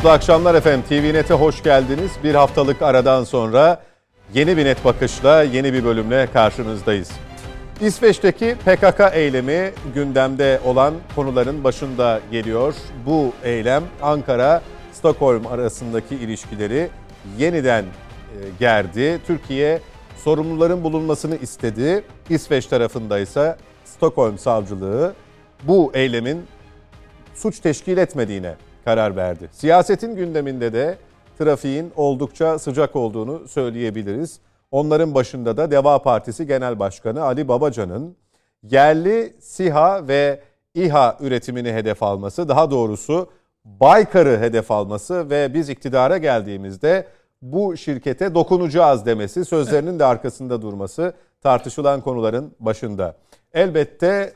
Mutlu akşamlar efendim. TVNet'e hoş geldiniz. Bir haftalık aradan sonra yeni bir net bakışla yeni bir bölümle karşınızdayız. İsveç'teki PKK eylemi gündemde olan konuların başında geliyor. Bu eylem Ankara Stockholm arasındaki ilişkileri yeniden e, gerdi. Türkiye sorumluların bulunmasını istedi. İsveç tarafında ise Stockholm savcılığı bu eylemin suç teşkil etmediğine karar verdi. Siyasetin gündeminde de trafiğin oldukça sıcak olduğunu söyleyebiliriz. Onların başında da Deva Partisi Genel Başkanı Ali Babacan'ın yerli SİHA ve İHA üretimini hedef alması, daha doğrusu Baykar'ı hedef alması ve biz iktidara geldiğimizde bu şirkete dokunacağız demesi, sözlerinin de arkasında durması tartışılan konuların başında. Elbette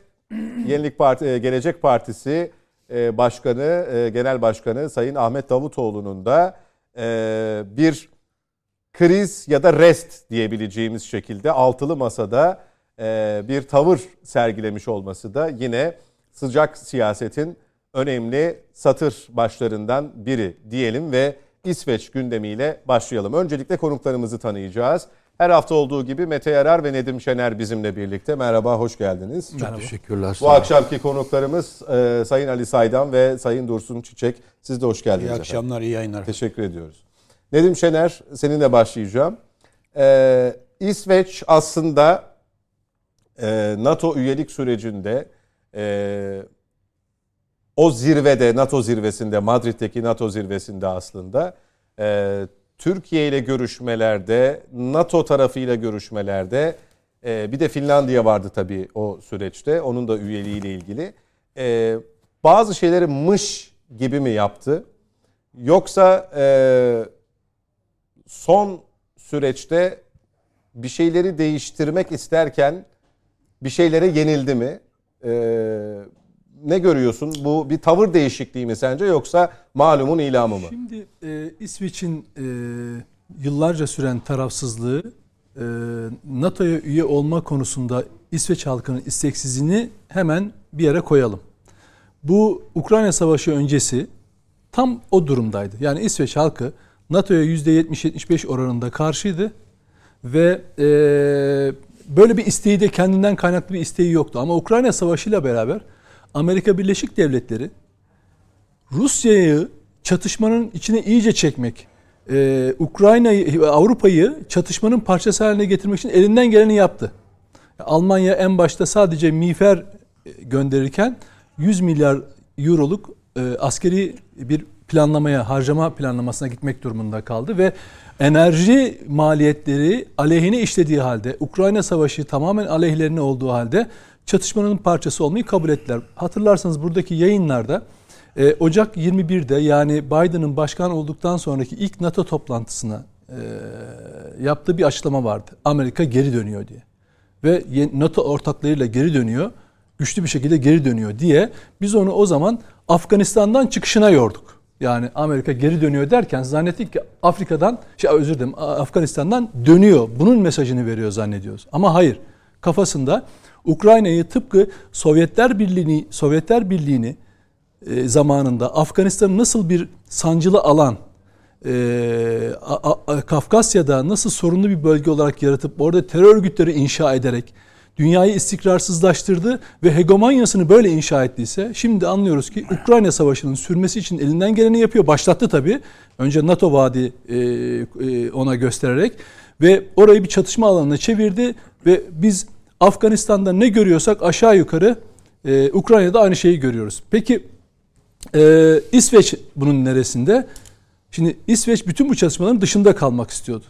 Yenilik Parti, Gelecek Partisi Başkanı, e, Genel Başkanı Sayın Ahmet Davutoğlu'nun da bir kriz ya da rest diyebileceğimiz şekilde altılı masada bir tavır sergilemiş olması da yine sıcak siyasetin önemli satır başlarından biri diyelim ve İsveç gündemiyle başlayalım. Öncelikle konuklarımızı tanıyacağız. Her hafta olduğu gibi Mete Yarar ve Nedim Şener bizimle birlikte. Merhaba, hoş geldiniz. Çok Merhaba. teşekkürler. Bu akşamki konuklarımız e, Sayın Ali Saydam ve Sayın Dursun Çiçek. Siz de hoş geldiniz. İyi akşamlar, efendim. iyi yayınlar. Teşekkür ediyoruz. Nedim Şener, seninle başlayacağım. Ee, İsveç aslında e, NATO üyelik sürecinde e, o zirvede, NATO zirvesinde, Madrid'deki NATO zirvesinde aslında e, Türkiye ile görüşmelerde, NATO tarafıyla görüşmelerde e, bir de Finlandiya vardı tabii o süreçte. Onun da üyeliğiyle ilgili. E, bazı şeyleri mış gibi mi yaptı? Yoksa e, son süreçte bir şeyleri değiştirmek isterken bir şeylere yenildi mi? E, ne görüyorsun? Bu bir tavır değişikliği mi sence yoksa malumun ilamı mı? Şimdi e, İsveç'in e, yıllarca süren tarafsızlığı e, NATO'ya üye olma konusunda İsveç halkının isteksizliğini hemen bir yere koyalım. Bu Ukrayna Savaşı öncesi tam o durumdaydı. Yani İsveç halkı NATO'ya %70-75 oranında karşıydı ve e, böyle bir isteği de kendinden kaynaklı bir isteği yoktu. Ama Ukrayna Savaşı ile beraber Amerika Birleşik Devletleri Rusya'yı çatışmanın içine iyice çekmek, e, Ukrayna'yı, Avrupa'yı çatışmanın parçası haline getirmek için elinden geleni yaptı. Almanya en başta sadece miğfer e, gönderirken 100 milyar euroluk e, askeri bir planlamaya, harcama planlamasına gitmek durumunda kaldı ve enerji maliyetleri aleyhine işlediği halde, Ukrayna Savaşı tamamen aleyhlerine olduğu halde çatışmanın parçası olmayı kabul ettiler. Hatırlarsanız buradaki yayınlarda e, Ocak 21'de yani Biden'ın başkan olduktan sonraki ilk NATO toplantısına e, yaptığı bir açıklama vardı. Amerika geri dönüyor diye. Ve NATO ortaklarıyla geri dönüyor. Güçlü bir şekilde geri dönüyor diye biz onu o zaman Afganistan'dan çıkışına yorduk. Yani Amerika geri dönüyor derken zannettik ki Afrika'dan, şey özür dilerim Afganistan'dan dönüyor. Bunun mesajını veriyor zannediyoruz. Ama hayır. Kafasında Ukrayna'yı tıpkı Sovyetler Birliği'ni Sovyetler Birliği'ni e, zamanında Afganistan'ı nasıl bir sancılı alan e, a, a, Kafkasya'da nasıl sorunlu bir bölge olarak yaratıp orada terör örgütleri inşa ederek dünyayı istikrarsızlaştırdı ve hegemonyasını böyle inşa ettiyse şimdi anlıyoruz ki Ukrayna Savaşı'nın sürmesi için elinden geleni yapıyor. Başlattı tabii. Önce NATO vaadi e, e, ona göstererek ve orayı bir çatışma alanına çevirdi ve biz Afganistan'da ne görüyorsak aşağı yukarı e, Ukrayna'da aynı şeyi görüyoruz. Peki e, İsveç bunun neresinde? Şimdi İsveç bütün bu çalışmaların dışında kalmak istiyordu.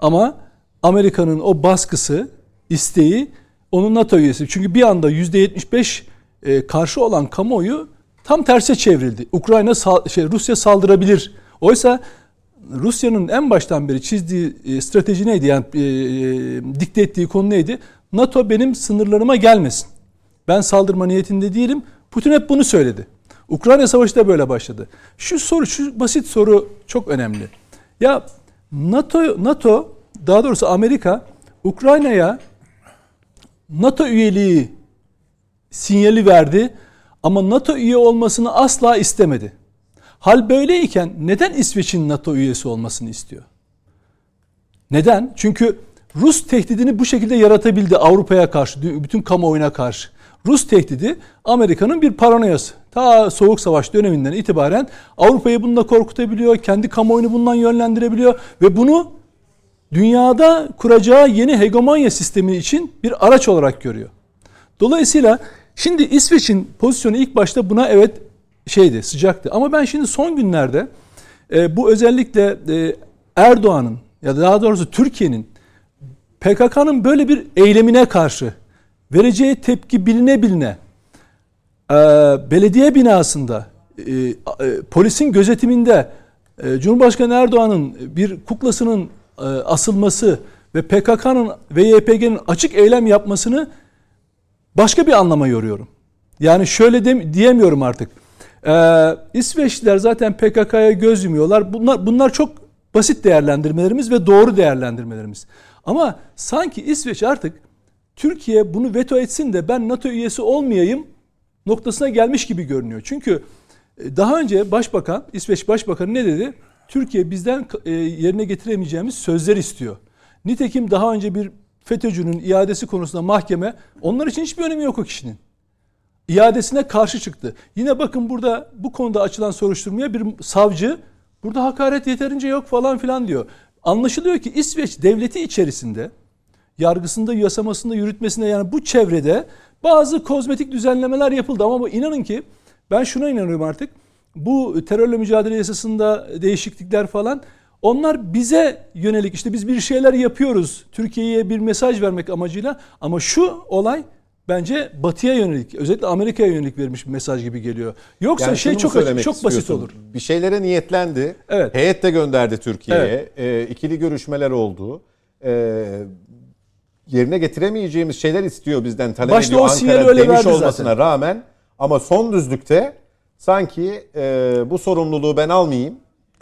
Ama Amerika'nın o baskısı, isteği onun NATO üyesi. Çünkü bir anda %75 e, karşı olan kamuoyu tam terse çevrildi. Ukrayna şey Rusya saldırabilir. Oysa Rusya'nın en baştan beri çizdiği e, strateji neydi? Yani e, e, dikte ettiği konu neydi? NATO benim sınırlarıma gelmesin. Ben saldırma niyetinde değilim. Putin hep bunu söyledi. Ukrayna Savaşı da böyle başladı. Şu soru, şu basit soru çok önemli. Ya NATO, NATO daha doğrusu Amerika Ukrayna'ya NATO üyeliği sinyali verdi ama NATO üye olmasını asla istemedi. Hal böyleyken neden İsveç'in NATO üyesi olmasını istiyor? Neden? Çünkü Rus tehdidini bu şekilde yaratabildi Avrupa'ya karşı, bütün kamuoyuna karşı. Rus tehdidi Amerika'nın bir paranoyası. Ta Soğuk Savaş döneminden itibaren Avrupa'yı bununla korkutabiliyor, kendi kamuoyunu bundan yönlendirebiliyor ve bunu dünyada kuracağı yeni hegemonya sistemi için bir araç olarak görüyor. Dolayısıyla şimdi İsveç'in pozisyonu ilk başta buna evet şeydi, sıcaktı. Ama ben şimdi son günlerde e, bu özellikle e, Erdoğan'ın ya da daha doğrusu Türkiye'nin PKK'nın böyle bir eylemine karşı vereceği tepki biline biline e, belediye binasında e, e, polisin gözetiminde e, Cumhurbaşkanı Erdoğan'ın bir kuklasının e, asılması ve PKK'nın ve YPG'nin açık eylem yapmasını başka bir anlama yoruyorum. Yani şöyle de, diyemiyorum artık. Ee, İsveçliler zaten PKK'ya göz yumuyorlar. Bunlar bunlar çok basit değerlendirmelerimiz ve doğru değerlendirmelerimiz. Ama sanki İsveç artık Türkiye bunu veto etsin de ben NATO üyesi olmayayım noktasına gelmiş gibi görünüyor. Çünkü e, daha önce Başbakan, İsveç Başbakanı ne dedi? Türkiye bizden e, yerine getiremeyeceğimiz sözler istiyor. Nitekim daha önce bir FETÖ'cünün iadesi konusunda mahkeme onlar için hiçbir önemi yok o kişinin. İadesine karşı çıktı. Yine bakın burada bu konuda açılan soruşturmaya bir savcı burada hakaret yeterince yok falan filan diyor. Anlaşılıyor ki İsveç devleti içerisinde yargısında, yasamasında, yürütmesinde yani bu çevrede bazı kozmetik düzenlemeler yapıldı ama bu inanın ki ben şuna inanıyorum artık. Bu terörle mücadele yasasında değişiklikler falan onlar bize yönelik işte biz bir şeyler yapıyoruz. Türkiye'ye bir mesaj vermek amacıyla ama şu olay bence batıya yönelik özellikle Amerika'ya yönelik vermiş bir mesaj gibi geliyor. Yoksa yani şey çok açık, çok basit olur. Bir şeylere niyetlendi. Evet. Heyet de gönderdi Türkiye'ye. Evet. E, ikili görüşmeler oldu. E, yerine getiremeyeceğimiz şeyler istiyor bizden talep Başta ediyor o Ankara öyle demiş olmasına zaten. rağmen ama son düzlükte sanki e, bu sorumluluğu ben almayayım.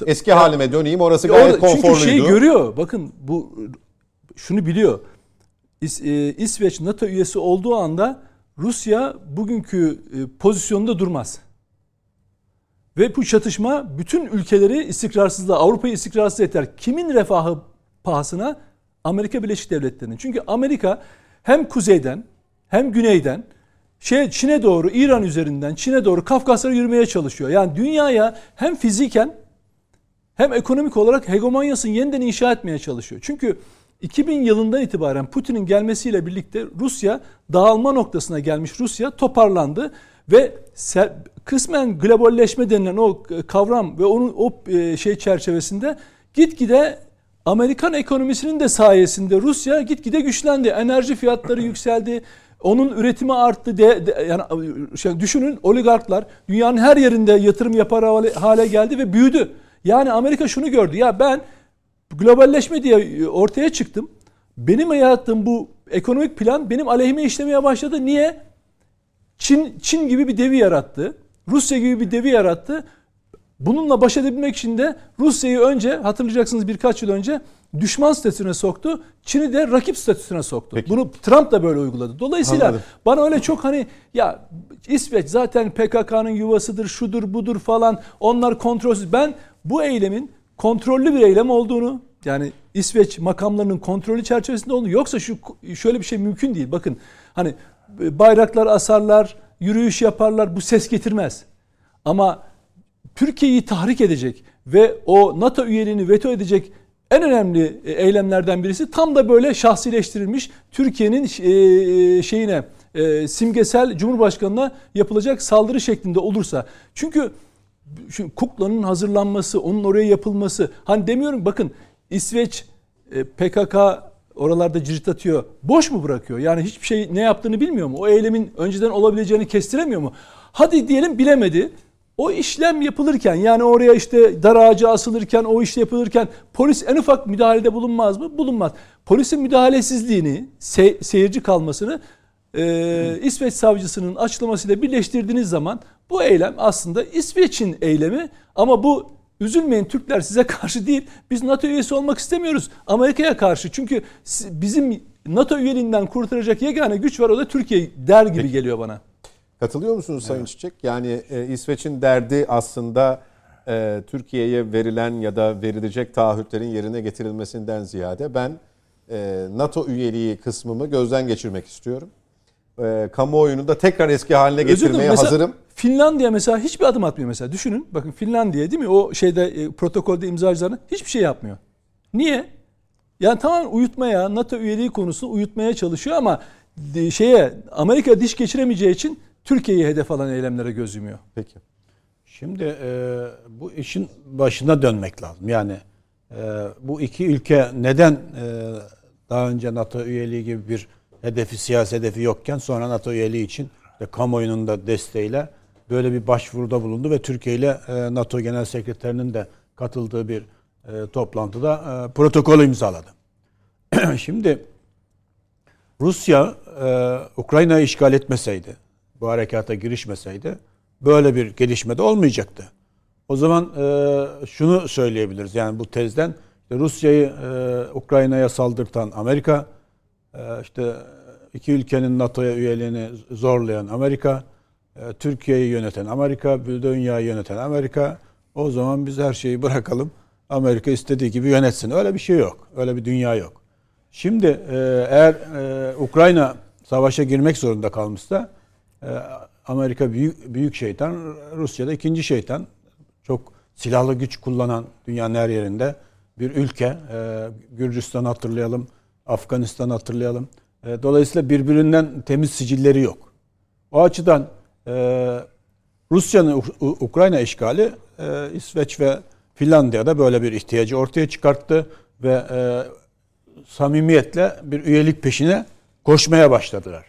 Eski ya, halime döneyim. Orası gayet orada, konforluydu. Çünkü şeyi görüyor. Bakın bu şunu biliyor. İs, e, İsveç NATO üyesi olduğu anda Rusya bugünkü e, pozisyonunda durmaz. Ve bu çatışma bütün ülkeleri istikrarsızlığa, Avrupa'yı istikrarsız eder. Kimin refahı pahasına? Amerika Birleşik Devletleri'nin. Çünkü Amerika hem kuzeyden hem güneyden şey Çin'e doğru, İran üzerinden Çin'e doğru Kafkaslara yürümeye çalışıyor. Yani dünyaya hem fiziken hem ekonomik olarak hegemonyasını yeniden inşa etmeye çalışıyor. Çünkü 2000 yılından itibaren Putin'in gelmesiyle birlikte Rusya dağılma noktasına gelmiş Rusya toparlandı ve kısmen globalleşme denilen o kavram ve onun o e, şey çerçevesinde gitgide Amerikan ekonomisinin de sayesinde Rusya gitgide güçlendi. Enerji fiyatları yükseldi. Onun üretimi arttı. De, de, yani şey, düşünün oligarklar dünyanın her yerinde yatırım yapar hale, hale geldi ve büyüdü. Yani Amerika şunu gördü. Ya ben globalleşme diye ortaya çıktım. Benim yarattığım bu ekonomik plan benim aleyhime işlemeye başladı. Niye? Çin Çin gibi bir devi yarattı. Rusya gibi bir devi yarattı. Bununla baş edebilmek için de Rusya'yı önce hatırlayacaksınız birkaç yıl önce düşman statüsüne soktu. Çin'i de rakip statüsüne soktu. Peki. Bunu Trump da böyle uyguladı. Dolayısıyla Anladım. bana öyle çok hani ya İsveç zaten PKK'nın yuvasıdır, şudur budur falan onlar kontrolsüz. Ben bu eylemin kontrollü bir eylem olduğunu yani İsveç makamlarının kontrolü çerçevesinde olduğunu yoksa şu şöyle bir şey mümkün değil. Bakın hani bayraklar asarlar, yürüyüş yaparlar bu ses getirmez. Ama Türkiye'yi tahrik edecek ve o NATO üyeliğini veto edecek en önemli e, eylemlerden birisi tam da böyle şahsileştirilmiş Türkiye'nin e, e, şeyine simgesel Cumhurbaşkanı'na yapılacak saldırı şeklinde olursa. Çünkü şu kuklanın hazırlanması, onun oraya yapılması. Hani demiyorum bakın İsveç PKK oralarda cirit atıyor. Boş mu bırakıyor? Yani hiçbir şey ne yaptığını bilmiyor mu? O eylemin önceden olabileceğini kestiremiyor mu? Hadi diyelim bilemedi. O işlem yapılırken yani oraya işte dar ağacı asılırken o iş yapılırken polis en ufak müdahalede bulunmaz mı? Bulunmaz. Polisin müdahalesizliğini, se seyirci kalmasını e, İsveç savcısının açıklamasıyla birleştirdiğiniz zaman bu eylem aslında İsveç'in eylemi ama bu üzülmeyin Türkler size karşı değil. Biz NATO üyesi olmak istemiyoruz Amerika'ya karşı. Çünkü bizim NATO üyeliğinden kurtaracak yegane güç var o da Türkiye der gibi geliyor bana. Katılıyor musunuz Sayın evet. Çiçek? Yani e, İsveç'in derdi aslında e, Türkiye'ye verilen ya da verilecek taahhütlerin yerine getirilmesinden ziyade ben e, NATO üyeliği kısmımı gözden geçirmek istiyorum. E, kamuoyunu da tekrar eski haline getirmeye mesela hazırım. Finlandiya mesela hiçbir adım atmıyor mesela. Düşünün bakın Finlandiya değil mi? O şeyde e, protokolde imzacılarına hiçbir şey yapmıyor. Niye? Yani tamamen uyutmaya, NATO üyeliği konusunu uyutmaya çalışıyor ama de- şeye Amerika diş geçiremeyeceği için Türkiye'yi hedef alan eylemlere göz yumuyor. Peki. Şimdi e, bu işin başına dönmek lazım. Yani e, bu iki ülke neden e, daha önce NATO üyeliği gibi bir hedefi, siyasi hedefi yokken sonra NATO üyeliği için de kamuoyunun da desteğiyle böyle bir başvuruda bulundu ve Türkiye ile e, NATO Genel Sekreterinin de katıldığı bir e, toplantıda e, protokolü imzaladı. Şimdi Rusya e, Ukrayna'yı işgal etmeseydi, bu harekata girişmeseydi böyle bir gelişme de olmayacaktı. O zaman şunu söyleyebiliriz yani bu tezden Rusya'yı Ukrayna'ya saldırtan Amerika, işte iki ülkenin NATO'ya üyeliğini zorlayan Amerika, e, Türkiye'yi yöneten Amerika, dünyayı yöneten Amerika. O zaman biz her şeyi bırakalım. Amerika istediği gibi yönetsin. Öyle bir şey yok. Öyle bir dünya yok. Şimdi e, eğer e, Ukrayna savaşa girmek zorunda kalmışsa Amerika büyük büyük şeytan, Rusya da ikinci şeytan. Çok silahlı güç kullanan dünyanın her yerinde bir ülke. E, Gürcistan hatırlayalım, Afganistan hatırlayalım. E, dolayısıyla birbirinden temiz sicilleri yok. O açıdan e, Rusya'nın Ukrayna işgali e, İsveç ve Finlandiya'da böyle bir ihtiyacı ortaya çıkarttı ve samimiyetle bir üyelik peşine koşmaya başladılar.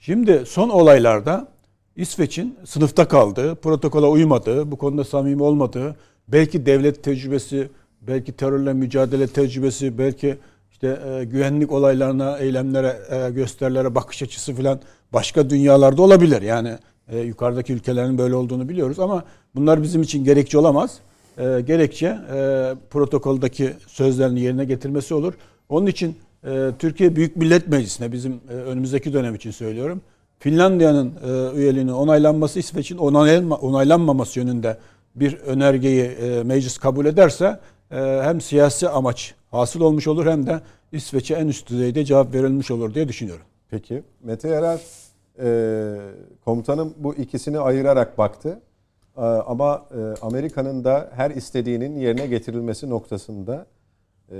Şimdi son olaylarda İsveç'in sınıfta kaldığı, protokola uymadığı, bu konuda samimi olmadığı, belki devlet tecrübesi, belki terörle mücadele tecrübesi, belki işte e, güvenlik olaylarına, eylemlere, e, gösterilere bakış açısı falan başka dünyalarda olabilir. Yani e, yukarıdaki ülkelerin böyle olduğunu biliyoruz ama bunlar bizim için gerekçe olamaz. E, gerekçe e, protokoldaki sözlerini yerine getirmesi olur. Onun için e, Türkiye Büyük Millet Meclisi'ne bizim e, önümüzdeki dönem için söylüyorum. Finlandiya'nın e, üyeliğinin onaylanması İsveç'in onaylanma, onaylanmaması yönünde bir önergeyi e, meclis kabul ederse e, hem siyasi amaç hasıl olmuş olur hem de İsveç'e en üst düzeyde cevap verilmiş olur diye düşünüyorum. Peki. Mete Yarar e, komutanım bu ikisini ayırarak baktı. E, ama e, Amerika'nın da her istediğinin yerine getirilmesi noktasında e,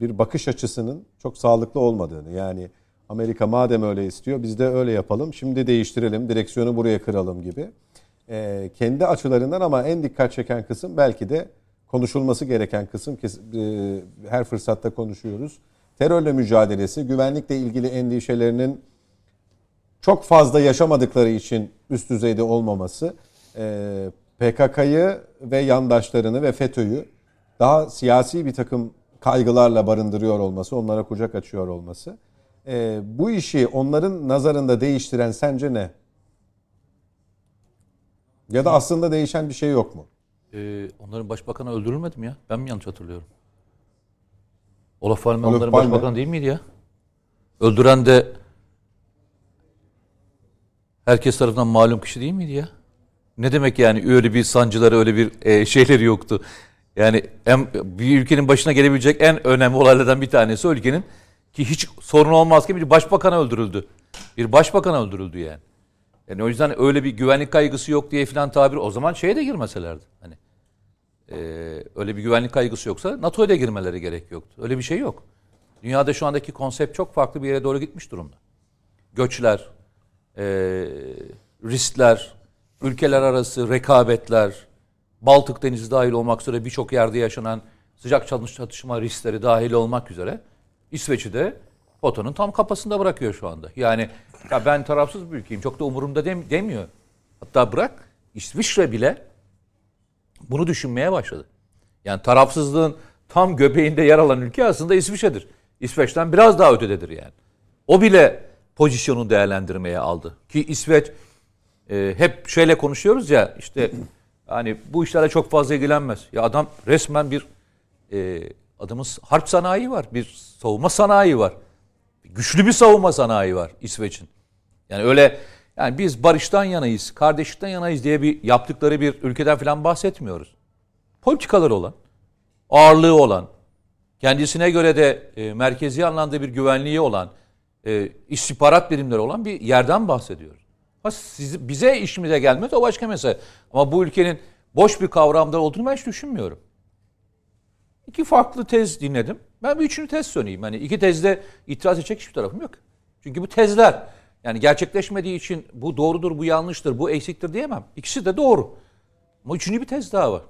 bir bakış açısının çok sağlıklı olmadığını yani Amerika madem öyle istiyor biz de öyle yapalım şimdi değiştirelim direksiyonu buraya kıralım gibi. E, kendi açılarından ama en dikkat çeken kısım belki de konuşulması gereken kısım ki e, her fırsatta konuşuyoruz. Terörle mücadelesi, güvenlikle ilgili endişelerinin çok fazla yaşamadıkları için üst düzeyde olmaması, e, PKK'yı ve yandaşlarını ve FETÖ'yü daha siyasi bir takım kaygılarla barındırıyor olması, onlara kucak açıyor olması. E, bu işi onların nazarında değiştiren sence ne? Ya da aslında değişen bir şey yok mu? Ee, onların başbakanı öldürülmedi mi ya? Ben mi yanlış hatırlıyorum? Olaf Palme Olof onların Palme. başbakanı değil miydi ya? Öldüren de herkes tarafından malum kişi değil miydi ya? Ne demek yani öyle bir sancıları öyle bir e, şeyleri yoktu. Yani en, bir ülkenin başına gelebilecek en önemli olaylardan bir tanesi ülkenin ki hiç sorun olmazken bir başbakan öldürüldü. Bir başbakan öldürüldü yani. Yani o yüzden öyle bir güvenlik kaygısı yok diye filan tabir o zaman şeye de girmeselerdi. Hani e, öyle bir güvenlik kaygısı yoksa NATO'ya da girmeleri gerek yoktu. Öyle bir şey yok. Dünyada şu andaki konsept çok farklı bir yere doğru gitmiş durumda. Göçler, e, riskler, ülkeler arası rekabetler, Baltık Denizi dahil olmak üzere birçok yerde yaşanan sıcak çatışma riskleri dahil olmak üzere İsveç'i de potanın tam kafasında bırakıyor şu anda. Yani ya ben tarafsız bir ülkeyim çok da umurumda dem- demiyor. Hatta bırak İsviçre bile bunu düşünmeye başladı. Yani tarafsızlığın tam göbeğinde yer alan ülke aslında İsviçre'dir. İsveç'ten biraz daha ötededir yani. O bile pozisyonu değerlendirmeye aldı. Ki İsveç e, hep şöyle konuşuyoruz ya işte hani bu işlerle çok fazla ilgilenmez. Ya adam resmen bir e, adamın harp sanayi var. Bir savunma sanayi var. Güçlü bir savunma sanayi var İsveç'in. Yani öyle yani biz barıştan yanayız, kardeşlikten yanayız diye bir yaptıkları bir ülkeden falan bahsetmiyoruz. politikaları olan, ağırlığı olan, kendisine göre de e, merkezi anlamda bir güvenliği olan, e, istihbarat birimleri olan bir yerden bahsediyoruz. Ha, siz, bize işimize gelmez o başka mesele. Ama bu ülkenin boş bir kavramda olduğunu ben hiç düşünmüyorum. İki farklı tez dinledim. Ben bir üçüncü tez söyleyeyim. Hani iki tezde itiraz edecek hiçbir tarafım yok. Çünkü bu tezler yani gerçekleşmediği için bu doğrudur, bu yanlıştır, bu eksiktir diyemem. İkisi de doğru. Ama üçüncü bir tez daha var.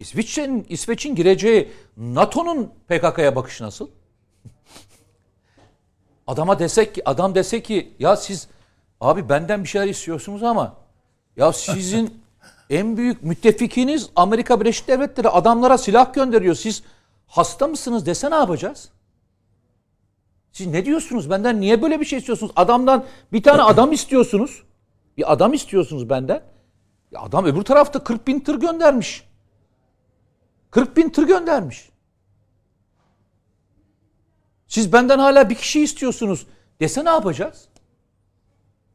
İsveç'in İsveç'in gireceği NATO'nun PKK'ya bakışı nasıl? Adama desek ki adam dese ki ya siz abi benden bir şeyler istiyorsunuz ama ya sizin en büyük müttefikiniz Amerika Birleşik Devletleri adamlara silah gönderiyor. Siz hasta mısınız dese ne yapacağız? Siz ne diyorsunuz? Benden niye böyle bir şey istiyorsunuz? Adamdan bir tane adam istiyorsunuz. Bir adam istiyorsunuz benden. Ya adam öbür tarafta 40 bin tır göndermiş. 40 bin tır göndermiş. Siz benden hala bir kişi istiyorsunuz dese ne yapacağız?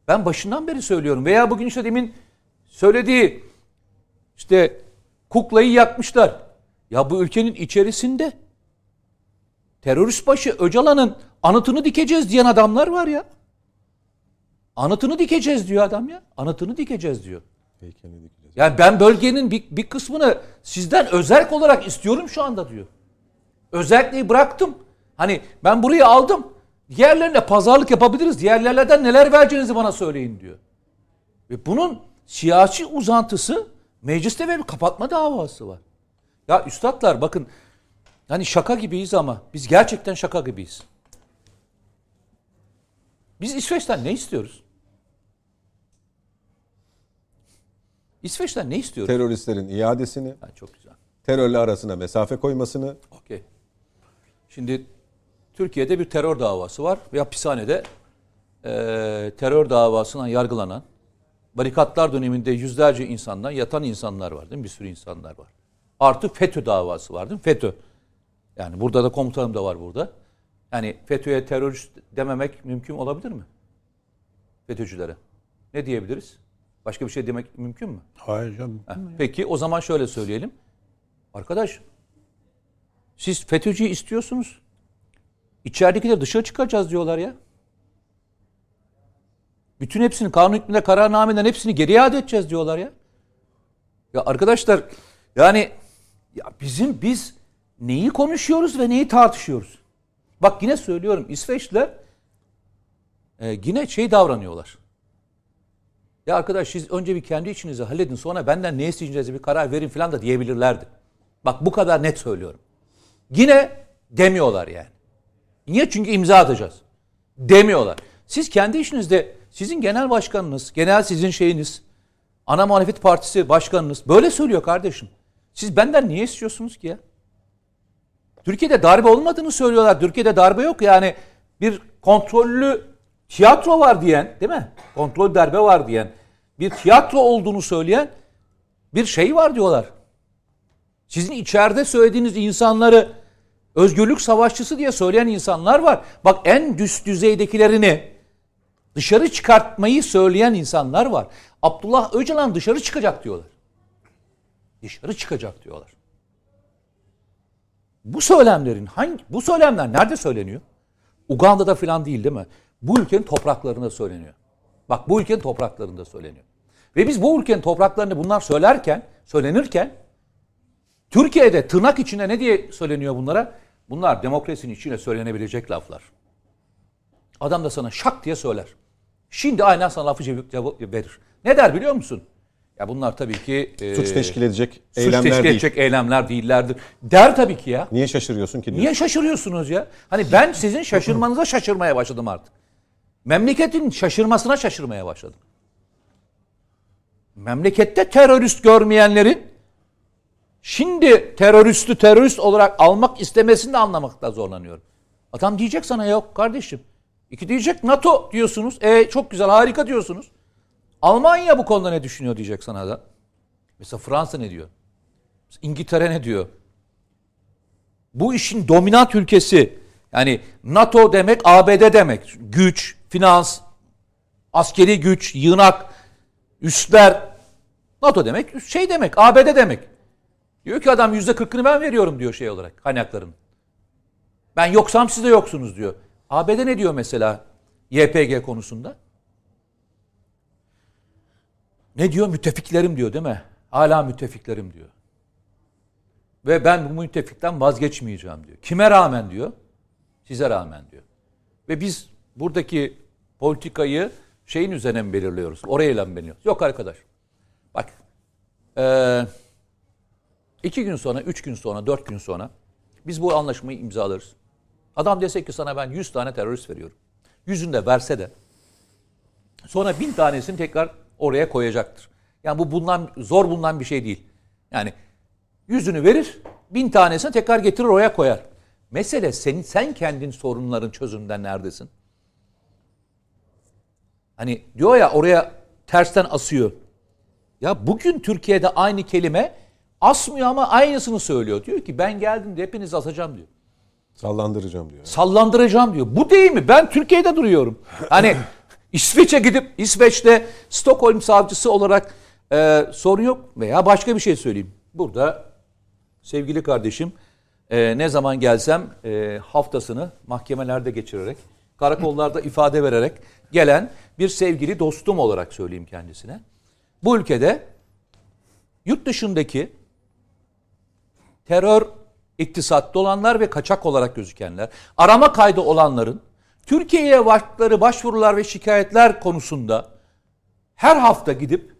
Ben başından beri söylüyorum. Veya bugün işte demin söylediği işte kuklayı yakmışlar. Ya bu ülkenin içerisinde terörist başı Öcalan'ın anıtını dikeceğiz diyen adamlar var ya. Anıtını dikeceğiz diyor adam ya. Anıtını dikeceğiz diyor. Yani ben bölgenin bir, bir kısmını sizden özel olarak istiyorum şu anda diyor. Özelliği bıraktım. Hani ben burayı aldım. Diğerlerine pazarlık yapabiliriz. Diğerlerden neler vereceğinizi bana söyleyin diyor. Ve bunun siyasi uzantısı mecliste ve bir kapatma davası var. Ya üstadlar bakın hani şaka gibiyiz ama biz gerçekten şaka gibiyiz. Biz İsveç'ten ne istiyoruz? İsveç'ten ne istiyoruz? Teröristlerin iadesini, Ha, çok güzel. terörle arasına mesafe koymasını, Okey. Şimdi Türkiye'de bir terör davası var ve hapishanede e, terör davasından yargılanan barikatlar döneminde yüzlerce insandan yatan insanlar var değil mi? Bir sürü insanlar var. Artı FETÖ davası var değil mi? FETÖ. Yani burada da komutanım da var burada. Yani FETÖ'ye terörist dememek mümkün olabilir mi? FETÖ'cülere. Ne diyebiliriz? Başka bir şey demek mümkün mü? Hayır canım. Heh, Peki o zaman şöyle söyleyelim. Arkadaş siz FETÖ'cüyü istiyorsunuz. İçeridekileri dışarı çıkaracağız diyorlar ya. Bütün hepsini kanun hükmünde kararnameden hepsini geri iade edeceğiz diyorlar ya. Ya arkadaşlar yani ya bizim biz neyi konuşuyoruz ve neyi tartışıyoruz? Bak yine söylüyorum İsveçliler e, yine şey davranıyorlar. Ya arkadaş siz önce bir kendi içinizi halledin sonra benden ne isteyeceğinize bir karar verin falan da diyebilirlerdi. Bak bu kadar net söylüyorum. Yine demiyorlar yani. Niye? Çünkü imza atacağız. Demiyorlar. Siz kendi işinizde sizin genel başkanınız, genel sizin şeyiniz, ana muhalefet partisi başkanınız böyle söylüyor kardeşim. Siz benden niye istiyorsunuz ki ya? Türkiye'de darbe olmadığını söylüyorlar. Türkiye'de darbe yok yani bir kontrollü tiyatro var diyen değil mi? Kontrol darbe var diyen bir tiyatro olduğunu söyleyen bir şey var diyorlar. Sizin içeride söylediğiniz insanları özgürlük savaşçısı diye söyleyen insanlar var. Bak en düst düzeydekilerini dışarı çıkartmayı söyleyen insanlar var. Abdullah Öcalan dışarı çıkacak diyorlar. Dışarı çıkacak diyorlar. Bu söylemlerin hangi bu söylemler nerede söyleniyor? Uganda'da falan değil değil mi? Bu ülkenin topraklarında söyleniyor. Bak bu ülkenin topraklarında söyleniyor. Ve biz bu ülkenin topraklarını bunlar söylerken, söylenirken Türkiye'de tırnak içinde ne diye söyleniyor bunlara? Bunlar demokrasinin içine söylenebilecek laflar. Adam da sana şak diye söyler. Şimdi aynen sana lafı cevap verir. Ne der biliyor musun? Ya bunlar tabii ki e, suç teşkil edecek suç eylemler teşkil değil. edecek eylemler değillerdir. Der tabii ki ya. Niye şaşırıyorsun ki? diyor. Niye şaşırıyorsunuz ya? Hani ben sizin şaşırmanıza şaşırmaya başladım artık. Memleketin şaşırmasına şaşırmaya başladım. Memlekette terörist görmeyenlerin şimdi teröristi terörist olarak almak istemesini de anlamakta zorlanıyorum. Adam diyecek sana yok kardeşim. İki diyecek NATO diyorsunuz. E çok güzel harika diyorsunuz. Almanya bu konuda ne düşünüyor diyecek sana da. Mesela Fransa ne diyor? İngiltere ne diyor? Bu işin dominant ülkesi yani NATO demek ABD demek. Güç, finans, askeri güç, yığınak, üsler NATO demek şey demek, ABD demek. Diyor ki adam yüzde kırkını ben veriyorum diyor şey olarak kaynakların. Ben yoksam siz de yoksunuz diyor. ABD ne diyor mesela YPG konusunda? Ne diyor? Müttefiklerim diyor değil mi? Hala müttefiklerim diyor. Ve ben bu müttefikten vazgeçmeyeceğim diyor. Kime rağmen diyor? Size rağmen diyor. Ve biz buradaki politikayı şeyin üzerine mi belirliyoruz? Orayla mı belirliyoruz? Yok arkadaş. Bak. Ee, iki gün sonra, üç gün sonra, dört gün sonra biz bu anlaşmayı imzalarız. Adam dese ki sana ben 100 tane terörist veriyorum. Yüzünü de verse de sonra bin tanesini tekrar oraya koyacaktır. Yani bu bundan zor bulunan bir şey değil. Yani yüzünü verir, bin tanesini tekrar getirir oraya koyar. Mesele senin sen kendin sorunların çözümünden neredesin? Hani diyor ya oraya tersten asıyor. Ya bugün Türkiye'de aynı kelime asmıyor ama aynısını söylüyor. Diyor ki ben geldim de hepinizi asacağım diyor. Sallandıracağım diyor. Sallandıracağım diyor. Bu değil mi? Ben Türkiye'de duruyorum. Hani İsveç'e gidip İsveç'te Stockholm savcısı olarak e, sorun yok veya başka bir şey söyleyeyim. Burada sevgili kardeşim e, ne zaman gelsem e, haftasını mahkemelerde geçirerek, karakollarda ifade vererek gelen bir sevgili dostum olarak söyleyeyim kendisine. Bu ülkede yurt dışındaki terör iktisatta olanlar ve kaçak olarak gözükenler, arama kaydı olanların Türkiye'ye başları başvurular ve şikayetler konusunda her hafta gidip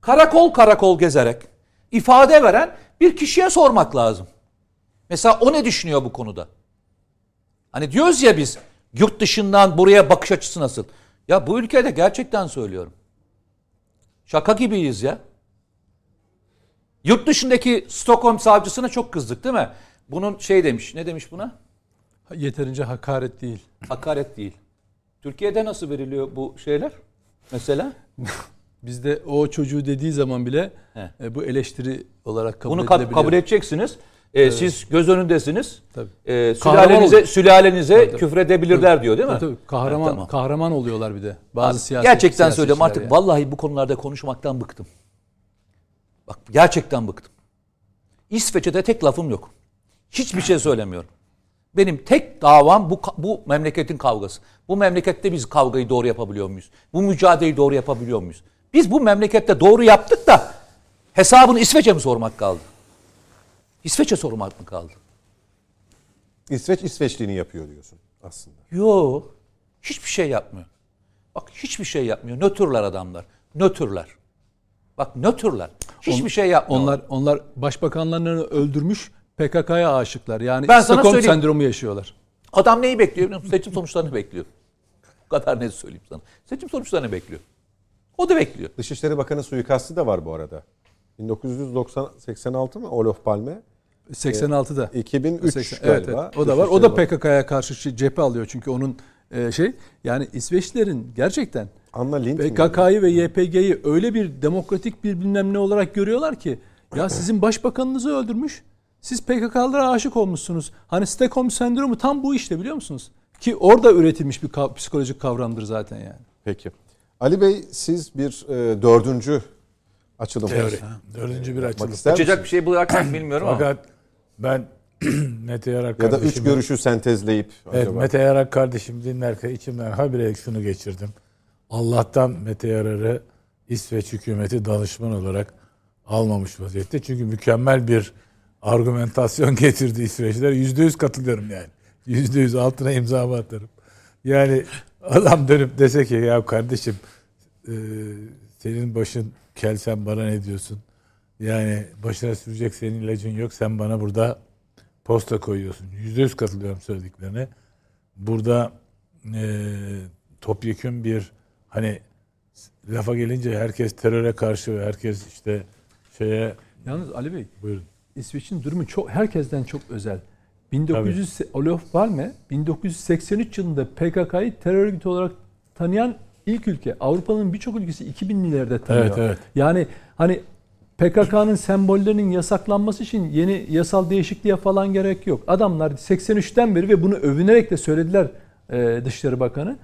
karakol karakol gezerek ifade veren bir kişiye sormak lazım. Mesela o ne düşünüyor bu konuda? Hani diyoruz ya biz yurt dışından buraya bakış açısı nasıl? Ya bu ülkede gerçekten söylüyorum. Şaka gibiyiz ya. Yurt dışındaki Stockholm savcısına çok kızdık değil mi? Bunun şey demiş, ne demiş buna? Yeterince hakaret değil. Hakaret değil. Türkiye'de nasıl veriliyor bu şeyler? Mesela? Bizde o çocuğu dediği zaman bile He. e, bu eleştiri olarak kabul Bunu ka- edilebiliyor. kabul edeceksiniz. Ee, Siz göz önündesiniz. Tabii. Kahraman sülalenize, sülalenize tabii. küfredebilirler diyor değil mi? Tabii, tabii. kahraman Ha, tamam. kahraman oluyorlar bir de. Bazı siyasi Gerçekten siyasetçiler söylüyorum artık yani. vallahi bu konularda konuşmaktan bıktım. Bak gerçekten bıktım. İsveç'e de tek lafım yok. Hiçbir şey söylemiyorum. Benim tek davam bu bu memleketin kavgası. Bu memlekette biz kavgayı doğru yapabiliyor muyuz? Bu mücadeleyi doğru yapabiliyor muyuz? Biz bu memlekette doğru yaptık da hesabını İsveç'e mi sormak kaldı? İsveç'e sormak mı kaldı? İsveç İsveçliğini yapıyor diyorsun aslında. Yo. Hiçbir şey yapmıyor. Bak hiçbir şey yapmıyor. Nötrler adamlar. Nötrler. Bak nötrler. Hiçbir On- şey yapmıyorlar. Onlar onlar başbakanlarını öldürmüş PKK'ya aşıklar. Yani Ben sana Stockholm sendromu yaşıyorlar. Adam neyi bekliyor biliyor musun? Seçim sonuçlarını bekliyor. Bu kadar net söyleyeyim sana. Seçim sonuçlarını bekliyor. O da bekliyor. Dışişleri Bakanı suikastı da var bu arada. 1986 mı Olof Palme? 86'da. 2003 80 galiba. evet, evet. O da var. O da. PKK'ya karşı şey- cephe alıyor çünkü onun e, şey yani İsveçlilerin gerçekten Anna Lindh PKK'yı ve YPG'yi öyle bir demokratik bir bilmem ne olarak görüyorlar ki ya sizin başbakanınızı öldürmüş. Siz PKK'lara aşık olmuşsunuz. Hani Stockholm sendromu tam bu işte biliyor musunuz? Ki orada üretilmiş bir kav- psikolojik kavramdır zaten yani. Peki. Ali Bey siz bir e, dördüncü açılım Teori. Dördüncü bir açılım. ister Açacak bir şey bularak bilmiyorum ama. Fakat ben Mete Yarak Ya da üç görüşü sentezleyip Evet acaba. Mete Yarak kardeşim dinlerken içimden habire şunu geçirdim. Allah'tan Mete Yarar'ı İsveç hükümeti danışman olarak almamış vaziyette. Çünkü mükemmel bir argümentasyon getirdi İsveçler. Yüzde yüz katılıyorum yani. Yüzde yüz altına imzamı atarım. Yani adam dönüp dese ki ya kardeşim e, senin başın kel sen bana ne diyorsun? Yani başına sürecek senin ilacın yok sen bana burada posta koyuyorsun. Yüzde yüz katılıyorum söylediklerine. Burada e, topyekün bir hani lafa gelince herkes teröre karşı ve herkes işte şeye Yalnız Ali Bey buyurun. İsveç'in durumu çok herkesten çok özel. 1900 Olof Palme 1983 yılında PKK'yı terör örgütü olarak tanıyan ilk ülke. Avrupa'nın birçok ülkesi 2000'lerde tanıyor. Evet, evet. Yani hani PKK'nın sembollerinin yasaklanması için yeni yasal değişikliğe falan gerek yok. Adamlar 83'ten beri ve bunu övünerek de söylediler e, Dışişleri Bakanı.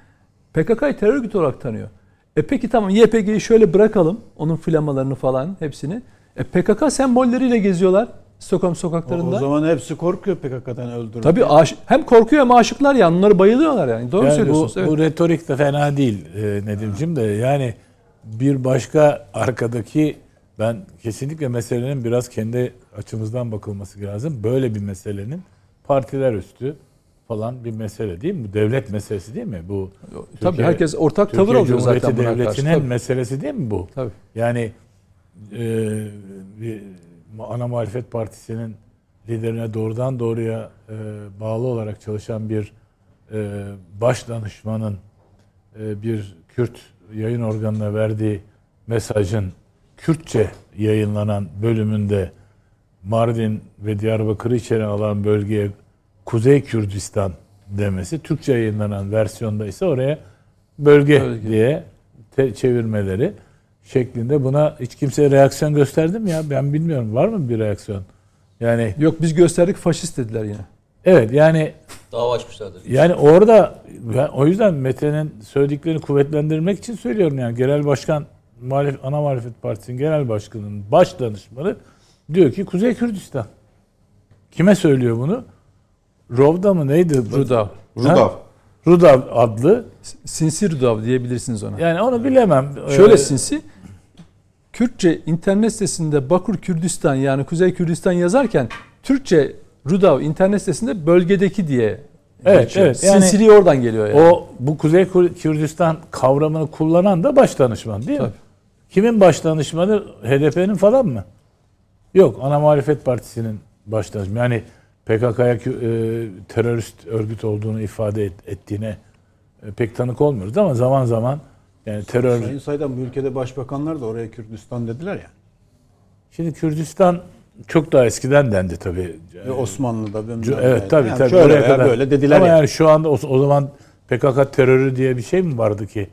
PKK'yı terör örgütü olarak tanıyor. E peki tamam YPG'yi şöyle bırakalım. Onun flamalarını falan hepsini. E PKK sembolleriyle geziyorlar Stockholm O, sokaklarında. o zaman hepsi korkuyor PKK'dan öldürmek. Tabii aş- hem korkuyor hem aşıklar ya. Onları bayılıyorlar yani. Doğru Yani bu, söylüyorsunuz. evet. bu retorik de fena değil e, Nedim'cim de yani bir başka arkadaki ben kesinlikle meselenin biraz kendi açımızdan bakılması lazım. Böyle bir meselenin partiler üstü falan bir mesele değil mi? Bu devlet meselesi değil mi? Bu Tabii Türkiye- herkes ortak tavır Türkiye alıyor Cumhuriyeti zaten buna karşı. Devleti'nin Tabii. meselesi değil mi bu? Tabii. Yani e, bir ana muhalefet partisinin liderine doğrudan doğruya e, bağlı olarak çalışan bir e, baş danışmanın e, bir Kürt yayın organına verdiği mesajın Kürtçe yayınlanan bölümünde Mardin ve Diyarbakır'ı içeren alan bölgeye Kuzey Kürdistan demesi, Türkçe yayınlanan versiyonda ise oraya bölge, Bölge. diye te- çevirmeleri şeklinde buna hiç kimse reaksiyon gösterdi mi ya? Ben bilmiyorum. Var mı bir reaksiyon? Yani Yok biz gösterdik faşist dediler yine. evet yani Dava açmışlardır. yani orada ben o yüzden Mete'nin söylediklerini kuvvetlendirmek için söylüyorum yani genel başkan muhalef, ana muhalefet partisinin genel başkanının baş danışmanı diyor ki Kuzey Kürdistan. Kime söylüyor bunu? Rovda mı neydi? Rudav. Rudav. Rudav adlı. Sinsi Rudav diyebilirsiniz ona. Yani onu bilemem. Şöyle Ee, sinsi. Kürtçe internet sitesinde Bakur Kürdistan yani Kuzey Kürdistan yazarken Türkçe Rudav internet sitesinde bölgedeki diye Evet, geçiyor. evet. Yani oradan geliyor yani. O bu Kuzey Kür- Kürdistan kavramını kullanan da baş danışman değil mi? Tabii. Kimin baş danışmanı? HDP'nin falan mı? Yok, ana muhalefet partisinin baş danışmanı. Yani PKK'ya e, terörist örgüt olduğunu ifade et- ettiğine e, pek tanık olmuyoruz ama zaman zaman yani terör Sayın Saydam bu ülkede başbakanlar da oraya Kürdistan dediler ya. Şimdi Kürdistan çok daha eskiden dendi tabii. Ve Osmanlı'da ne. Evet tabii Yani tabii. Şöyle kadar. böyle dediler Ama ya. yani şu anda o, o zaman PKK terörü diye bir şey mi vardı ki?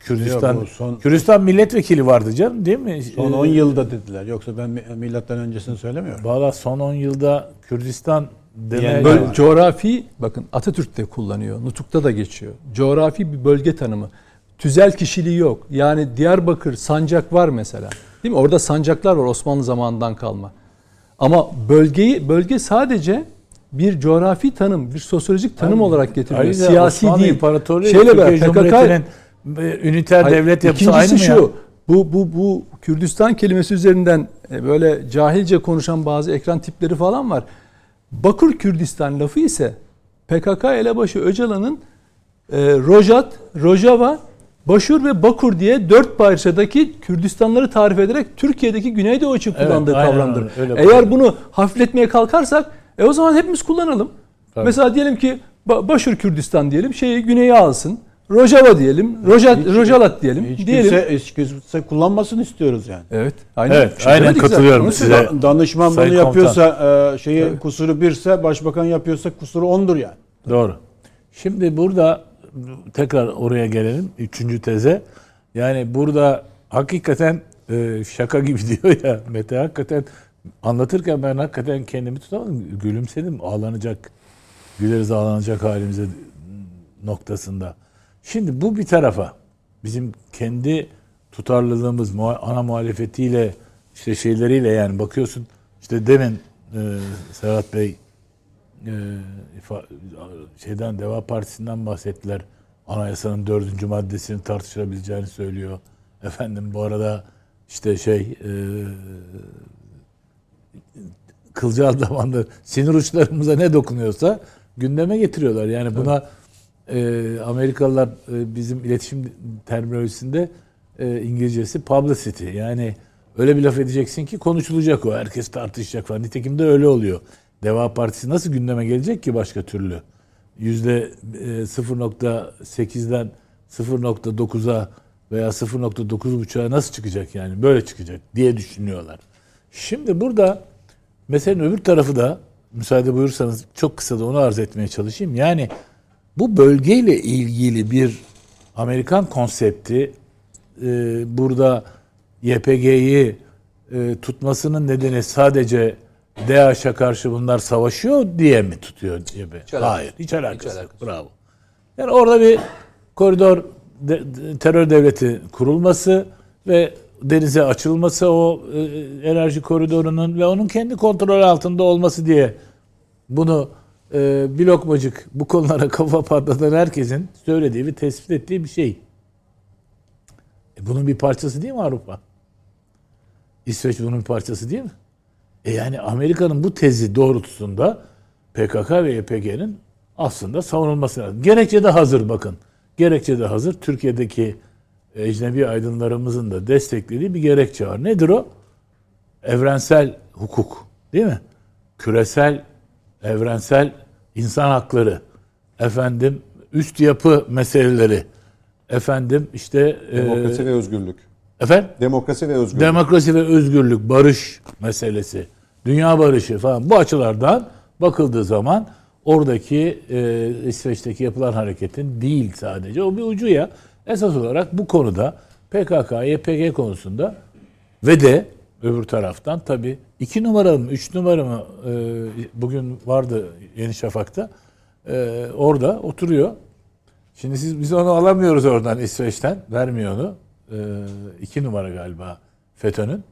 Kürdistan Yok, son- Kürdistan milletvekili vardı canım değil mi? Son Ee, 10 yılda dediler. Yoksa ben mi- milattan öncesini söylemiyorum. Valla son 10 yılda Kürdistan demeye Yani Böl- coğrafi bakın Atatürk de kullanıyor. Nutuk'ta da geçiyor. Coğrafi bir bölge tanımı. Tüzel kişiliği yok. Yani Diyarbakır sancak var mesela. Değil mi? Orada sancaklar var Osmanlı zamanından kalma. Ama bölgeyi bölge sadece bir coğrafi tanım, bir sosyolojik tanım olarak getiriliyor. Siyasi Osmanlı değil. İmparatorluğu Şeyle beraber PKK üniter Hayır, devlet yapısı aynı mı şu. ya? Bu bu bu Kürdistan kelimesi üzerinden e, böyle cahilce konuşan bazı ekran tipleri falan var. Bakur Kürdistan lafı ise PKK elebaşı Öcalan'ın e, Rojat, Rojava, Başur ve Bakur diye dört parçadaki Kürdistanları tarif ederek Türkiye'deki Güneydoğu için Evet, kullandığı aynen kavramdır. öyle, öyle Eğer bunu hafifletmeye kalkarsak e o zaman hepimiz kullanalım. Tabii. Mesela diyelim ki Ba- Başur Kürdistan diyelim, şeyi güneye alsın. Rojava diyelim, Rojat, Hiç- Rojalat diyelim. Hiç diyelim. kimse, hiç kimse kullanmasın istiyoruz yani. Evet, aynen. Evet, şey aynen zaten. katılıyorum Onu size. Danışman Sayın bunu yapıyorsa e, şeyi kusuru birse başbakan yapıyorsa kusuru ondur yani. Doğru. Şimdi burada tekrar oraya gelelim. Üçüncü teze. Yani burada hakikaten e, şaka gibi diyor ya Mete hakikaten anlatırken ben hakikaten kendimi tutamadım. Gülümsedim. Ağlanacak. Güleriz ağlanacak halimize noktasında. Şimdi bu bir tarafa bizim kendi tutarlılığımız ana muhalefetiyle işte şeyleriyle yani bakıyorsun işte demin e, Serhat Bey e, şeyden Deva Partisi'nden bahsettiler. Anayasanın dördüncü maddesini tartışılabileceğini söylüyor. Efendim bu arada işte şey e, kılcal zamanda sinir uçlarımıza ne dokunuyorsa gündeme getiriyorlar. Yani buna e, Amerikalılar e, bizim iletişim terminolojisinde e, İngilizcesi publicity. Yani öyle bir laf edeceksin ki konuşulacak o. Herkes tartışacak falan. Nitekim de öyle oluyor. Deva Partisi nasıl gündeme gelecek ki başka türlü? Yüzde e, 0.8'den 0.9'a veya 0.9.5'a nasıl çıkacak yani? Böyle çıkacak diye düşünüyorlar. Şimdi burada meselenin öbür tarafı da müsaade buyursanız çok kısa da onu arz etmeye çalışayım. Yani bu bölgeyle ilgili bir Amerikan konsepti e, burada YPG'yi e, tutmasının nedeni sadece DAEŞ'e karşı bunlar savaşıyor diye mi tutuyor YPG? alakası- Hayır, hiç alakası, hiç yok. alakası Bravo. Yani orada bir koridor de- de- terör devleti kurulması ve denize açılması o e, enerji koridorunun ve onun kendi kontrol altında olması diye bunu e, bir lokmacık bu konulara kafa patlatan herkesin söylediği ve tespit ettiği bir şey. E, bunun bir parçası değil mi Avrupa? İsveç bunun bir parçası değil mi? E yani Amerika'nın bu tezi doğrultusunda PKK ve YPG'nin aslında savunulması lazım. Gerekçe de hazır bakın. Gerekçe de hazır. Türkiye'deki ecnebi aydınlarımızın da desteklediği bir gerekçe var. Nedir o? Evrensel hukuk. Değil mi? Küresel, evrensel insan hakları, efendim üst yapı meseleleri, efendim işte e, demokrasi e, ve özgürlük. Efendim? Demokrasi ve özgürlük. Demokrasi ve özgürlük, barış meselesi, dünya barışı falan bu açılardan bakıldığı zaman oradaki e, İsveç'teki yapılan hareketin değil sadece o bir ucu ya. Esas olarak bu konuda PKK, YPG konusunda ve de öbür taraftan tabi 2 numara mı 3 numara mı e, bugün vardı Yeni Şafak'ta. E, orada oturuyor. Şimdi siz biz onu alamıyoruz oradan İsveç'ten. Vermiyor onu. 2 e, numara galiba FETÖ'nün.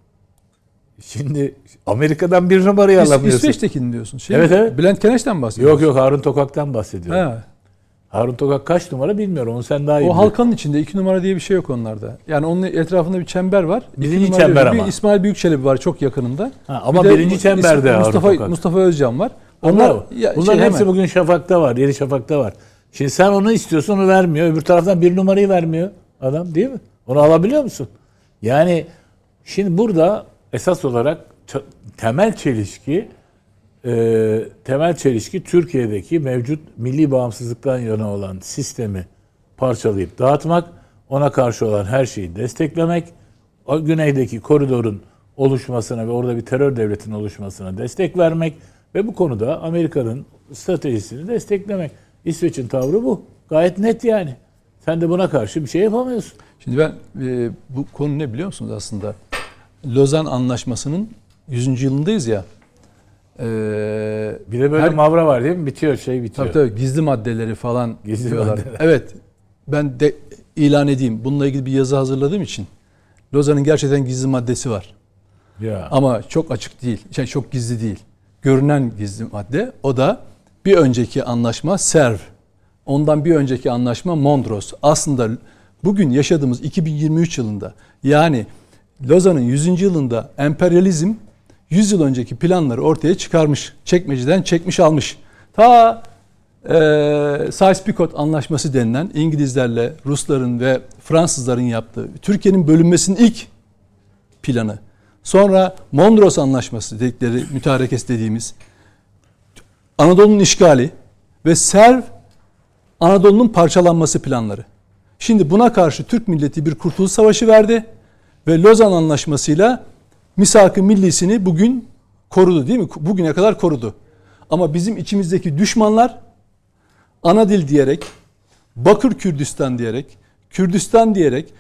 Şimdi Amerika'dan bir numarayı İs, alamıyorsun. İsveç'tekini diyorsun. Şey evet evet. Bülent Keneş'ten bahsediyorsun. Yok yok Harun Tokak'tan bahsediyorum. Ha. Harun Tokak kaç numara bilmiyorum. Onu sen daha iyi O biliyorsun. halkanın içinde iki numara diye bir şey yok onlarda. Yani onun etrafında bir çember var. İki Birinci numara çember diyor. Bir ama. İsmail Büyükçelebi var çok yakınında. Ha, ama Bir birinci çemberde Harun Mustafa, Tokak. Mustafa Özcan var. Onlar, Onlar ya, Bunların şey, hepsi hemen. bugün Şafak'ta var. Yeni Şafak'ta var. Şimdi sen onu istiyorsun onu vermiyor. Öbür taraftan bir numarayı vermiyor adam değil mi? Onu alabiliyor musun? Yani şimdi burada esas olarak temel çelişki e, temel çelişki Türkiye'deki mevcut milli bağımsızlıktan yana olan sistemi parçalayıp dağıtmak, ona karşı olan her şeyi desteklemek, o güneydeki koridorun oluşmasına ve orada bir terör devletinin oluşmasına destek vermek ve bu konuda Amerika'nın stratejisini desteklemek. İsveç'in tavrı bu. Gayet net yani. Sen de buna karşı bir şey yapamıyorsun. Şimdi ben e, bu konu ne biliyor musunuz aslında? Lozan Anlaşması'nın 100. yılındayız ya. E, Bir de böyle Her- mavra var değil mi? Bitiyor şey bitiyor. Tabii tabii gizli maddeleri falan Gizli diyorlar. maddeler. Evet. Ben de ilan edeyim. Bununla ilgili bir yazı hazırladığım için. Lozan'ın gerçekten gizli maddesi var. Ya. Ama çok açık değil. Şey, çok gizli değil. Görünen gizli madde. O da bir önceki anlaşma Serv. Ondan bir önceki anlaşma Mondros. Aslında bugün yaşadığımız 2023 yılında yani Lozan'ın 100. yılında emperyalizm 100 yıl önceki planları ortaya çıkarmış. Çekmeceden çekmiş almış. Ta e, Sykes-Picot anlaşması denilen İngilizlerle Rusların ve Fransızların yaptığı Türkiye'nin bölünmesinin ilk planı. Sonra Mondros Anlaşması dedikleri mütarekes dediğimiz Anadolu'nun işgali ve Serv Anadolu'nun parçalanması planları. Şimdi buna karşı Türk milleti bir kurtuluş savaşı verdi ve Lozan Anlaşması'yla misak-ı millisini bugün korudu değil mi? Bugüne kadar korudu. Ama bizim içimizdeki düşmanlar ana dil diyerek, Bakır Kürdistan diyerek, Kürdistan diyerek,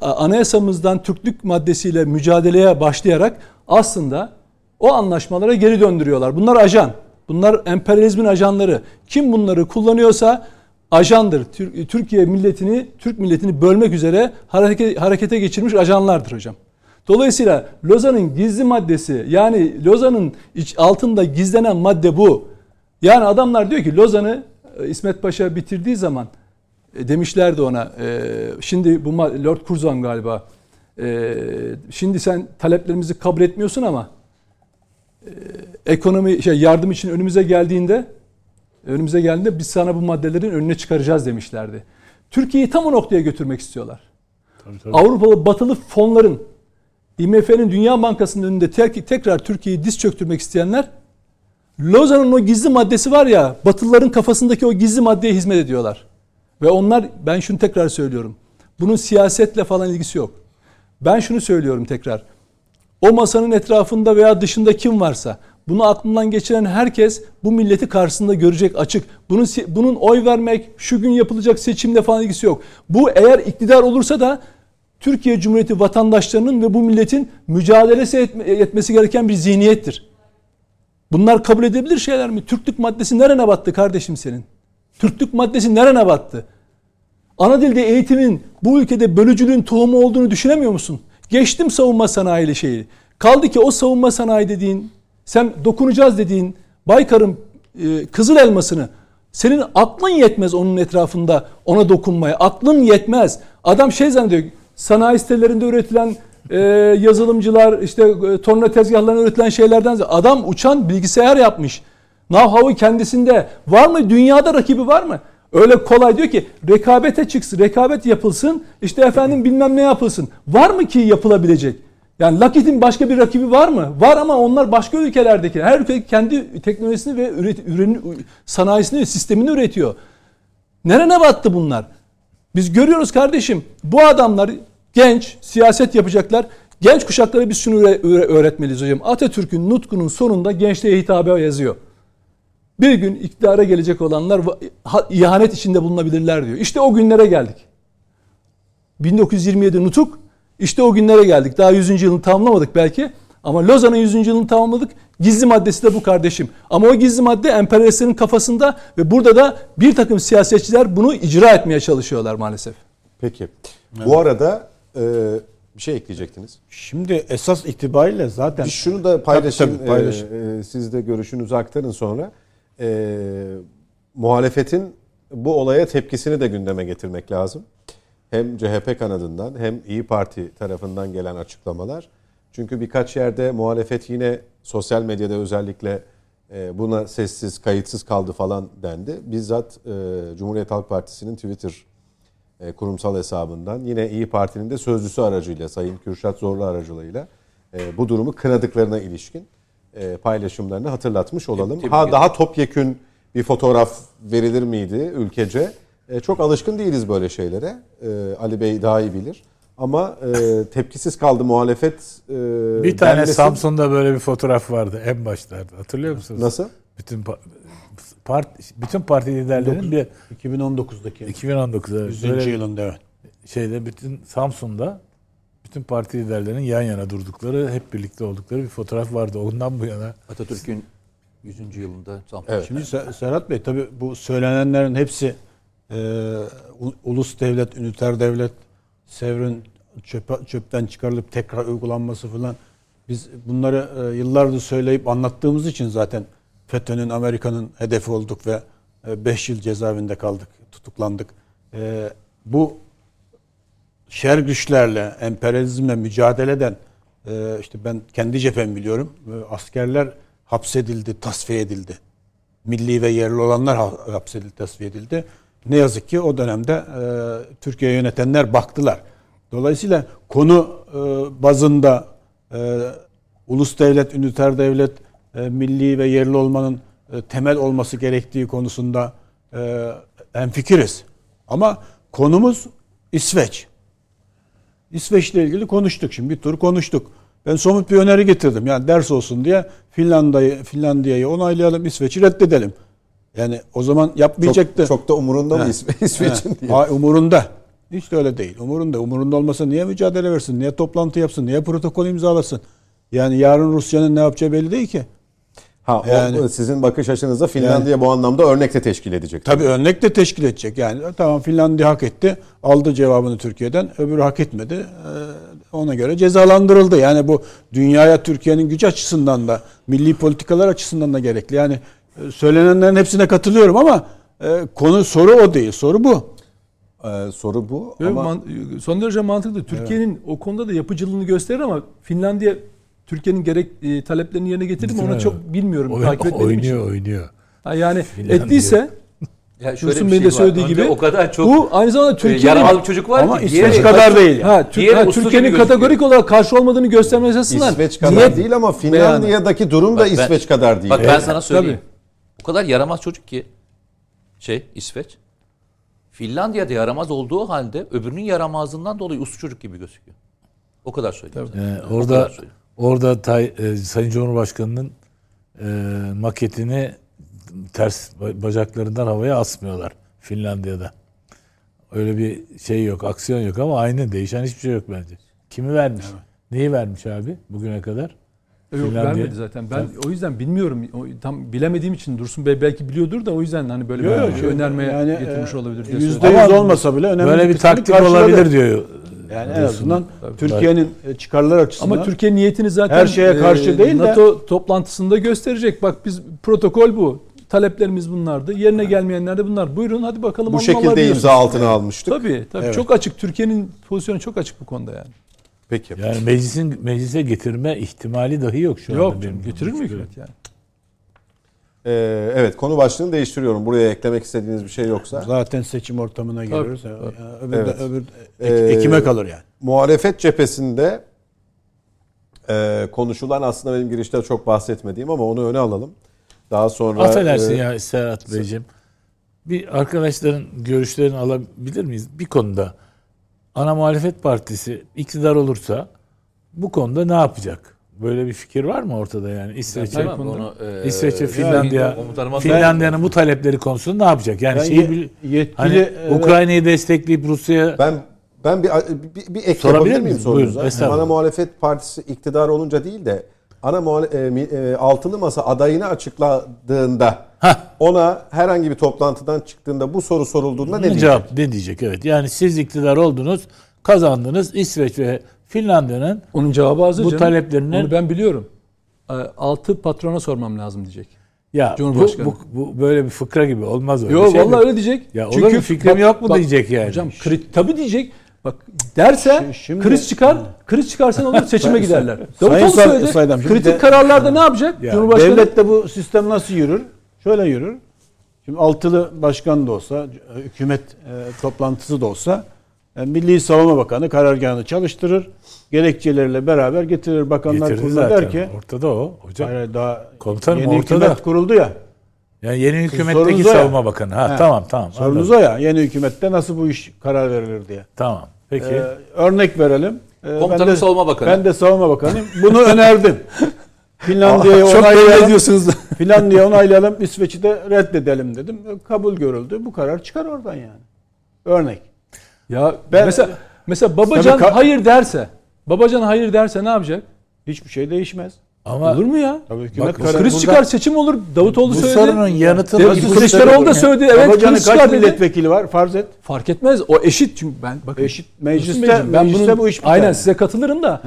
anayasamızdan Türklük maddesiyle mücadeleye başlayarak aslında o anlaşmalara geri döndürüyorlar. Bunlar ajan. Bunlar emperyalizmin ajanları. Kim bunları kullanıyorsa ajandır. Tür- Türkiye milletini, Türk milletini bölmek üzere hareke- harekete geçirmiş ajanlardır hocam. Dolayısıyla Lozan'ın gizli maddesi yani Lozan'ın altında gizlenen madde bu. Yani adamlar diyor ki Lozan'ı e, İsmet Paşa bitirdiği zaman e, demişlerdi ona e, şimdi bu Lord Curzon galiba şimdi sen taleplerimizi kabul etmiyorsun ama ekonomi şey yardım için önümüze geldiğinde önümüze geldiğinde biz sana bu maddelerin önüne çıkaracağız demişlerdi. Türkiye'yi tam o noktaya götürmek istiyorlar. Avrupalı batılı fonların IMF'nin Dünya Bankası'nın önünde tek- tekrar Türkiye'yi diz çöktürmek isteyenler Lozan'ın o gizli maddesi var ya Batılıların kafasındaki o gizli maddeye hizmet ediyorlar. Ve onlar ben şunu tekrar söylüyorum. Bunun siyasetle falan ilgisi yok. Ben şunu söylüyorum tekrar. O masanın etrafında veya dışında kim varsa bunu aklından geçiren herkes bu milleti karşısında görecek açık. Bunun bunun oy vermek, şu gün yapılacak seçimle falan ilgisi yok. Bu eğer iktidar olursa da Türkiye Cumhuriyeti vatandaşlarının ve bu milletin mücadelesi etme- etmesi gereken bir zihniyettir. Bunlar kabul edebilir şeyler mi? Türklük maddesi nerene battı kardeşim senin? Türklük maddesi nerene battı? ana dilde eğitimin bu ülkede bölücülüğün tohumu olduğunu düşünemiyor musun? Geçtim savunma sanayili şeyi. Kaldı ki o savunma sanayi dediğin, sen dokunacağız dediğin Baykar'ın e, kızıl elmasını senin aklın yetmez onun etrafında ona dokunmaya. Aklın yetmez. Adam şey zannediyor. Sanayi sitelerinde üretilen e, yazılımcılar işte e, torna tezgahlarında üretilen şeylerden adam uçan bilgisayar yapmış. Know-how'ı kendisinde. Var mı? Dünyada rakibi var mı? Öyle kolay diyor ki rekabete çıksın, rekabet yapılsın, işte efendim bilmem ne yapılsın. Var mı ki yapılabilecek? Yani Lockheed'in başka bir rakibi var mı? Var ama onlar başka ülkelerdeki. Her ülke kendi teknolojisini ve üret, ürün, sanayisini sistemini üretiyor. Nerene battı bunlar? Biz görüyoruz kardeşim. Bu adamlar genç, siyaset yapacaklar. Genç kuşaklara biz şunu öğretmeliyiz hocam. Atatürk'ün nutkunun sonunda gençliğe hitabe yazıyor. Bir gün iktidara gelecek olanlar ihanet içinde bulunabilirler diyor. İşte o günlere geldik. 1927 nutuk işte o günlere geldik. Daha 100. yılını tamamlamadık belki. Ama Lozan'ın 100. yılını tamamladık. Gizli maddesi de bu kardeşim. Ama o gizli madde emperyalistlerin kafasında ve burada da bir takım siyasetçiler bunu icra etmeye çalışıyorlar maalesef. Peki. Bu arada e, bir şey ekleyecektiniz. Şimdi esas itibariyle zaten... Bir şunu da paylaşın. Tabii, tabii, paylaş. E, e, siz de görüşünüzü aktarın sonra. E, muhalefetin bu olaya tepkisini de gündeme getirmek lazım hem CHP kanadından hem İyi Parti tarafından gelen açıklamalar. Çünkü birkaç yerde muhalefet yine sosyal medyada özellikle e, buna sessiz, kayıtsız kaldı falan dendi. Bizzat e, Cumhuriyet Halk Partisi'nin Twitter e, kurumsal hesabından yine İyi Parti'nin de sözcüsü aracıyla Sayın Kürşat Zorlu aracılığıyla bu durumu kınadıklarına ilişkin paylaşımlarını hatırlatmış olalım. Ha daha topyekün bir fotoğraf verilir miydi ülkece? Çok alışkın değiliz böyle şeylere. Ali Bey daha iyi bilir. Ama e, tepkisiz kaldı muhalefet. E, bir tane denmesi... Samsun'da böyle bir fotoğraf vardı en başlarda. Hatırlıyor musunuz? Nasıl? Bütün part, bütün parti liderlerinin bir 2019'daki 2019'da 100. Böyle yılında evet. Şeyde bütün Samsun'da bütün parti liderlerinin yan yana durdukları, hep birlikte oldukları bir fotoğraf vardı. Ondan bu yana Atatürk'ün 100. yılında Samsun. Evet. Şimdi Serhat Bey tabii bu söylenenlerin hepsi e, ulus devlet, üniter devlet, Sevr'in çöpe, çöpten çıkarılıp tekrar uygulanması falan biz bunları e, yıllardır söyleyip anlattığımız için zaten FETÖ'nün, Amerika'nın hedefi olduk ve 5 e, yıl cezaevinde kaldık, tutuklandık. E, bu şer güçlerle, emperyalizmle mücadele eden işte ben kendi cephemi biliyorum. Askerler hapsedildi, tasfiye edildi. Milli ve yerli olanlar hapsedildi, tasfiye edildi ne yazık ki o dönemde e, Türkiye yönetenler baktılar. Dolayısıyla konu e, bazında e, ulus devlet, üniter devlet, e, milli ve yerli olmanın e, temel olması gerektiği konusunda e, hemfikiriz. Ama konumuz İsveç. İsveç ile ilgili konuştuk şimdi bir tur konuştuk. Ben somut bir öneri getirdim. Yani ders olsun diye Finlandiya'yı Finlandiya'yı onaylayalım, İsveç'i reddedelim. Yani o zaman yapmayacaktı. Çok, çok da umurunda mı İsveç'in diye. Ha, umurunda. Hiç de öyle değil. Umurunda. Umurunda olmasa niye mücadele versin? Niye toplantı yapsın? Niye protokol imzalasın? Yani yarın Rusya'nın ne yapacağı belli değil ki. Ha yani, o sizin bakış açınızda Finlandiya yani, bu anlamda örnek de teşkil edecek. Tabii örnek de teşkil edecek. Yani tamam Finlandiya hak etti. Aldı cevabını Türkiye'den. Öbürü hak etmedi. Ee, ona göre cezalandırıldı. Yani bu dünyaya Türkiye'nin güç açısından da milli politikalar açısından da gerekli. Yani söylenenlerin hepsine katılıyorum ama e, konu soru o değil. Soru bu. Ee, soru bu. Evet, ama man, son derece mantıklı. Türkiye'nin evet. o konuda da yapıcılığını gösterir ama Finlandiya Türkiye'nin gerek e, taleplerini yerine getirdi mi ona çok bilmiyorum. Oy, takip oynuyor, için. oynuyor. Ha, yani Finlandiya. ettiyse ya şöyle Dursun Bey'in de şey söylediği gibi o kadar çok bu aynı zamanda e, Türkiye'nin yaralı çocuk var ama ki İsveç kadar değil. Ha, ha Türkiye'nin kategorik olarak karşı olmadığını göstermesi açısından İsveç kadar niyet, değil ama Finlandiya'daki durum da bak, İsveç ben, kadar değil. Bak ben sana söyleyeyim. Tabii. O kadar yaramaz çocuk ki şey İsveç. Finlandiya'da yaramaz olduğu halde öbürünün yaramazlığından dolayı uslu çocuk gibi gözüküyor. O kadar söyleyeyim. Ee, orada söyleyeyim. orada tay, e, Sayın Cumhurbaşkanı'nın e, maketini ters bacaklarından havaya asmıyorlar Finlandiya'da. Öyle bir şey yok, aksiyon yok ama aynı değişen hiçbir şey yok bence. Kimi vermiş? Evet. Neyi vermiş abi bugüne kadar? Yok Finlandiya. vermedi zaten. Ben o yüzden bilmiyorum. O, tam bilemediğim için Dursun Bey belki biliyordur da o yüzden hani böyle Yok, bir yok, şey önermeye yani, getirmiş e, olabilir diye Yüzde söyledim. yüz Ama olmasa bile önemli Böyle bir kısmını taktik karşıladı. olabilir diyor. Yani en azından. Türkiye'nin e, çıkarları açısından. Ama Türkiye niyetini zaten Her şeye karşı e, değil de- NATO toplantısında gösterecek. Bak biz protokol bu. Taleplerimiz bunlardı. Yerine gelmeyenler de bunlar. Buyurun hadi bakalım Bu şekilde imza altına almıştık. Tabii tabii Evet. çok açık. Türkiye'nin pozisyonu çok açık bu konuda yani. Peki. Yani meclisin meclise getirme ihtimali dahi yok şu anda. Yok benim canım, getirir mi hükümet yani? Ee, evet konu başlığını değiştiriyorum. Buraya eklemek istediğiniz bir şey yoksa. Zaten seçim ortamına. Yani öbür, Evet. öbür Ee, ek- ekime kalır yani. Muhalefet cephesinde e, konuşulan aslında benim girişte çok bahsetmediğim ama onu öne alalım. Daha sonra Affedersin e, ya Serhat Beyciğim. Bir arkadaşların görüşlerini alabilir miyiz? Bir konuda ana muhalefet partisi iktidar olursa bu konuda ne yapacak? Böyle bir fikir var mı ortada yani? İsveç'e, Tamam, onu, e, İsveç'e, Finlandiya, Finlandiya'nın bu talepleri konusunda ne yapacak? Yani Ben şeyi bil- yetkili, hani e, Ukrayna'yı destekleyip Rusya'ya ben ben bir bir, bir ek Sorabilir miyim sorunuza? Buyurun, estağfurullah. Ana muhalefet partisi iktidar olunca değil de ana muhale- e, e, altılı masa adayını açıkladığında Hah. ona herhangi bir toplantıdan çıktığında bu soru sorulduğunda ne diyecek? cevap ne diyecek? Evet. Yani siz iktidar oldunuz, kazandınız. İsveç ve Finlandiya'nın Onun cevabı hazır Bu canım. taleplerinin- Onu ben biliyorum. E, Altı patrona sormam lazım diyecek. ya bu, Cumhurbaşkanı. bu, bu böyle bir fıkra gibi olmaz öyle Yok şey mi? vallahi öyle diyecek. Ya olur mu? Fikrim yok mu diyecek yani. Hocam kri, tabii diyecek. Bak derse Şi- şimdi- kriz çıkar, kriz çıkarsa ne olur seçime giderler. Davutoğlu söyledi. Saydam, kritik de- kararlarda ne yapacak? Ya, Cumhurbaşkanı Devlette bu sistem nasıl yürür? Şöyle yürür. Şimdi altılı başkan da olsa, hükümet e, toplantısı da olsa e, Milli Savunma Bakanı karargahını çalıştırır. Gerekçeleriyle beraber getirir bakanlar Getirdi zaten. der ki ortada o hocam. hayır, daha Komutanım, yeni ortada. hükümet kuruldu ya. Yani yeni hükümetteki o ya. savunma bakanı. Ha, He. tamam tamam. Sorunuz anladım. o ya. Yeni hükümette nasıl bu iş karar verilir diye. Tamam. Peki. Ee, örnek verelim. Ee, Komutanım ben de- Savunma Bakanı. Ben de savunma bakanıyım. Bunu önerdim. Belli onaylayalım. ediyorsunuz da. Finlandiya onaylayalım. İsveç'i de reddedelim dedim. Kabul görüldü. Bu karar çıkar oradan yani. Örnek. Ya Ben- mesela mesela Babacan hayır derse, Babacan hayır derse ne yapacak? Hiçbir şey değişmez. Ama olur mu ya? Tabii Bak, Kriz burada- çıkar seçim olur. Davutoğlu bu söyledi. sorunun yanıtını De- ipuçları Kılıçdaroğlu da söyledi. Evet Babacan'ın kriz çıkar dedi. milletvekili var? Farz et. Fark etmez. O eşit çünkü ben bakın. Eşit. Mecliste, ben mecliste bunun, bu iş biter. Aynen size katılırım da.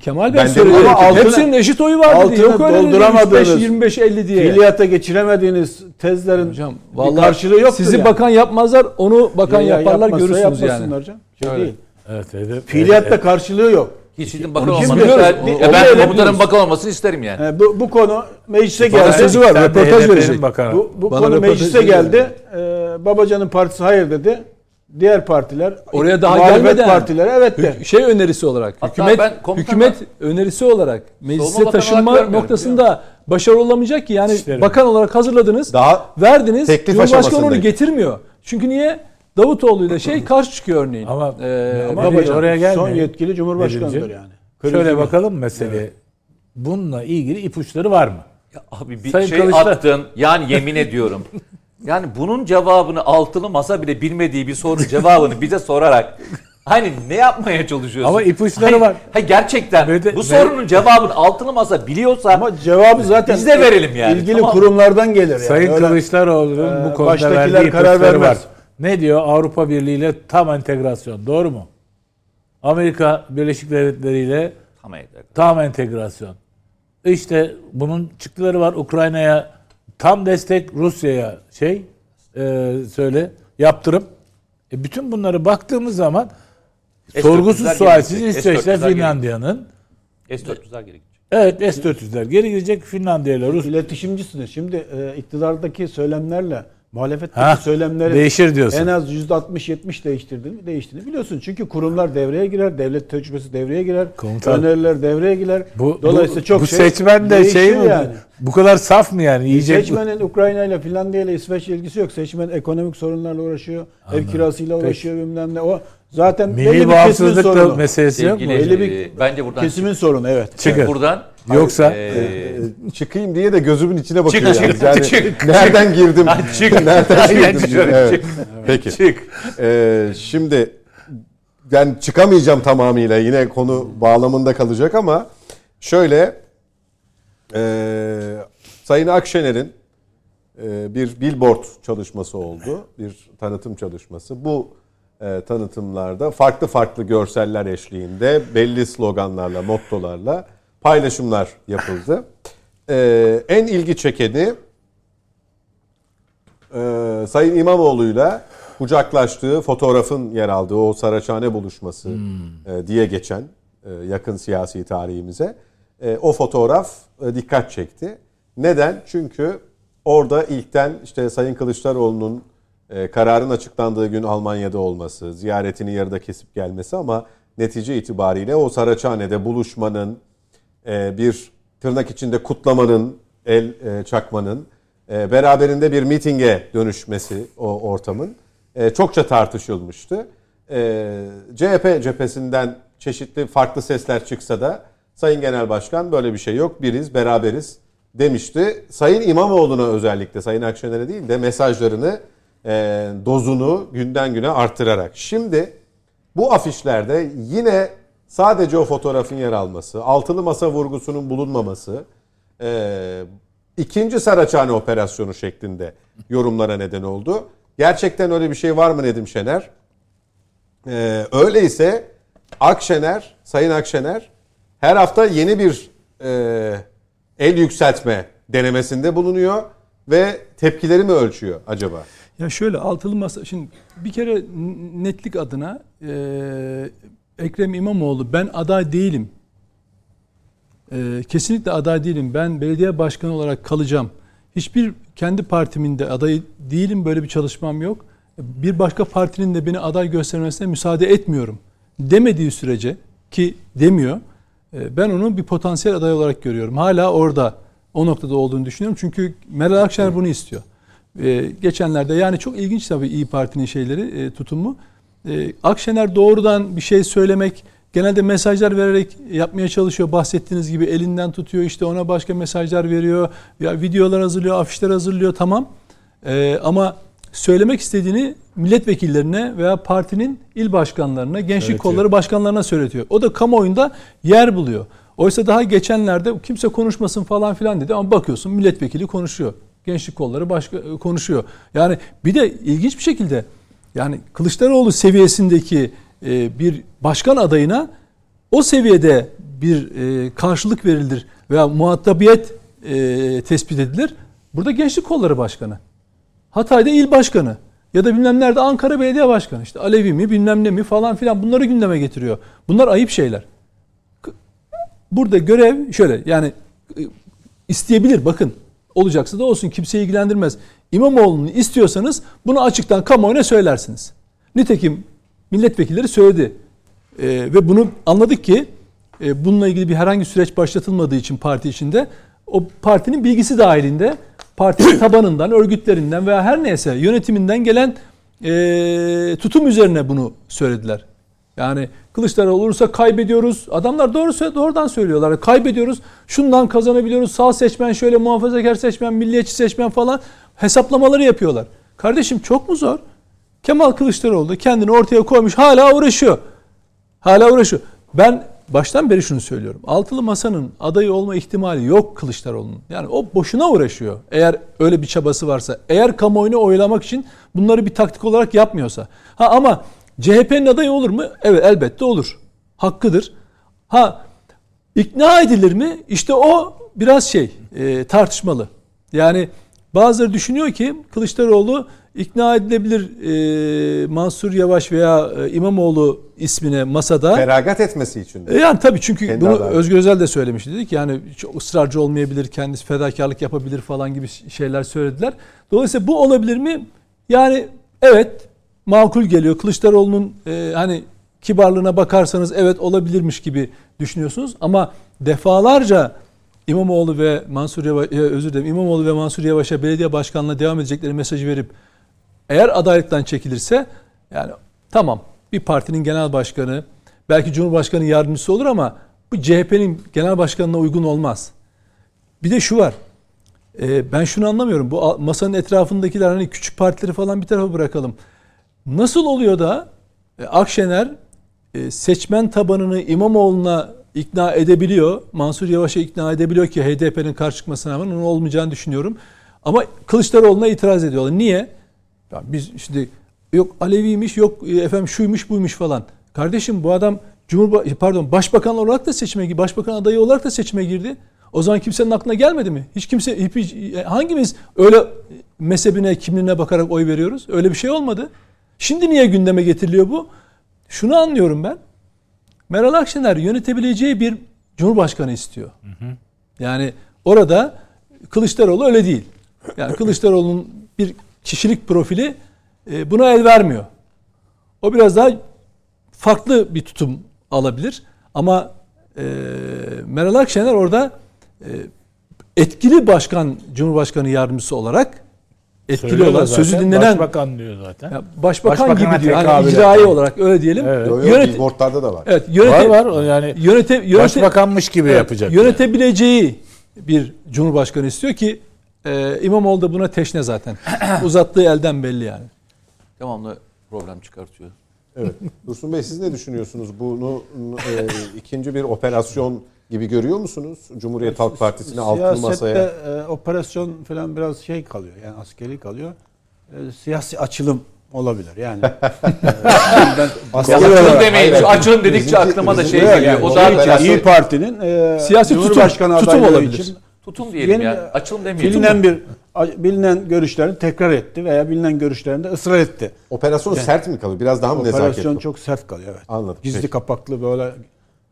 Kemal Bey Ben söyledi. Ama altına- Hepsinin eşit oyu var dedi. Yok öyle dedi. dolduramadığınız 25 25 50 diye. Fiiliyata geçiremediğiniz tezlerin Hocam bir vallahi karşılığı yoktur Sizi yani. bakan yapmazlar, onu bakan Ya- ya yaparlar görürsünüz yani. yapmasınlar canım. Şey değil. Evet, hedef, Fiiliyatta karşılığı yok. Hiçbir bakan Ya onu ben komutanın bakan olmasını isterim yani. Ee, bu, bu konu meclise Bana geldi. sözü var, röportaj verecek. bakanı. Bu, bu Bana konu meclise geldi. Ee, Babacan'ın partisi hayır dedi. Diğer partiler Oraya daha gelmeden partileri evet de. Şey önerisi olarak Hatta hükümet hükümet önerisi olarak meclise taşınma noktasında başarılı olamayacak ki yani İşlerim. bakan olarak hazırladınız Daha verdiniz teklif Cumhurbaşkanı onu getirmiyor. Çünkü niye? Davutoğlu ile şey karşı çıkıyor örneğin. Ama- Ee, ama Babacan. oraya gelmiyor. Son yetkili Cumhurbaşkanıdır yani. Şöyle Krizi- bakalım meseleye. Bununla ilgili ipuçları var mı? Ya abi bir Sayın şey Kılıçdaroğlu- attın. Yani yemin ediyorum. Yani bunun cevabını altılı masa bile bilmediği bir soru cevabını bize sorarak hani ne yapmaya çalışıyorsun? Ama ipuçları Hayır, var. hayır, gerçekten Ve de- bu ve- sorunun cevabını altılı masa biliyorsa Ama cevabı zaten Biz de verelim yani, ilgili tamam kurumlardan gelir yani. Sayın Öyle- Kılıçdaroğlu'nun Ee, bu konuda verdiği karar ipuçları var. Ne diyor? Avrupa Birliği ile tam entegrasyon. Doğru mu? Amerika Birleşik Devletleri ile Tamam, evet. tam entegrasyon. İşte bunun çıktıları var. Ukrayna'ya tam destek, Rusya'ya şey e, söyle yaptırım. E, bütün bunları baktığımız zaman S-400'ler sorgusuz geri sualsiz gidecek. İsveç'le S-400'ler geri Finlandiya'nın S-400'ler gerekecek. evet S-400'ler geri gidecek Finlandiya ile Rusya. İletişimcisiniz. Şimdi e, iktidardaki söylemlerle muhalefetteki Ha, söylemleri değişir diyorsun. en az %60-70 değiştirdi mi? Değiştiğini biliyorsun. Çünkü kurumlar devreye girer, devlet tecrübesi devreye girer, Komutan, öneriler devreye girer. Bu, Dolayısıyla bu, çok bu şey seçmen de şey mi? yani. Bu kadar saf mı yani? Yiyecek? Seçmenin Ukrayna ile Finlandiya ile İsveç ilgisi yok. Seçmen ekonomik sorunlarla uğraşıyor, ev kirasıyla uğraşıyor bilmem ne. O zaten belli Milli bir kesimin sorunu. meselesi yok mu? Sevgili, Öyle bir e, bence buradan Kesimin sorunu evet. Çıkın. buradan Yoksa e, Ee, çıkayım diye de gözümün içine bakıyor. Çık, yani. çık, Yani çık, nereden girdim? çık. nereden Aynen girdim? şöyle Evet. Peki. çık. Ee, şimdi ben çıkamayacağım tamamıyla. Yine konu bağlamında kalacak ama şöyle Ee, Sayın Akşener'in e, bir billboard çalışması oldu. Bir tanıtım çalışması. Bu e, tanıtımlarda farklı farklı görseller eşliğinde belli sloganlarla, mottolarla paylaşımlar yapıldı. Ee, en ilgi çekeni e, Sayın İmamoğlu'yla kucaklaştığı fotoğrafın yer aldığı o Saraçhane buluşması e, diye geçen e, yakın siyasi tarihimize e, o fotoğraf e, dikkat çekti. Neden? Çünkü orada ilkten işte Sayın Kılıçdaroğlu'nun e, kararın açıklandığı gün Almanya'da olması, ziyaretini yarıda kesip gelmesi ama netice itibariyle o Saraçhane'de buluşmanın, e, bir tırnak içinde kutlamanın, el e, çakmanın, e, beraberinde bir mitinge dönüşmesi o ortamın çokça tartışılmıştı. E, CHP cephesinden çeşitli farklı sesler çıksa da Sayın Genel Başkan böyle bir şey yok, biriz, beraberiz demişti. Sayın İmamoğlu'na özellikle, Sayın Akşener'e değil de mesajlarını, dozunu günden güne arttırarak. Şimdi bu afişlerde yine sadece o fotoğrafın yer alması, altılı masa vurgusunun bulunmaması, e, ikinci Saraçhane operasyonu şeklinde yorumlara neden oldu. Gerçekten öyle bir şey var mı Nedim Şener? E, öyleyse Akşener, Sayın Akşener her hafta yeni bir e, el yükseltme denemesinde bulunuyor ve tepkileri mi ölçüyor acaba? Ya şöyle altılı masa şimdi bir kere netlik adına e, Ekrem İmamoğlu ben aday değilim. E, kesinlikle aday değilim. Ben belediye başkanı olarak kalacağım. Hiçbir kendi partimin de adayı değilim. Böyle bir çalışmam yok. Bir başka partinin de beni aday göstermesine müsaade etmiyorum. Demediği sürece ki demiyor. e, Ben onu bir potansiyel aday olarak görüyorum. Hala orada o noktada olduğunu düşünüyorum. Çünkü Meral Akşener bunu istiyor. Ee, geçenlerde yani çok ilginç tabii İyi Parti'nin şeyleri e, tutumu. Ee, Akşener doğrudan bir şey söylemek genelde mesajlar vererek yapmaya çalışıyor. Bahsettiğiniz gibi elinden tutuyor işte ona başka mesajlar veriyor. Ya videolar hazırlıyor, afişler hazırlıyor tamam. Ee, ama söylemek istediğini milletvekillerine veya partinin il başkanlarına, gençlik Söyletiyor. kolları başkanlarına söyletiyor. O da kamuoyunda yer buluyor. Oysa daha geçenlerde kimse konuşmasın falan filan dedi ama bakıyorsun milletvekili konuşuyor. Gençlik kolları başka konuşuyor. Yani bir de ilginç bir şekilde yani Kılıçdaroğlu seviyesindeki e, bir başkan adayına o seviyede bir e, karşılık verilir veya muhatabiyet e, tespit edilir. Burada gençlik kolları başkanı. Hatay'da il başkanı ya da bilmem nerede Ankara Belediye Başkanı işte Alevi mi bilmem ne mi falan filan bunları gündeme getiriyor. Bunlar ayıp şeyler. Burada görev şöyle yani e, isteyebilir bakın olacaksa da olsun kimseyi ilgilendirmez. İmamoğlu'nu istiyorsanız bunu açıktan kamuoyuna söylersiniz. Nitekim milletvekilleri söyledi. Ee, ve bunu anladık ki e, bununla ilgili bir herhangi süreç başlatılmadığı için parti içinde o partinin bilgisi dahilinde partinin tabanından, örgütlerinden veya her neyse yönetiminden gelen e, tutum üzerine bunu söylediler. Yani Kılıçdaroğlu olursa kaybediyoruz. Adamlar doğru doğrudan söylüyorlar. Kaybediyoruz. Şundan kazanabiliyoruz. Sağ seçmen şöyle muhafazakar seçmen, milliyetçi seçmen falan hesaplamaları yapıyorlar. Kardeşim çok mu zor? Kemal Kılıçdaroğlu da kendini ortaya koymuş. Hala uğraşıyor. Hala uğraşıyor. Ben baştan beri şunu söylüyorum. Altılı Masa'nın adayı olma ihtimali yok Kılıçdaroğlu'nun. Yani o boşuna uğraşıyor. Eğer öyle bir çabası varsa. Eğer kamuoyunu oylamak için bunları bir taktik olarak yapmıyorsa. Ha ama CHP'nin adayı olur mu? Evet elbette olur. Hakkıdır. Ha ikna edilir mi? İşte o biraz şey e, tartışmalı. Yani bazıları düşünüyor ki Kılıçdaroğlu ikna edilebilir e, Mansur Yavaş veya e, İmamoğlu ismine masada. Feragat etmesi için. E Yani tabii çünkü Kendi bunu adayı. Özgür Özel de söylemişti. Dedi ki yani çok ısrarcı olmayabilir, kendisi fedakarlık yapabilir falan gibi şeyler söylediler. Dolayısıyla bu olabilir mi? Yani evet makul geliyor. Kılıçdaroğlu'nun e, hani kibarlığına bakarsanız evet olabilirmiş gibi düşünüyorsunuz ama defalarca İmamoğlu ve Mansur Yavaş, e, özür dilerim İmamoğlu ve Mansur Yavaş'a belediye başkanlığına devam edecekleri mesajı verip eğer adaylıktan çekilirse yani tamam bir partinin genel başkanı belki cumhurbaşkanı yardımcısı olur ama bu CHP'nin genel başkanına uygun olmaz. Bir de şu var. e, ben şunu anlamıyorum. Bu masanın etrafındakiler hani küçük partileri falan bir tarafa bırakalım. Nasıl oluyor da e, Akşener e, seçmen tabanını İmamoğlu'na ikna edebiliyor. Mansur Yavaş'ı ikna edebiliyor ki HDP'nin karşı çıkmasına rağmen onun olmayacağını düşünüyorum. Ama Kılıçdaroğlu'na itiraz ediyorlar. Niye? Ya biz şimdi yok Aleviymiş, yok e, efendim şuymuş, buymuş falan. Kardeşim bu adam Cumhurba pardon Başbakan olarak da seçime girdi. Başbakan adayı olarak da seçime girdi. O zaman kimsenin aklına gelmedi mi? Hiç kimse hiç, hangimiz öyle mezhebine, kimliğine bakarak oy veriyoruz? Öyle bir şey olmadı. Şimdi niye gündeme getiriliyor bu? Şunu anlıyorum ben. Meral Akşener yönetebileceği bir cumhurbaşkanı istiyor. Yani orada Kılıçdaroğlu öyle değil. Yani Kılıçdaroğlu'nun bir kişilik profili e, buna el vermiyor. O biraz daha farklı bir tutum alabilir. Ama e, Meral Akşener orada e, etkili başkan, cumhurbaşkanı yardımcısı olarak etkili Söylüyorlar olan, zaten, sözü dinlenen Başbakan diyor zaten. ya başbakan Başbakana gibi diyor. Hani icraî olarak öyle diyelim. Evet. Yo, yo, Yönet- billboardlarda da var. evet, yönete, var var yani yönete, yönete, başbakanmış gibi evet, yapacak. Yönetebileceği bir cumhurbaşkanı istiyor ki e, İmamoğlu da buna teşne zaten. Uzattığı elden belli yani. Devamlı problem çıkartıyor. Evet. Dursun Bey siz ne düşünüyorsunuz? Bunu e, ikinci bir operasyon gibi görüyor musunuz? Cumhuriyet Halk Partisi'ni Siyasette masaya. e, operasyon falan biraz şey kalıyor. Yani askeri kalıyor. E, siyasi açılım olabilir. Yani e, ben Açılım demeyin. hayır, Açılım dedikçe bizimki- aklıma da şey geliyor. yani O için- siyasi. İyi Parti'nin e, Siyasi tutum- Cumhurbaşkanı tutum olabilir. için Tutum diyelim Yeni- ya. Açılım demeyelim. bilinen bir bilinen görüşlerini tekrar etti veya bilinen görüşlerinde ısrar etti. Operasyon sert mi kalıyor? Biraz daha mı Operasyon nezaketli? çok sert kalıyor evet. Anladım. Gizli Peki. kapaklı böyle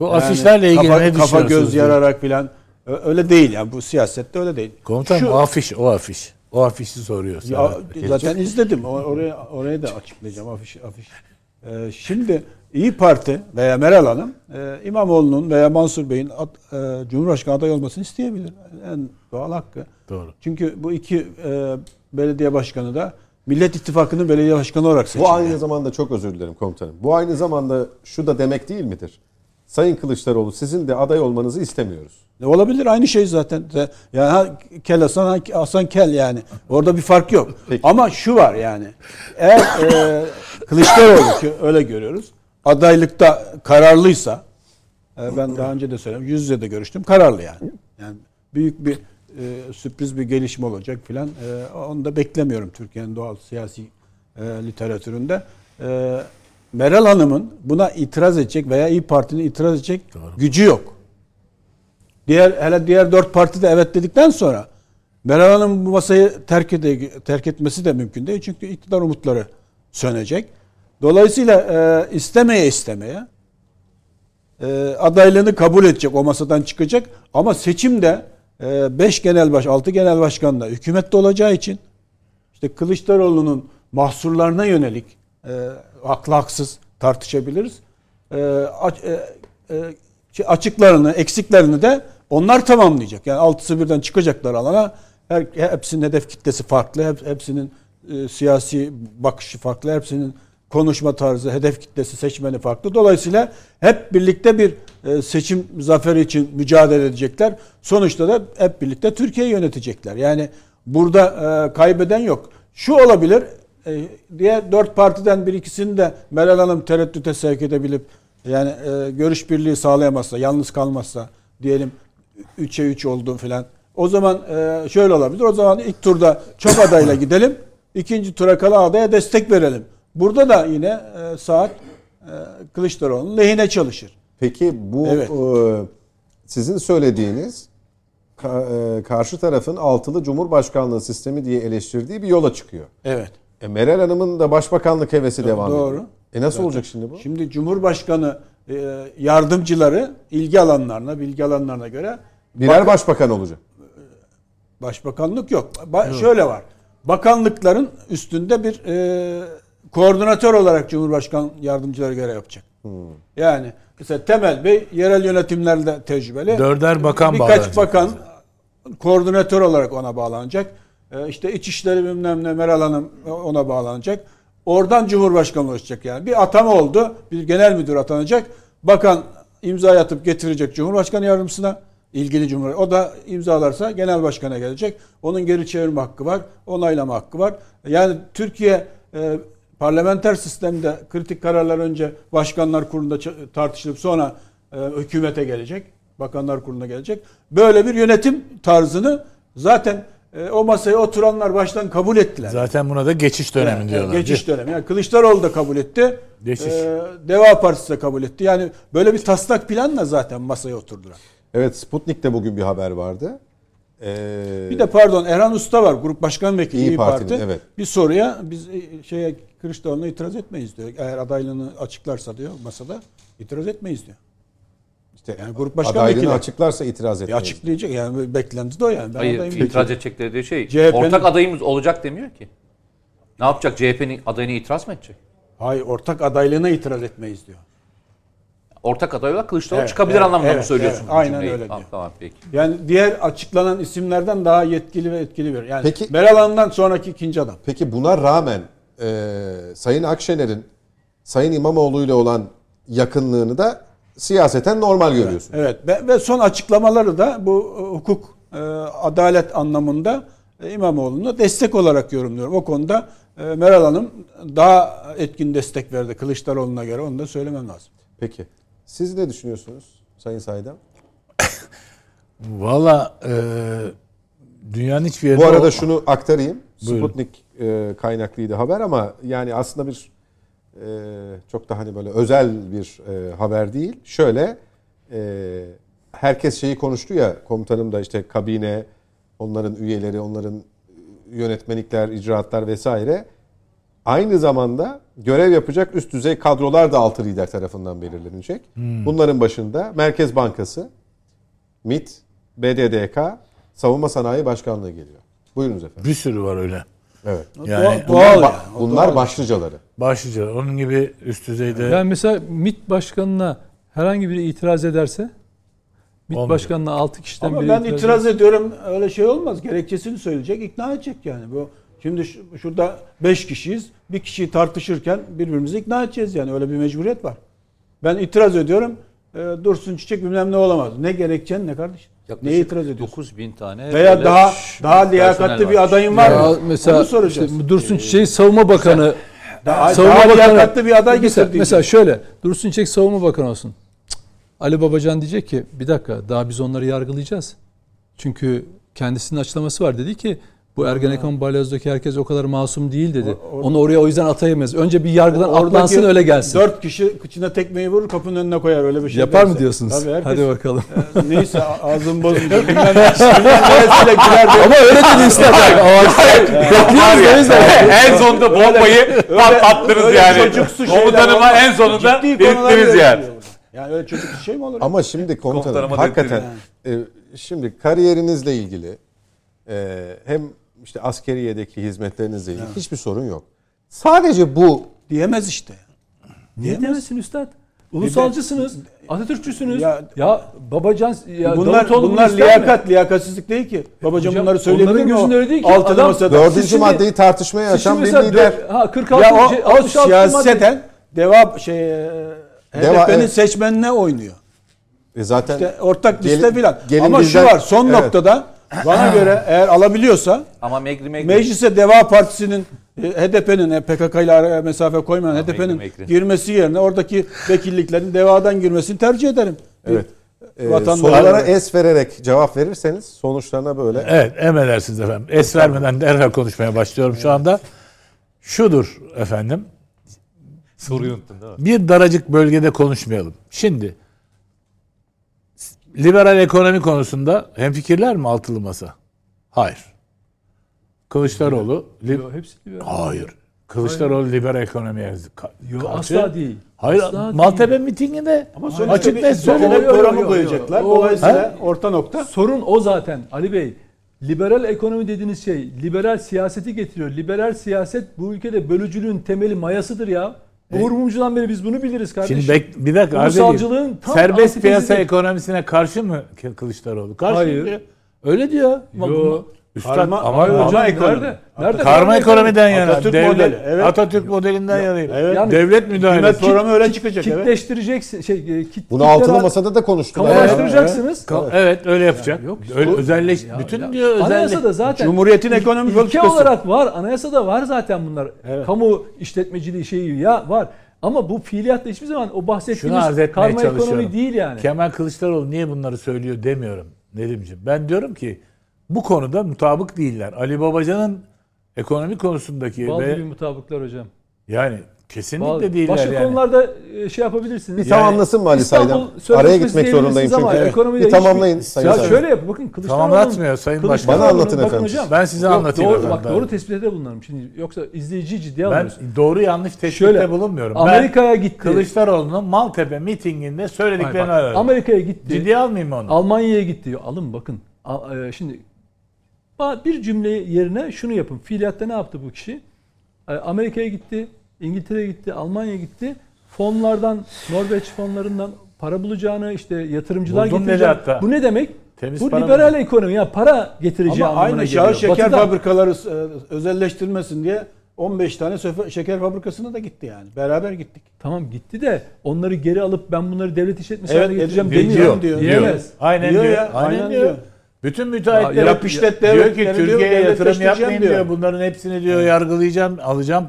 Bu yani afişlerle ilgili kafa, ne kafa göz yararak filan öyle değil yani bu siyasette öyle değil. Komutanım Şu- o afiş, o afiş. O afişi soruyor. Ya, zaten izledim. Oraya oraya da açıklayacağım afiş afiş. Ee, şimdi İyi Parti veya Meral Hanım e, İmamoğlu'nun veya Mansur Bey'in ad- e, Cumhurbaşkanı adayı olmasını isteyebilir. En doğal hakkı. Doğru. Çünkü bu iki e, belediye başkanı da Millet İttifakı'nın belediye başkanı olarak seçildi. Bu aynı zamanda çok özür dilerim komutanım. Bu aynı zamanda şu da demek değil midir? Sayın Kılıçdaroğlu sizin de aday olmanızı istemiyoruz. E, Olabilir aynı şey zaten. Yani ha, Kel Hasan, ha, Hasan Kel yani. Orada bir fark yok. Peki. Ama şu var yani. Eğer e, Kılıçdaroğlu ki öyle görüyoruz. Adaylıkta kararlıysa e, ben daha önce de söyledim. Yüz yüze de görüştüm. Kararlı yani. Yani büyük bir e, sürpriz bir gelişme olacak filan. E, onu da beklemiyorum Türkiye'nin doğal siyasi e, literatüründe. E, Meral Hanım'ın buna itiraz edecek veya İyi Parti'nin itiraz edecek gücü yok. Diğer hele diğer dört parti de evet dedikten sonra Meral Hanım bu masayı terk, ede, terk etmesi de mümkün değil. Çünkü iktidar umutları sönecek. Dolayısıyla e, istemeye istemeye e, adaylığını kabul edecek, o masadan çıkacak. Ama seçimde 5 genel baş, 6 genel başkan da hükümette olacağı için işte Kılıçdaroğlu'nun mahsurlarına yönelik e, haklı haksız tartışabiliriz. E, aç- e, e, açıklarını, eksiklerini de onlar tamamlayacak. Yani altısı birden çıkacaklar alana. Her, hepsinin hedef kitlesi farklı. Hep, hepsinin e, siyasi bakışı farklı. Hepsinin konuşma tarzı, hedef kitlesi, seçmeni farklı. Dolayısıyla hep birlikte bir seçim zaferi için mücadele edecekler. Sonuçta da hep birlikte Türkiye'yi yönetecekler. Yani burada kaybeden yok. Şu olabilir, e, diğer dört partiden bir ikisini de Meral Hanım tereddüte sevk edebilip yani e, görüş birliği sağlayamazsa, yalnız kalmazsa diyelim 3'e 3 oldu filan. O zaman e, şöyle olabilir. O zaman ilk turda çok adayla gidelim. ikinci tura kala adaya destek verelim. Burada da yine e, saat e, Kılıçdaroğlu'nun lehine çalışır. Peki bu Evet. e, sizin söylediğiniz ka- e, karşı tarafın altılı cumhurbaşkanlığı sistemi diye eleştirdiği bir yola çıkıyor. Evet. E, Meral Hanım'ın da başbakanlık hevesi devam doğru. ediyor. E nasıl olacak şimdi bu? Şimdi Cumhurbaşkanı e, yardımcıları ilgi alanlarına, bilgi alanlarına göre Birer bak- başbakan olacak. başbakanlık yok. Ba- şöyle var. Bakanlıkların üstünde bir e, koordinatör olarak Cumhurbaşkan yardımcıları görev yapacak. Yani mesela Temel Bey yerel yönetimlerde tecrübeli. Dörder bakan Birkaç bağlanacak bakan koordinatör olarak ona bağlanacak. E, işte İçişleri bilmem ne Meral Hanım ona bağlanacak. Oradan Cumhurbaşkanı olacak yani. Bir atama oldu. Bir genel müdür atanacak. Bakan imza atıp getirecek Cumhurbaşkanı yardımcısına ilgili cumhur. O da imzalarsa genel başkana gelecek. Onun geri çevirme hakkı var. Onaylama hakkı var. Yani Türkiye e, parlamenter sistemde kritik kararlar önce başkanlar kurulunda tartışılıp sonra e, hükümete gelecek. Bakanlar Kurulu'na gelecek. Böyle bir yönetim tarzını zaten e, o masaya oturanlar baştan kabul ettiler. Zaten buna da geçiş dönemi Yani, diyorlar. Geçiş dönemi. Yani Kılıçdaroğlu da kabul etti. Geçiş. Ee, Deva Partisi de kabul etti. Yani böyle bir taslak planla zaten masaya oturdular. Evet Sputnik'te bugün bir haber vardı. Ee, Bir de pardon Erhan Usta var. Grup Başkan Vekili İYİ İYİ Parti'nin, Parti. evet. Bir soruya biz e, şeye Kılıçdaroğlu'na itiraz etmeyiz diyor. Eğer adaylığını açıklarsa diyor masada itiraz etmeyiz diyor. İşte Yani grup başkan adaylığını vekili. açıklarsa itiraz E etmeyiz. açıklayacak yani beklenti de o yani. Ben Hayır itiraz edecekleri de şey CHP'nin ortak adayımız olacak demiyor ki. Ne yapacak CHP'nin adayına itiraz mı edecek? Hayır ortak adaylığına itiraz etmeyiz diyor. Ortak aday olarak Kılıçdaroğlu Evet, çıkabilir evet, anlamında mı evet, söylüyorsun? evet. Aynen cümleyi? öyle Tamam, diyor. tamam peki. Yani diğer açıklanan isimlerden daha yetkili ve etkili bir. Yani Peki- Meral Hanım'dan sonraki ikinci adam. Peki buna rağmen e, Sayın Akşener'in Sayın İmamoğlu ile olan yakınlığını da siyaseten normal görüyorsun. Evet ve, ve son açıklamaları da bu e, hukuk, e, adalet anlamında e, İmamoğlu'na destek olarak yorumluyorum. O konuda e, Meral Hanım daha etkin destek verdi Kılıçdaroğlu'na göre. Onu da söylemem lazım. Peki. Siz ne düşünüyorsunuz Sayın Saydam? Valla e, dünyanın hiçbir yerinde... Bu arada o- şunu aktarayım. Buyurun. Sputnik e, kaynaklıydı haber ama yani aslında bir çok da hani böyle özel bir e, haber değil. Şöyle e, herkes şeyi konuştu ya komutanım da işte kabine, onların üyeleri, onların yönetmelikler, icraatlar vesaire. Aynı zamanda görev yapacak üst düzey kadrolar da altı lider tarafından belirlenecek. Bunların başında Merkez Bankası, MİT, BDDK, Savunma Sanayi Başkanlığı geliyor. Buyurunuz efendim. Bir sürü var öyle. Evet. Yani Doğa- Bunlar, doğal ba- yani. Bunlar doğal. başlıcaları. başlıca onun gibi üst düzeyde Yani mesela MİT başkanına herhangi biri itiraz ederse MİT Olmuyor. başkanına 6 kişiden Ama biri ben itiraz, itiraz ediyorum öyle şey olmaz. Gerekçesini söyleyecek, ikna edecek yani. Bu Şimdi şu- şurada 5 kişiyiz. Bir kişiyi tartışırken birbirimizi ikna edeceğiz yani. Öyle bir mecburiyet var. Ben itiraz ediyorum. e, Dursun Çiçek bilmem ne olamaz. Ne gerekçen ne kardeşim? Neye itiraz ediyorsun? 9 bin tane Veya böyle daha daha liyakatli bir adayın var Ya mı? mesela Onu soracağız. işte Dursun Çiçek savunma bakanı daha, savunma daha bakanı- liyakatli bir aday mesela, getir mesela şöyle Dursun Çiçek savunma bakanı olsun. Cık, Ali Babacan diyecek ki bir dakika daha biz onları yargılayacağız. Çünkü kendisinin açıklaması var dedi ki bu Ergenekon balyozdaki herkes o kadar masum değil dedi. O- or- Onu oraya o yüzden atayamayız. Önce bir yargıdan atlansın öyle gelsin. Dört kişi kıçına tekmeyi vurur kapının önüne koyar öyle bir şey. Yapar mı derse. diyorsunuz? Tabii herkes. Hadi bakalım. e, neyse ağzım. Bilmem diye. Ama öyle dedi işte. Bekliyoruz o yüzden. en sonunda bombayı patlattınız yani. Komutanıma en sonunda öyle yani. Yani öyle çocuk bir şey mi olur? Ama şimdi komutanım hakikaten e, şimdi kariyerinizle ilgili e, hem işte askeriyedeki hizmetlerinizle ilgili hiçbir sorun yok. Sadece bu Diyemez işte. Niye demesin üstad? Ulusalcısınız, Atatürkçüsünüz. Ya- Ya, Babacan ya bunlar bunlar ister mi? liyakat, liyakatsizlik değil ki. Babacığım Hocam, bunları söyleyebilir onların mi? o gözünde öyle değil ki. Altılı Adam- masada. dördüncü şimdi- maddeyi tartışmaya şimdi bir lider. ha 46 Ya o, şey, o 66 madde- siyaseten deva şey e, Deva, HDP'nin evet. seçmenine oynuyor. E zaten İşte ortak Gelin- liste filan. gelin Ama şu var son Evet. noktada bana göre eğer alabiliyorsa Ama Megri Megri. meclise Deva Partisi'nin e, HDP'nin e, PKK ile araya mesafe koymayan HDP'nin girmesi yerine oradaki vekilliklerin Deva'dan girmesini tercih ederim. Evet. e, vatandaş sorulara es vererek cevap verirseniz sonuçlarına böyle. Evet emredersiniz efendim. Es vermeden derhal konuşmaya başlıyorum şu anda. Şudur efendim. Soruyu unuttun değil mi? Bir daracık bölgede konuşmayalım. Şimdi liberal ekonomi konusunda hemfikirler mi altılı masa? Hayır. Kılıçdaroğlu li- Yo, hepsi liberal. Hayır. Kılıçdaroğlu liberal ekonomiye ka- Yo, karşı. asla değil. Hayır. Asla Maltepe değil. mitinginde Ama sonuçta açık bir net Yo, yo, yo, programı yo. koyacaklar. O- Dolayısıyla orta nokta Sorun o zaten Ali Bey. Liberal ekonomi dediğiniz şey liberal siyaseti getiriyor. Liberal siyaset bu ülkede bölücülüğün temeli mayasıdır ya. Uğur Mumcu'dan beri biz bunu biliriz kardeşim. Şimdi bek, bir dakika Ulusalcılığın tam Serbest piyasa ekonomisine karşı mı Kılıçdaroğlu? Karşı Hayır. diyor. Öyle diyor. Yo. Üstad, Karma- ama, Karma ama- ekonomi. Nerede? Nerede? karma ekonomiden yana. Atatürk devlet, modeli, evet. Atatürk modelinden yanayım. evet. Yani devlet hükümet müdahalesi. programı öyle çıkacak. Evet. Kitleştireceksin. Şey, e, kit, Bunu altılı masada da konuştular. kamulaştıracaksınız. Ka- Evet öyle yapacak. Yok, öyle özelleş Ya- bütün ya- diyor özelleş. Anayasada zaten Cumhuriyetin ekonomi ilke politikası. olarak var. Anayasada var zaten bunlar. Kamu işletmeciliği şeyi ya var. Ama bu fiiliyatta hiçbir zaman o bahsettiğimiz karma ekonomi değil yani. Kemal Kılıçdaroğlu niye bunları söylüyor demiyorum Nedimciğim. Ben diyorum ki bu konuda mutabık değiller. Ali Babacan'ın ekonomi konusundaki Bal ve gibi mutabıklar hocam. yani kesinlikle Bal- değiller Başka yani. konularda e, şey yapabilirsiniz. Bir tamamlasın mı Ali İstanbul Saydam? Sözleşmesi Araya gitmek diyebilirsiniz zorundayım ama çünkü. ekonomide Bir hiçbir- tamamlayın Sayın Ya Saydam. şöyle yapın bakın Kılıçdaroğlu'nun Tamamlatmıyor Sayın Başkan. Bana anlatın bakın efendim. hocam. Ben size Yok, anlatayım Doğru, efendim. bak doğru tespitte bulunalım. Şimdi yoksa izleyiciyi ciddiye Ben almıyoruz. doğru yanlış tespitte Şöyle, bulunmuyorum. Amerika'ya ben gitti. Kılıçdaroğlu'nun Maltepe mitinginde Hayır, söylediklerini bak, ararım. Amerika'ya gitti. Ciddiye almayayım mı onu? Almanya'ya gitti. Alın bakın. A- e, Şimdi bir cümle yerine şunu yapın. Fiiliyatta ne yaptı bu kişi? E, Amerika'ya gitti, İngiltere'ye gitti, Almanya'ya gitti. Fonlardan, Norveç fonlarından para bulacağını, işte yatırımcılar Buldum getireceğini. hatta. Bu ne demek? Temiz bu para liberal buldu. ekonomi. Ya para getireceği Ama anlamına aynı şeker Batı'da- fabrikaları e, özelleştirmesin diye 15 tane şeker fabrikasına da gitti yani. Beraber gittik. Tamam gitti de onları geri alıp ben bunları devlet işletmesi Evet, haline getireceğim diyor, demiyor. diyor, Diyemez. Aynen Diyor diyor. ya, aynen, aynen diyor. diyor. Bütün müteahhitler Ya, yap işlet diyor ki Türkiye'ye yatırım yapmayın diyor. diyor. Bunların hepsini diyor yargılayacağım, alacağım,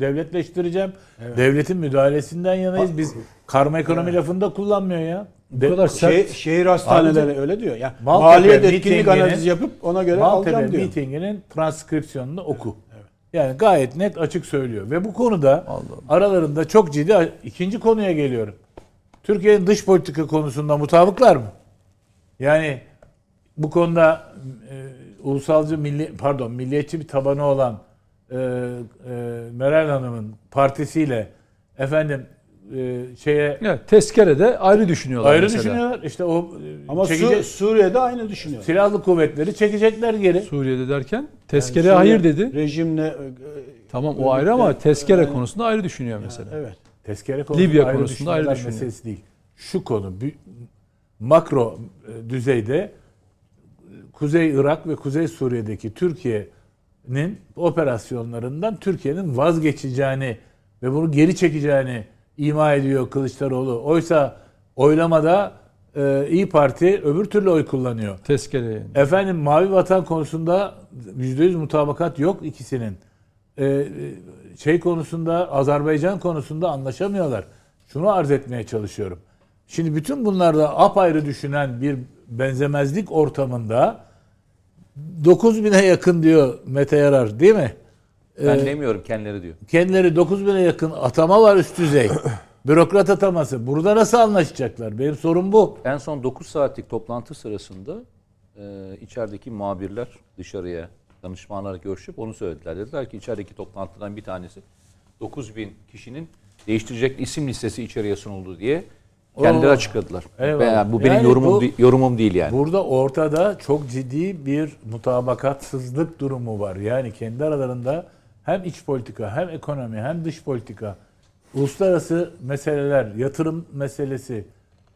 devletleştireceğim. Devletin müdahalesinden yanayız. Biz karma ekonomi lafını da kullanmıyor ya. Bu De- kadar sert. Şey, şehir hastaneleri öyle diyor. Ya Maltepe maliyet etkinlik analizi yapıp ona göre Maltepe alacağım diyor. mitinginin transkripsiyonunu oku. Yani gayet net açık söylüyor. Ve bu konuda aralarında çok ciddi ikinci konuya geliyorum. Türkiye'nin dış politika konusunda mutabıklar mı? Yani bu konuda e, ulusalcı milli pardon milliyetçi bir tabanı olan e, e, Meral Hanım'ın partisiyle efendim e, şeye Evet, tezkerede ayrı düşünüyorlar ayrı mesela. düşünüyorlar. İşte o e, Ama Su- çekecek- Suriye'de aynı düşünüyor. silahlı kuvvetleri çekecekler geri. Suriye'de derken tezkere Suriye hayır dedi. Rejimle e, Tamam o ayrı ama tezkere Yani- konusunda ayrı düşünüyor mesela. evet. Tezkere konusunda Libya ayrı konusunda ayrı düşünüyor. meselesi değil. Şu konu makro e, düzeyde e, Kuzey Irak ve Kuzey Suriye'deki Türkiye'nin operasyonlarından Türkiye'nin vazgeçeceğini ve bunu geri çekeceğini ima ediyor Kılıçdaroğlu. Oysa oylamada e, İyi Parti öbür türlü oy kullanıyor. Tezkere yani. Efendim Mavi Vatan konusunda %100 mutabakat yok ikisinin. Ee, şey konusunda Azerbaycan konusunda anlaşamıyorlar. Şunu arz etmeye çalışıyorum. Şimdi bütün bunlarda apayrı düşünen bir benzemezlik ortamında 9000'e yakın diyor Mete Yarar değil mi? Ben Ee, demiyorum kendileri diyor. kendileri 9000'e yakın atama var üst düzey. Bürokrat ataması. Burada nasıl anlaşacaklar? Benim sorum bu. En son 9 saatlik toplantı sırasında e, içerideki muhabirler dışarıya danışmanlar görüşüp onu söylediler. Dediler ki içerideki toplantıdan bir tanesi 9000 kişinin değiştirecek isim listesi içeriye sunuldu diye kendileri açıkladılar. Eyvallah. Bu benim Yani yorumum bu- yorumum değil yani. Burada ortada çok ciddi bir mutabakatsızlık durumu var. Yani kendi aralarında hem iç politika hem ekonomi hem dış politika uluslararası meseleler, yatırım meselesi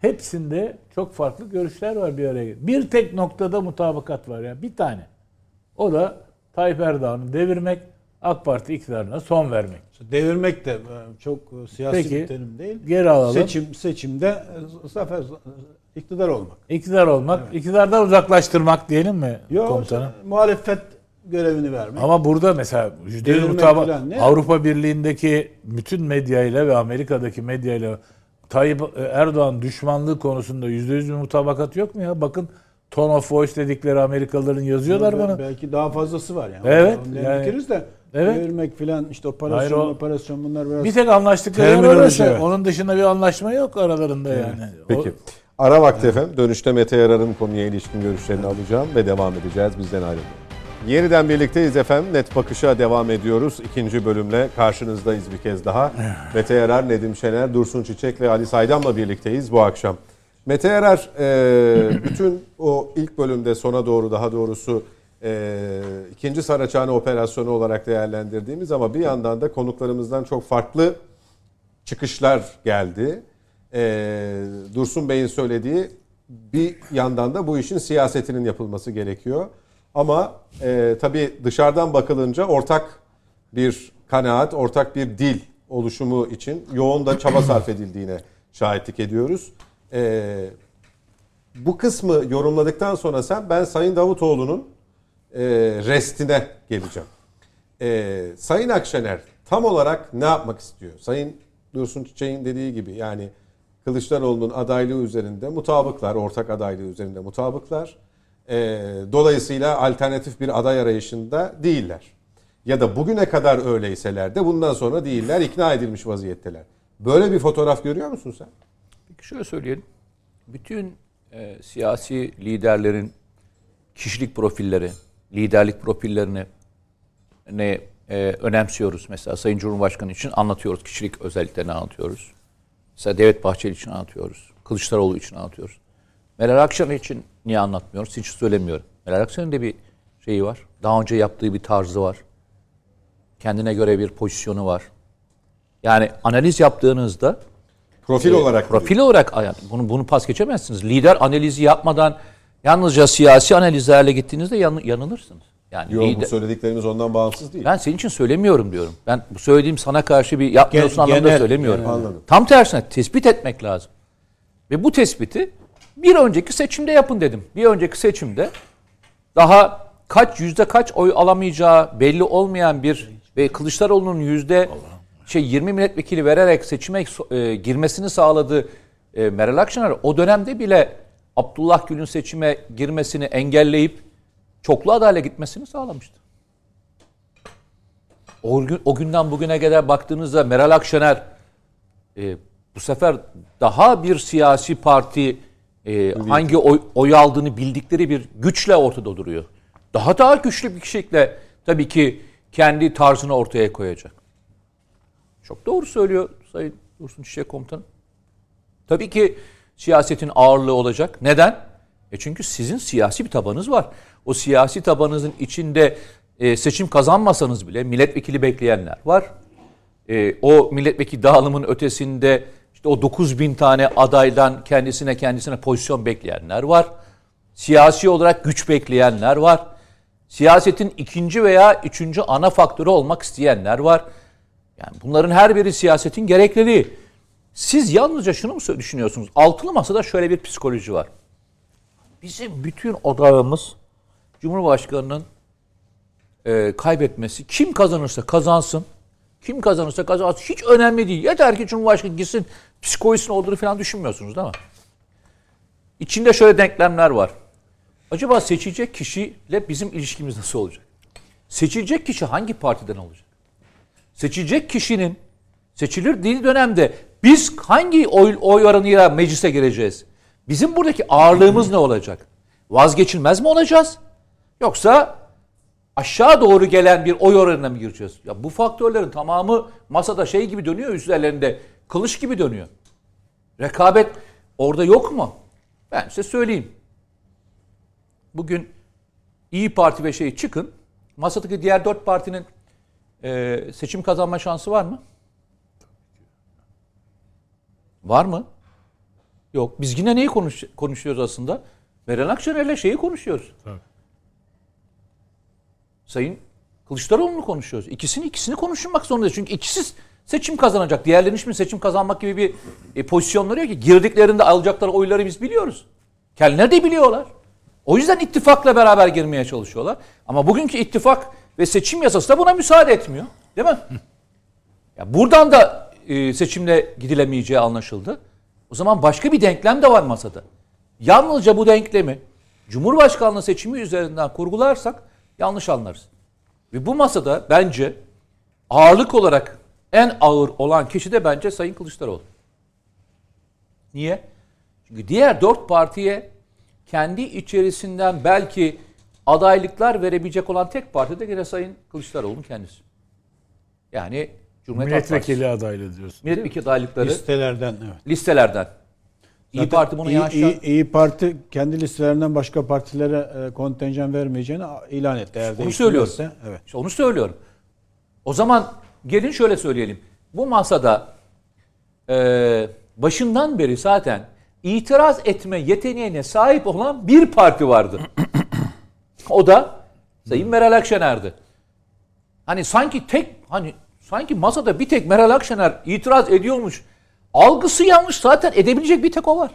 hepsinde çok farklı görüşler var bir araya. Bir tek noktada mutabakat var ya bir tane. O da Tayyip Erdoğan'ı devirmek, AK Parti iktidarına son vermek. Devirmek de e, çok e, siyasi Peki, bir terim değil. Geri alalım. Seçim seçimde e, zafer iktidar olmak. İktidar olmak, iktidardan uzaklaştırmak diyelim mi Yok komutanım? muhalefet görevini vermek. Ama burada mesela yüzde yüz Devirmek mutaba- falan ne? Avrupa Birliği'ndeki bütün medyayla ve Amerika'daki medyayla Tayyip Erdoğan düşmanlığı konusunda yüzde yüz bir mutabakat yok mu ya? Bakın tone of voice dedikleri Amerikalıların yazıyorlar Bel- bana. Belki daha fazlası var yani. Evet, yani- fikiriz de Evet. devirmek filan işte operasyon Hayır, o- operasyon bunlar biraz Bir tek anlaştıkları orası. evet. Onun dışında bir anlaşma yok aralarında yani. Peki. O- Ara vakti efendim. Dönüşte Mete Yarar'ın konuya ilişkin görüşlerini alacağım ve devam edeceğiz. Bizden ayrılmayın. Yeniden birlikteyiz efendim. Net Bakış'a devam ediyoruz. İkinci bölümle karşınızdayız bir kez daha. Mete Yarar, Nedim Şener, Dursun Çiçek ve Ali Saydam'la birlikteyiz bu akşam. Mete Yarar bütün o ilk bölümde sona doğru daha doğrusu e, ikinci Saraçhane operasyonu olarak değerlendirdiğimiz ama bir yandan da konuklarımızdan çok farklı çıkışlar geldi. Ee, Dursun Bey'in söylediği bir yandan da bu işin siyasetinin yapılması gerekiyor. Ama e, tabii dışarıdan bakılınca ortak bir kanaat, ortak bir dil oluşumu için yoğun da çaba sarf edildiğine şahitlik ediyoruz. Ee, bu kısmı yorumladıktan sonra sen ben Sayın Davutoğlu'nun e, restine geleceğim. Ee, Sayın Akşener tam olarak ne yapmak istiyor? Sayın Dursun Çiçek'in dediği gibi yani Kılıçdaroğlu'nun adaylığı üzerinde mutabıklar, ortak adaylığı üzerinde mutabıklar. Ee, dolayısıyla alternatif bir aday arayışında değiller. Ya da bugüne kadar öyleyseler de bundan sonra değiller, ikna edilmiş vaziyetteler. Böyle bir fotoğraf görüyor musun sen? Peki şöyle söyleyelim. Bütün e, siyasi liderlerin kişilik profilleri, liderlik profillerini ne e, önemsiyoruz. Mesela Sayın Cumhurbaşkanı için anlatıyoruz. Kişilik özelliklerini anlatıyoruz. Mesela Devlet Bahçeli için anlatıyoruz. Kılıçdaroğlu için anlatıyoruz. Meral Akşener için niye anlatmıyoruz? Hiç söylemiyorum. Meral Akşener'in de bir şeyi var. Daha önce yaptığı bir tarzı var. Kendine göre bir pozisyonu var. Yani analiz yaptığınızda Profil olarak. Profil olarak yani bunu bunu pas geçemezsiniz. Lider analizi yapmadan yalnızca siyasi analizlerle gittiğinizde yan, yanılırsınız. Yani Yok bu söylediklerimiz ondan bağımsız değil. ben senin için söylemiyorum diyorum. Ben bu söylediğim sana karşı bir yapmıyorsun Gen- anlamında genel- söylemiyorum. genel. Anladım. Tam tersine tespit etmek lazım. Ve bu tespiti bir önceki seçimde yapın dedim. Bir önceki seçimde daha kaç yüzde kaç oy alamayacağı belli olmayan bir ve Kılıçdaroğlu'nun yüzde şey 20 milletvekili vererek seçime e, girmesini sağladığı e, Meral Akşener o dönemde bile Abdullah Gül'ün seçime girmesini engelleyip çoklu adayla gitmesini sağlamıştı. O, gün, o günden bugüne kadar baktığınızda Meral Akşener e, bu sefer daha bir siyasi parti e, hangi oy, oy aldığını bildikleri bir güçle ortada duruyor. Daha daha güçlü bir kişilikle tabii ki kendi tarzını ortaya koyacak. Çok doğru söylüyor Sayın Dursun Çiçek Komutanım. Tabii ki siyasetin ağırlığı olacak. Neden? E çünkü sizin siyasi bir tabanınız var. O siyasi tabanınızın içinde e, seçim kazanmasanız bile milletvekili bekleyenler var. E, o milletvekili dağılımın ötesinde işte o 9 bin tane adaydan kendisine kendisine pozisyon bekleyenler var. Siyasi olarak güç bekleyenler var. Siyasetin ikinci veya üçüncü ana faktörü olmak isteyenler var. Yani bunların her biri siyasetin gerekliliği. Siz yalnızca şunu mu düşünüyorsunuz? Altılı masada şöyle bir psikoloji var. Bizim bütün odağımız Cumhurbaşkanı'nın e, kaybetmesi. Kim kazanırsa kazansın. Kim kazanırsa kazansın. Hiç önemli değil. Yeter ki Cumhurbaşkanı gitsin psikolojisinin olduğunu falan düşünmüyorsunuz değil mi? İçinde şöyle denklemler var. Acaba seçilecek kişiyle bizim ilişkimiz nasıl olacak? Seçilecek kişi hangi partiden olacak? Seçilecek kişinin seçilirdiği dönemde biz hangi oy, oy oranıyla meclise gireceğiz? Bizim buradaki ağırlığımız ne olacak? Vazgeçilmez mi olacağız? Yoksa aşağı doğru gelen bir oy oranına mı gireceğiz? Ya bu faktörlerin tamamı masada şey gibi dönüyor üzerlerinde kılıç gibi dönüyor. Rekabet orada yok mu? Ben size söyleyeyim. Bugün İyi Parti ve şey çıkın. Masadaki diğer dört partinin e, seçim kazanma şansı var mı? Var mı? Yok. Biz yine neyi konuş, konuşuyoruz aslında? Meral Akşener'le şeyi konuşuyoruz. Tabii. Sayın Kılıçdaroğlu'nu konuşuyoruz. İkisini ikisini konuşmak zorundayız. Çünkü ikisi seçim kazanacak. Diğerlerinin hiçbir seçim kazanmak gibi bir e, pozisyonları yok ki. Girdiklerinde alacakları oyları biz biliyoruz. Kendileri de biliyorlar. O yüzden ittifakla beraber girmeye çalışıyorlar. Ama bugünkü ittifak ve seçim yasası da buna müsaade etmiyor. Değil mi? ya buradan da e, seçimle gidilemeyeceği anlaşıldı. O zaman başka bir denklem de var masada. Yalnızca bu denklemi Cumhurbaşkanlığı seçimi üzerinden kurgularsak yanlış anlarız. Ve bu masada bence ağırlık olarak en ağır olan kişi de bence Sayın Kılıçdaroğlu. Niye? Çünkü diğer dört partiye kendi içerisinden belki adaylıklar verebilecek olan tek parti de gene Sayın Kılıçdaroğlu'nun kendisi. Yani Cumhuriyet. Milletvekili adaylı diyorsun. Milletvekili adaylıkları Listelerden evet. listelerden. İyi Zaten Parti bunu İyi, yaşa- İyi, İyi Parti kendi listelerinden başka partilere e, kontenjan vermeyeceğini ilan etti. Eğer Onu söylüyorum. Evet. İşte onu söylüyorum. O zaman gelin şöyle söyleyelim. Bu masada e, başından beri zaten itiraz etme yeteneğine sahip olan bir parti vardı. o da Sayın Meral Akşener'di. Hani sanki tek hani sanki masada bir tek Meral Akşener itiraz ediyormuş. Algısı yanlış zaten edebilecek bir tek o var.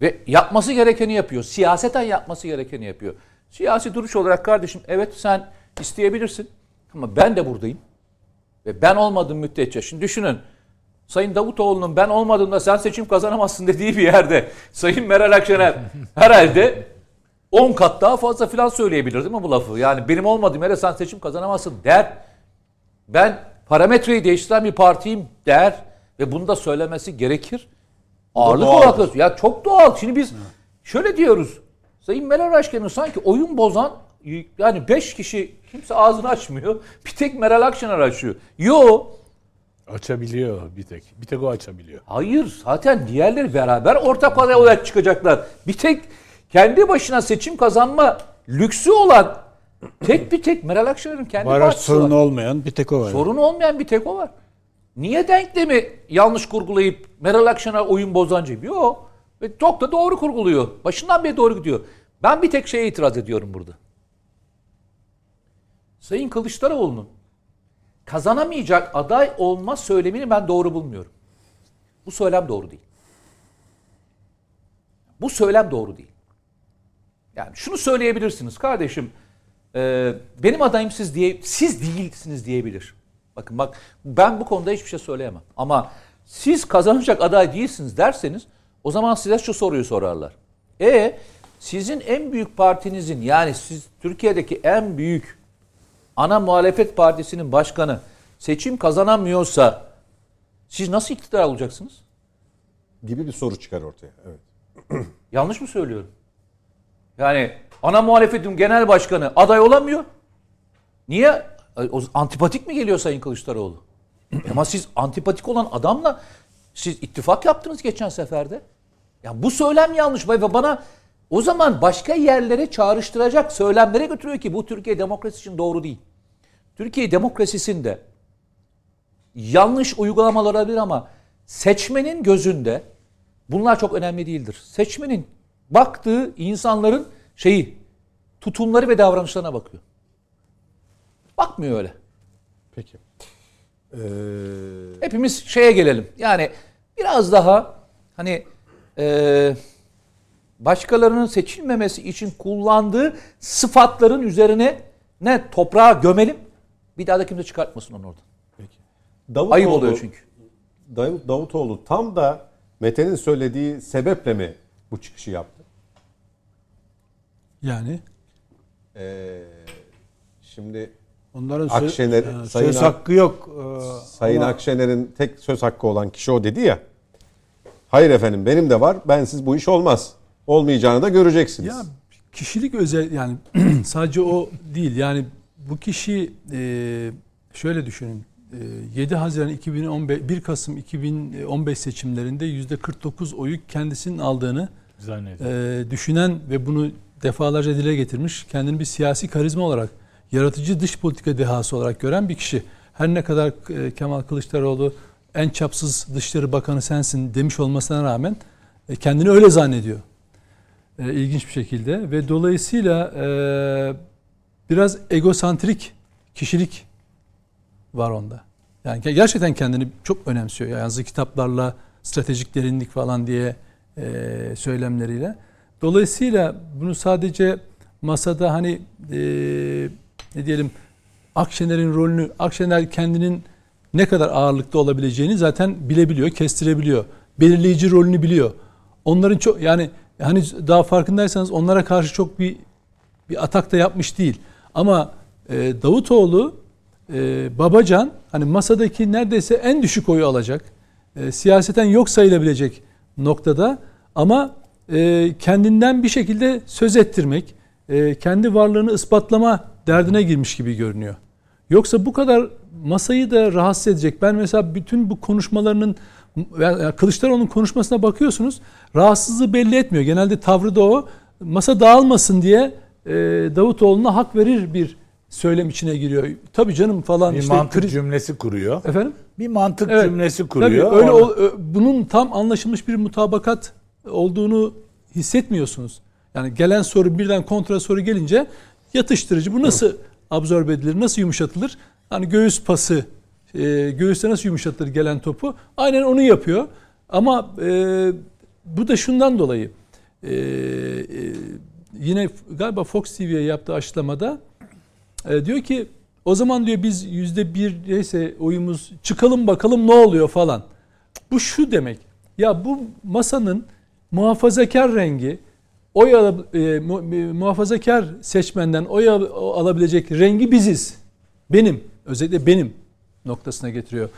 Ve yapması gerekeni yapıyor. Siyaseten yapması gerekeni yapıyor. Siyasi duruş olarak kardeşim evet sen isteyebilirsin. Ama ben de buradayım. Ve ben olmadığım müddetçe. Şimdi düşünün. Sayın Davutoğlu'nun ben olmadığımda sen seçim kazanamazsın dediği bir yerde Sayın Meral Akşener herhalde 10 kat daha fazla filan söyleyebilir değil mi bu lafı? Yani benim olmadığım yere sen seçim kazanamazsın der. Ben parametreyi değiştiren bir partiyim der ve bunu da söylemesi gerekir. Ağırlık olarak ya çok doğal. Şimdi biz şöyle diyoruz. Sayın Meral Akşener sanki oyun bozan yani 5 kişi kimse ağzını açmıyor. Bir tek Meral Akşener açıyor. Yo Açabiliyor bir tek. Bir tek o açabiliyor. Hayır zaten diğerleri beraber ortak olarak çıkacaklar. Bir tek kendi başına seçim kazanma lüksü olan tek bir tek Meral Akşener'in kendi Baraj partisi sorunu var. olmayan bir tek o var. Sorunu olmayan bir tek o var. Niye denklemi yanlış kurgulayıp Meral Akşener oyun bozancı? Yok. Ve çok da doğru kurguluyor. Başından beri doğru gidiyor. Ben bir tek şeye itiraz ediyorum burada. Sayın Kılıçdaroğlu'nun kazanamayacak aday olma söylemini ben doğru bulmuyorum. Bu söylem doğru değil. Bu söylem doğru değil. Yani şunu söyleyebilirsiniz kardeşim. e, benim adayım siz diye siz değilsiniz diyebilir. Bakın bak ben bu konuda hiçbir şey söyleyemem. Ama siz kazanacak aday değilsiniz derseniz o zaman size şu soruyu sorarlar. E sizin en büyük partinizin yani siz Türkiye'deki en büyük ana muhalefet partisinin başkanı seçim kazanamıyorsa siz nasıl iktidar olacaksınız? Gibi bir soru çıkar ortaya. Evet. Yanlış mı söylüyorum? Yani ana muhalefetin genel başkanı aday olamıyor. Niye? O, antipatik mi geliyor Sayın Kılıçdaroğlu? Ama siz antipatik olan adamla siz ittifak yaptınız geçen seferde. Ya bu söylem yanlış ve bana o zaman başka yerlere çağrıştıracak söylemlere götürüyor ki bu Türkiye demokrasi için doğru değil. Türkiye demokrasisinde yanlış uygulamalar olabilir ama seçmenin gözünde bunlar çok önemli değildir. Seçmenin baktığı insanların şeyi tutumları ve davranışlarına bakıyor. Bakmıyor öyle. Peki. Ee, Hepimiz şeye gelelim. Yani biraz daha hani e, başkalarının seçilmemesi için kullandığı sıfatların üzerine ne toprağa gömelim. Bir daha da kimse çıkartmasın onu oradan. peki. Davutoğlu, Ayıp oluyor çünkü. Dav- Davutoğlu tam da Mete'nin söylediği sebeple mi bu çıkışı yaptı? Yani Ee, şimdi Onların Akşener- söz, e, Sayın söz Ak- hakkı yok. Ee, Sayın ama Akşener'in tek söz hakkı olan kişi o dedi ya. Hayır efendim benim de var. Bensiz bu iş olmaz. Olmayacağını da göreceksiniz. Ya kişilik özel yani sadece o değil yani bu kişi e, şöyle düşünün e, 7 Haziran 2015 1 Kasım 2015 seçimlerinde yüzde 49 oyu kendisinin aldığını e, düşünen ve bunu defalarca dile getirmiş kendini bir siyasi karizma olarak yaratıcı dış politika dehası olarak gören bir kişi. Her ne kadar e, Kemal Kılıçdaroğlu en çapsız Dışişleri Bakanı sensin demiş olmasına rağmen e, kendini öyle zannediyor. E, ilginç bir şekilde ve dolayısıyla biraz egosantrik kişilik var onda. Yani ge- gerçekten kendini çok önemsiyor. Yani yazdığı kitaplarla stratejik derinlik falan diye e, söylemleriyle. Dolayısıyla bunu sadece masada hani e, ne diyelim Akşener'in rolünü, Akşener kendinin ne kadar ağırlıkta olabileceğini zaten bilebiliyor, kestirebiliyor. Belirleyici rolünü biliyor. Onların çok yani hani daha farkındaysanız onlara karşı çok bir bir atak da yapmış değil. Ama e, Davutoğlu, e, Babacan hani masadaki neredeyse en düşük oyu alacak. E, siyaseten yok sayılabilecek noktada ama e, kendinden bir şekilde söz ettirmek, e, kendi varlığını ispatlama derdine girmiş gibi görünüyor. Yoksa bu kadar masayı da rahatsız edecek. Ben mesela bütün bu konuşmalarının yani Kılıçdaroğlu'nun konuşmasına bakıyorsunuz. Rahatsızlığı belli etmiyor. Genelde tavrı da o. Masa dağılmasın diye e, Davutoğlu'na hak verir bir söylem içine giriyor. Tabii canım falan bir işte mantık kriz- cümlesi kuruyor. efendim Bir mantık Evet. cümlesi kuruyor. Tabii öyle Ona- ol- ö- bunun tam anlaşılmış bir mutabakat olduğunu hissetmiyorsunuz. Yani gelen soru birden kontra soru gelince yatıştırıcı. Bu nasıl absorbe edilir? Nasıl yumuşatılır? Hani göğüs pası, e, göğüste nasıl yumuşatılır gelen topu? Aynen onu yapıyor. Ama e, bu da şundan dolayı. E, e, yine galiba Fox TV'ye yaptığı açıklamada e, diyor ki O zaman diyor biz yüzde bir neyse oyumuz çıkalım bakalım ne oluyor falan. Bu şu demek. Ya bu masanın muhafazakar rengi oy al, e, mu, e, muhafazakar seçmenden oy al, alabilecek rengi biziz. Benim. Özellikle benim noktasına getiriyor.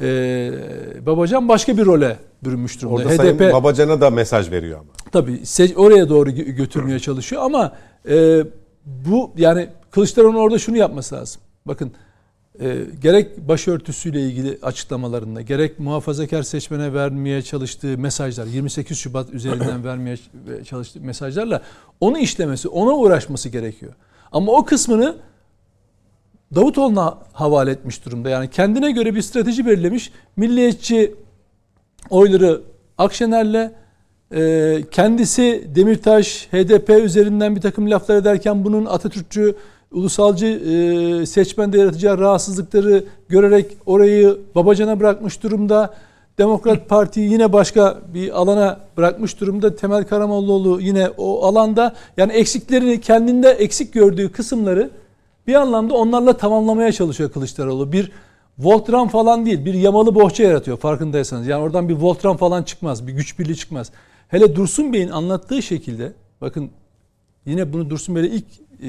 Ee, Babacan başka bir role bürünmüş durumda. Orada Sayın Babacan'a da mesaj veriyor ama. Tabii oraya doğru götürmeye çalışıyor ama e, bu yani Kılıçdaroğlu'nun orada şunu yapması lazım. Bakın e, gerek başörtüsüyle ilgili açıklamalarında gerek muhafazakar seçmene vermeye çalıştığı mesajlar 28 Şubat üzerinden vermeye çalıştığı mesajlarla onu işlemesi, ona uğraşması gerekiyor. Ama o kısmını Davutoğlu'na havale etmiş durumda. Yani kendine göre bir strateji belirlemiş. Milliyetçi oyları Akşener'le e, kendisi Demirtaş HDP üzerinden bir takım laflar ederken bunun Atatürkçü ulusalcı e, seçmende yaratacağı rahatsızlıkları görerek orayı Babacan'a bırakmış durumda. Demokrat Parti'yi yine başka bir alana bırakmış durumda. Temel Karamollaoğlu yine o alanda yani eksiklerini kendinde eksik gördüğü kısımları bir anlamda onlarla tamamlamaya çalışıyor Kılıçdaroğlu. Bir Voltran falan değil, bir yamalı bohça yaratıyor farkındaysanız. Yani oradan bir Voltran falan çıkmaz, bir güç birliği çıkmaz. Hele Dursun Bey'in anlattığı şekilde, bakın yine bunu Dursun Bey'le ilk e,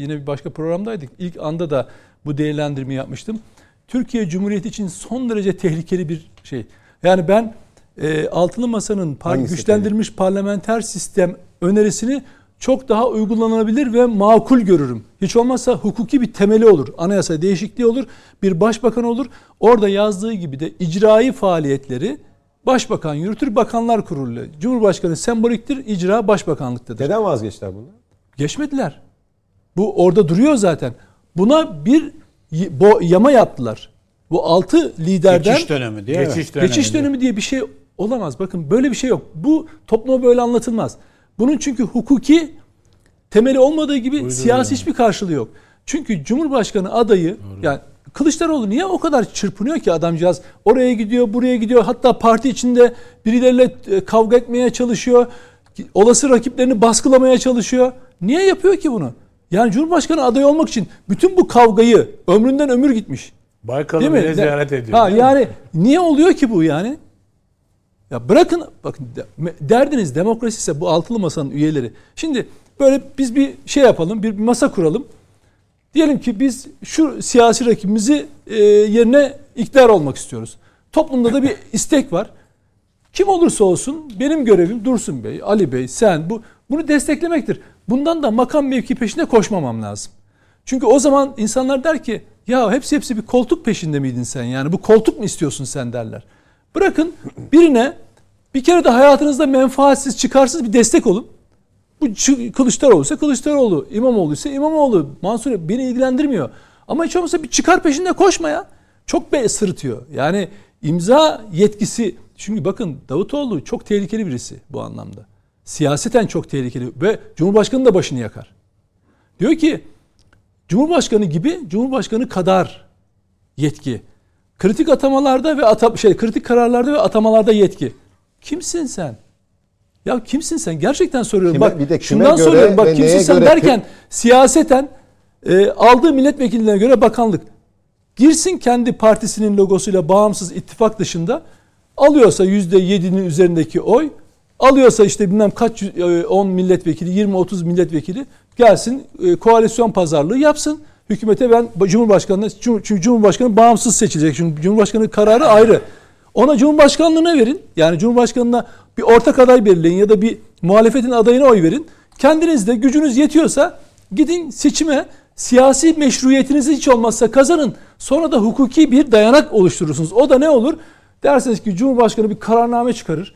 yine bir başka programdaydık. İlk anda da bu değerlendirmeyi yapmıştım. Türkiye Cumhuriyeti için son derece tehlikeli bir şey. Yani ben e, Altılı Masa'nın par- güçlendirilmiş tehlikeli? parlamenter sistem önerisini çok daha uygulanabilir ve makul görürüm. Hiç olmazsa hukuki bir temeli olur. Anayasa değişikliği olur. Bir başbakan olur. Orada yazdığı gibi de icraî faaliyetleri başbakan yürütür. Bakanlar kurulu. Cumhurbaşkanı semboliktir. icra başbakanlıktadır. Neden vazgeçtiler bunu? Geçmediler. Bu orada duruyor zaten. Buna bir yama yaptılar. Bu altı liderden geçiş dönemi diye geçiş dönemi, geçiş dönemi diye bir şey olamaz. Bakın böyle bir şey yok. Bu topluma böyle anlatılmaz. Bunun çünkü hukuki temeli olmadığı gibi Buyurun siyasi hiçbir karşılığı yok. Çünkü Cumhurbaşkanı adayı Doğru. yani Kılıçdaroğlu niye o kadar çırpınıyor ki adamcağız? Oraya gidiyor, buraya gidiyor. Hatta parti içinde birileriyle e, kavga etmeye çalışıyor. Olası rakiplerini baskılamaya çalışıyor. Niye yapıyor ki bunu? Yani Cumhurbaşkanı adayı olmak için bütün bu kavgayı ömründen ömür gitmiş. Baykal'ı bile ziyaret ediyor. Ha yani niye oluyor ki bu yani? Ya bırakın bakın derdiniz demokrasi ise bu altılı masanın üyeleri. Şimdi böyle biz bir şey yapalım, bir masa kuralım. Diyelim ki biz şu siyasi rakibimizi e, yerine iktidar olmak istiyoruz. Toplumda da bir istek var. Kim olursa olsun benim görevim Dursun Bey, Ali Bey, sen bu bunu desteklemektir. Bundan da makam mevki peşinde koşmamam lazım. Çünkü o zaman insanlar der ki ya hepsi hepsi bir koltuk peşinde miydin sen yani bu koltuk mu istiyorsun sen derler. Bırakın birine bir kere de hayatınızda menfaatsiz çıkarsız bir destek olun. Bu Kılıçdaroğlu ise Kılıçdaroğlu, İmamoğlu ise İmamoğlu, Mansur beni ilgilendirmiyor. Ama hiç olmazsa bir çıkar peşinde koşma ya. Çok be sırıtıyor. Yani imza yetkisi çünkü bakın Davutoğlu çok tehlikeli birisi bu anlamda. Siyaseten çok tehlikeli ve Cumhurbaşkanı da başını yakar. Diyor ki Cumhurbaşkanı gibi Cumhurbaşkanı kadar yetki. Kritik atamalarda ve ata, şey kritik kararlarda ve atamalarda yetki. Kimsin sen? Ya kimsin sen? Gerçekten soruyorum. Kime, bak bir de şundan göre soruyorum. Bak kimsin sen göre, derken siyaseten e, aldığı milletvekillerine göre bakanlık. Girsin kendi partisinin logosuyla bağımsız ittifak dışında alıyorsa yüzde yedinin üzerindeki oy alıyorsa işte bilmem kaç 10 e, milletvekili 20-30 milletvekili gelsin e, koalisyon pazarlığı yapsın. Hükümete ben Cumhurbaşkanı çünkü Cumhurbaşkanı bağımsız seçilecek. Çünkü Cumhurbaşkanı kararı ayrı. Ona Cumhurbaşkanlığına verin. Yani Cumhurbaşkanına bir ortak aday belirleyin ya da bir muhalefetin adayına oy verin. Kendiniz de gücünüz yetiyorsa gidin seçime siyasi meşruiyetinizi hiç olmazsa kazanın. Sonra da hukuki bir dayanak oluşturursunuz. O da ne olur? Derseniz ki Cumhurbaşkanı bir kararname çıkarır.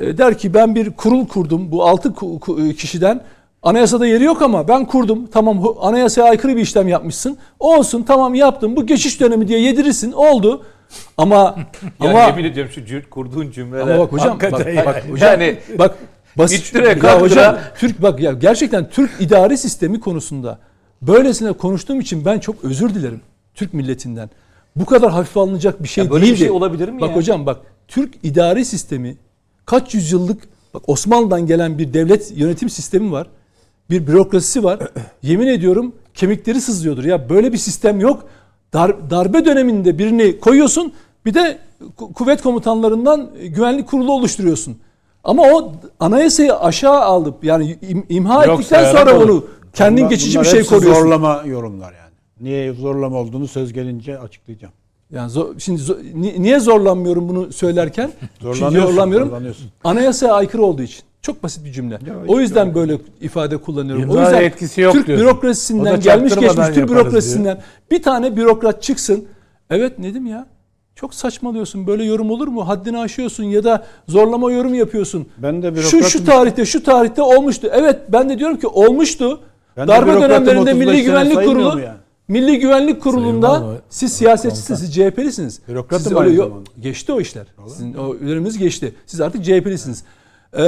E, der ki ben bir kurul kurdum bu altı e, kişiden. Anayasada yeri yok ama ben kurdum. Tamam anayasaya aykırı bir işlem yapmışsın. Olsun tamam yaptım. Bu geçiş dönemi diye yedirirsin. Oldu. Ama ya ama yemin ediyorum şu cür, kurduğun cümleler. Ama bak hocam bak, yani. bak hocam yani, bak basit ya hocam Türk bak ya gerçekten Türk idari sistemi konusunda böylesine konuştuğum için ben çok özür dilerim Türk milletinden. Bu kadar hafif alınacak bir şey ya böyle değildi. bir şey olabilir mi Bak ya? hocam bak Türk idari sistemi kaç yüzyıllık bak Osmanlı'dan gelen bir devlet yönetim sistemi var. bir bürokrasisi var. Yemin ediyorum kemikleri sızlıyordur. Ya böyle bir sistem yok. Dar, darbe döneminde birini koyuyorsun. Bir de ku- kuvvet komutanlarından güvenlik kurulu oluşturuyorsun. Ama o anayasayı aşağı alıp yani im- imha Yok, ettikten sonra olur. onu kendin Bunlar- geçici bir bunlar şey hepsi koruyorsun. Zorlama yorumlar yani. Niye zorlama olduğunu söz gelince açıklayacağım. Yani zo- şimdi zo- ni- niye zorlanmıyorum bunu söylerken? Zorlanıyorsun, zorlanmıyorum. zorlanıyorsun. Anayasaya aykırı olduğu için. Çok basit bir cümle. o yüzden böyle ifade kullanıyorum. İmza o yüzden yetkisi yok Türk diyorsun. bürokrasisinden gelmiş geçmiş Türk bürokrasisinden bir tane bürokrat çıksın. Evet Nedim ya. Çok saçmalıyorsun. Böyle yorum olur mu? Haddini aşıyorsun ya da zorlama yorum yapıyorsun. Ben de şu şu bürokratım. tarihte şu tarihte olmuştu. Evet ben de diyorum ki olmuştu. Ben Darbe bürokratım, dönemlerinde 35 Milli Güvenlik Kurulu yani? Milli Güvenlik Kurulu'nda siz siyasetçisiniz, siz CHP'lisiniz. Bürokratım Siz öyle yok-. Geçti o işler. Sizin o ürünümüz geçti. Siz artık CHP'lisiniz. Ee,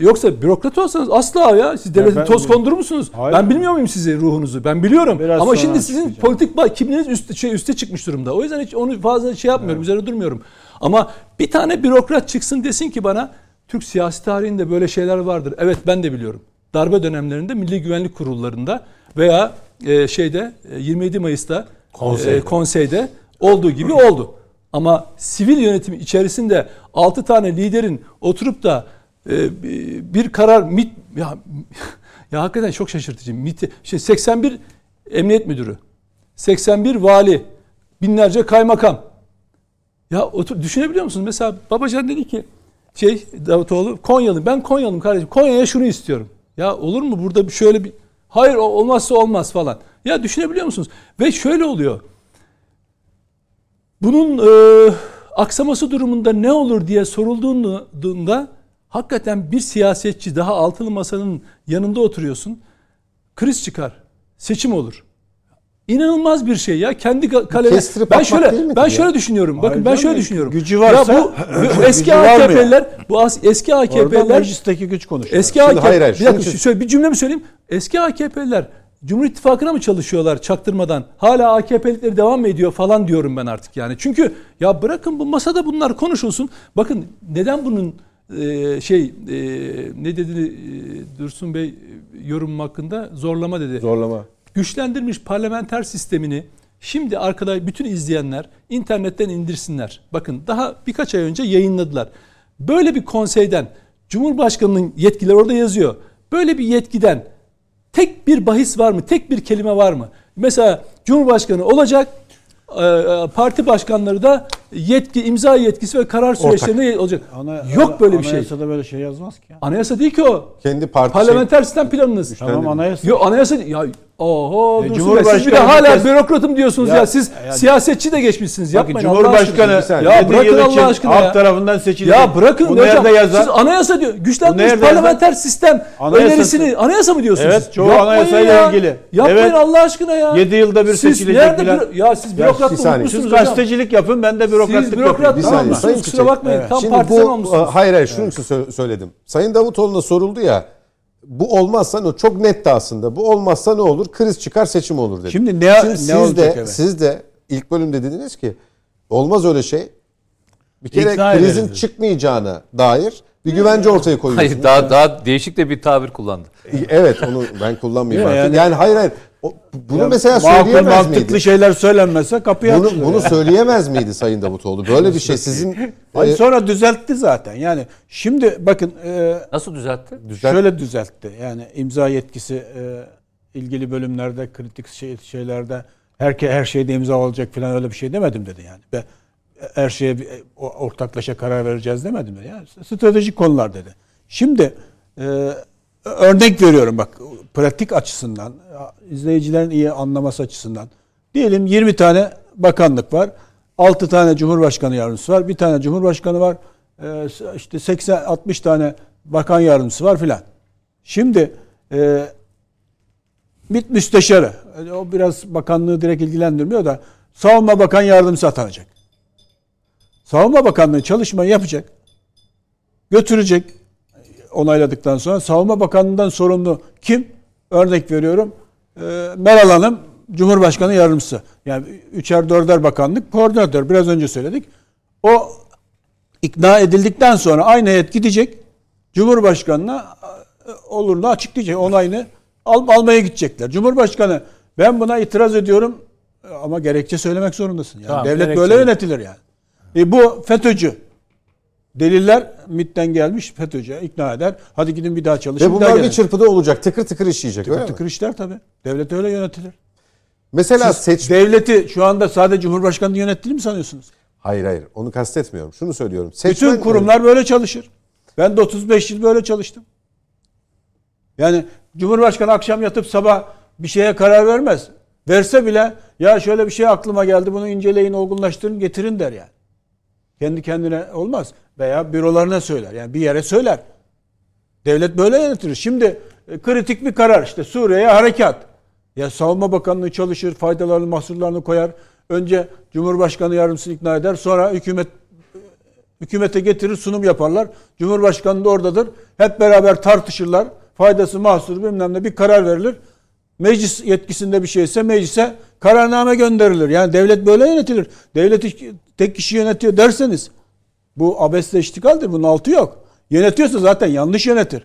yoksa bürokrat olsanız asla ya. Siz devletin toz kondurur musunuz? Hayır. Ben bilmiyor muyum sizi ruhunuzu? Ben biliyorum. Biraz Ama şimdi sizin politik kimliğiniz üst, şey, üste çıkmış durumda. O yüzden hiç onu fazla şey yapmıyorum. Üzerine durmuyorum. Ama bir tane bürokrat çıksın desin ki bana Türk siyasi tarihinde böyle şeyler vardır. Evet ben de biliyorum. Darbe dönemlerinde Milli Güvenlik Kurullarında veya e, şeyde e, 27 Mayıs'ta Konseyde. e, konseyde olduğu gibi oldu. Ama sivil yönetim içerisinde 6 tane liderin oturup da e, bir karar mit ya ya hakikaten çok şaşırtıcı. MİT, şey 81 emniyet müdürü, 81 vali, binlerce kaymakam. Ya otur düşünebiliyor musunuz? Mesela Babacan dedi ki şey Davutoğlu Konyalı ben Konyalıyım kardeşim. Konya'ya şunu istiyorum. Ya olur mu burada şöyle bir hayır olmazsa olmaz falan. Ya düşünebiliyor musunuz? Ve şöyle oluyor. Bunun e, aksaması durumunda ne olur diye sorulduğunda hakikaten bir siyasetçi daha altılı masanın yanında oturuyorsun. Kriz çıkar. Seçim olur. İnanılmaz bir şey ya. Kendi ka- kalene Kestirip ben şöyle ben ya? şöyle düşünüyorum. Bakın Hayır ben şöyle düşünüyorum. gücü varsa- ya bu, bu eski? AKP'liler bu eski AKP'liler meclisteki güç konuşuyor. Eski AKP, hayır, hayır, bir dakika için- şöyle bir cümle mi söyleyeyim? Eski AKP'liler Cumhur İttifakı'na mı çalışıyorlar çaktırmadan? Hala AKP'likleri devam mı ediyor falan diyorum ben artık yani. Çünkü ya bırakın bu masada bunlar konuşulsun. Bakın neden bunun e, şey e, ne dedi e, Dursun Bey e, yorum hakkında zorlama dedi. Zorlama. Güçlendirilmiş parlamenter sistemini şimdi arkada bütün izleyenler internetten indirsinler. Bakın daha birkaç ay önce yayınladılar. Böyle bir konseyden Cumhurbaşkanının yetkileri orada yazıyor. Böyle bir yetkiden tek bir bahis var mı? Tek bir kelime var mı? Mesela Cumhurbaşkanı olacak. e, e, Parti başkanları da yetki, imza yetkisi ve karar süreçlerinde olacak. Ana- Yok böyle bir şey. Anayasada böyle şey yazmaz ki. ya. Anayasa değil ki o. Kendi parti Parlamenter sistem planınız. Tamam anayasa. Yok anayasa ya oho E, Cumhurbaşkanı siz bir de hala bir kez- bürokratım diyorsunuz ya, Ya, siz yani- siyasetçi de geçmişsiniz Bakın yapmayın Allah aşkına. Cumhurbaşkanı Bir saniye. Ya bırakın Allah aşkına halk ya. tarafından seçilecek. Ya bırakın Bu hocam. yazar? Siz anayasa diyor. Güçlendirilmiş nerede yazar? parlamenter sistem Anayasası. önerisini anayasa mı diyorsunuz? Evet, çoğu Yapmayın anayasayla ya. ilgili. Yapmayın Evet. Allah aşkına ya. 7 yılda bir siz seçilecek nerede büro- ya siz bürokrat bir olmuşsunuz Siz gazetecilik yapın ben de bürokratlık Siz yapayım. bürokrat Bir mı Kusura bakmayın. Tam Şimdi partizan bu olmuşsunuz. e, hayır hayır sö- söyledim. Sayın Davutoğlu'na soruldu ya bu olmazsa ne çok netti aslında. Bu olmazsa ne olur? Kriz çıkar seçim olur dedi. Şimdi ne- ne siz olacak de evet? siz de ilk bölümde dediniz ki olmaz öyle şey. Bir kere İkna krizin ederiz. çıkmayacağına dair bir güvence ortaya koyuyorsunuz. Hayır daha daha değişik de bir tabir kullandı. Evet onu ben kullanmayayım artık. Yani, yani- hayır hayır. O- bunu Ya, mesela makul, söyleyemez mantıklı miydi? şeyler söylenmezse kapıyı Bunu, açılır. bunu yani. söyleyemez miydi Sayın Davutoğlu? Böyle bir şey sizin Ay, e, sonra düzeltti zaten. Yani şimdi bakın e, Nasıl düzeltti? düzelt- şöyle düzeltti. Yani imza yetkisi e, ilgili bölümlerde kritik şey, şeylerde herke her şeyde imza olacak falan öyle bir şey demedim dedi yani. Ve her şeye ortaklaşa karar vereceğiz demedim dedi. Yani stratejik konular dedi. Şimdi e, örnek veriyorum bak pratik açısından izleyicilerin iyi anlaması açısından diyelim 20 tane bakanlık var. 6 tane cumhurbaşkanı yardımcısı var. Bir tane cumhurbaşkanı var. e, işte 80 60 tane bakan yardımcısı var filan. Şimdi e, MİT müsteşarı. Yani O biraz bakanlığı direkt ilgilendirmiyor da savunma bakan yardımcısı atanacak. Savunma Bakanlığı çalışmayı yapacak. Götürecek onayladıktan sonra Savunma Bakanlığı'ndan sorumlu kim? Örnek veriyorum. E, Meral Hanım Cumhurbaşkanı yardımcısı. Yani üçer dörder bakanlık koordinatör. Biraz önce söyledik. O ikna edildikten sonra aynı heyet gidecek. Cumhurbaşkanına e, olurunu açıklayacak. Onayını al, almaya gidecekler. Cumhurbaşkanı ben buna itiraz ediyorum ama gerekçe söylemek zorundasın. Yani Tamam, devlet böyle yönetilir yani. E bu FETÖ'cü. Deliller MİT'ten gelmiş FETÖ'cü ikna eder. Hadi gidin bir daha çalışın. Ve bunlar bir gelin. çırpıda olacak. Tıkır tıkır işleyecek öyle mi? Tıkır işler tabii. Devlet öyle yönetilir. Mesela Siz seç... devleti şu anda sadece Cumhurbaşkanı yönettiğini mi sanıyorsunuz? Hayır hayır onu kastetmiyorum. Şunu söylüyorum. Seçmen... Bütün kurumlar böyle çalışır. Ben de 35 yıl böyle çalıştım. Yani Cumhurbaşkanı akşam yatıp sabah bir şeye karar vermez. Verse bile ya şöyle bir şey aklıma geldi bunu inceleyin, olgunlaştırın, getirin der yani. Kendi kendine olmaz. Veya bürolarına söyler. Yani bir yere söyler. Devlet böyle yönetilir. Şimdi e, kritik bir karar işte Suriye'ye harekat. Ya Savunma Bakanlığı çalışır, faydalarını, mahsurlarını koyar. Önce Cumhurbaşkanı yardımcısını ikna eder. Sonra hükümet hükümete getirir, sunum yaparlar. Cumhurbaşkanı da oradadır. Hep beraber tartışırlar. Faydası, mahsuru bilmem ne bir karar verilir. Meclis yetkisinde bir şeyse meclise kararname gönderilir. Yani devlet böyle yönetilir. Devleti tek kişi yönetiyor derseniz bu abesle iştigaldir. Bunun altı yok. Yönetiyorsa zaten yanlış yönetir.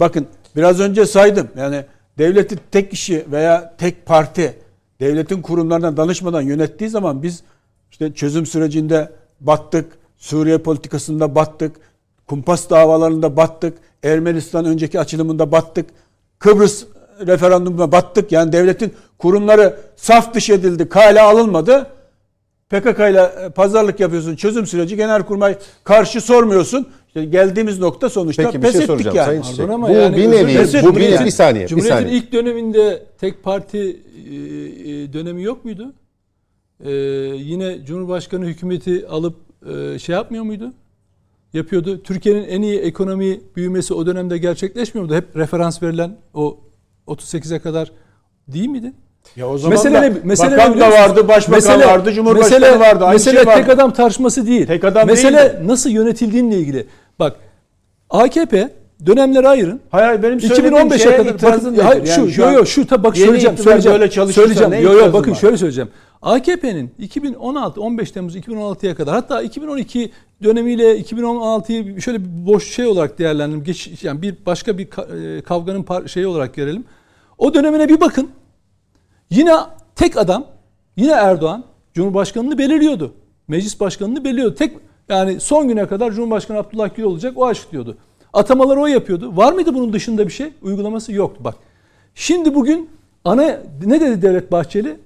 Bakın biraz önce saydım. Yani devleti tek kişi veya tek parti devletin kurumlarına danışmadan yönettiği zaman biz işte çözüm sürecinde battık. Suriye politikasında battık. Kumpas davalarında battık. Ermenistan önceki açılımında battık. Kıbrıs referandumuna battık. Yani devletin kurumları saf dışı edildi. Kale alınmadı. PKK ile e, pazarlık yapıyorsun. Çözüm süreci genelkurmay karşı sormuyorsun. İşte geldiğimiz nokta sonuçta Peki bir pes şey ettik soracağım yani. Sayın Çiçek. Bu yani bir nevi, bu bir nevi, bir saniye, bir Cumhuriyet'in saniye. ilk döneminde tek parti e, e, dönemi yok muydu? E, yine Cumhurbaşkanı hükümeti alıp e, şey yapmıyor muydu? Yapıyordu. Türkiye'nin en iyi ekonomi büyümesi o dönemde gerçekleşmiyor muydu? Hep referans verilen o 38'e kadar değil miydi? Ya o zaman Mesele da ne? Mesele bakan ne da vardı, başbakan Mesele- vardı, cumhurbaşkanı mesele, vardı. Aynı mesele şey vardı. tek adam tartışması değil. Tek adam mesele değil nasıl yönetildiğinle ilgili. Bak AKP dönemlere ayırın. Hayır hayır benim söylediğim 2015'e şeye kadar bakın, hayır, nedir? şu Yani yo an yo şu tabi bak söyleyeceğim söyleyeceğim. böyle söyleyeceğim. Yo yo bakın var? şöyle söyleyeceğim. AKP'nin 2016 15 Temmuz 2016'ya kadar hatta 2012 dönemiyle 2016'yı şöyle bir boş şey olarak değerlendirelim. Geç, yani bir başka bir e, kavganın şeyi olarak görelim. O dönemine bir bakın. Yine tek adam, yine Erdoğan Cumhurbaşkanını belirliyordu. Meclis başkanını belirliyordu. Tek yani son güne kadar Cumhurbaşkanı Abdullah Gül olacak o açıklıyordu. Atamaları o yapıyordu. Var mıydı bunun dışında bir şey? Uygulaması yoktu bak. Şimdi bugün ana ne dedi Devlet Bahçeli?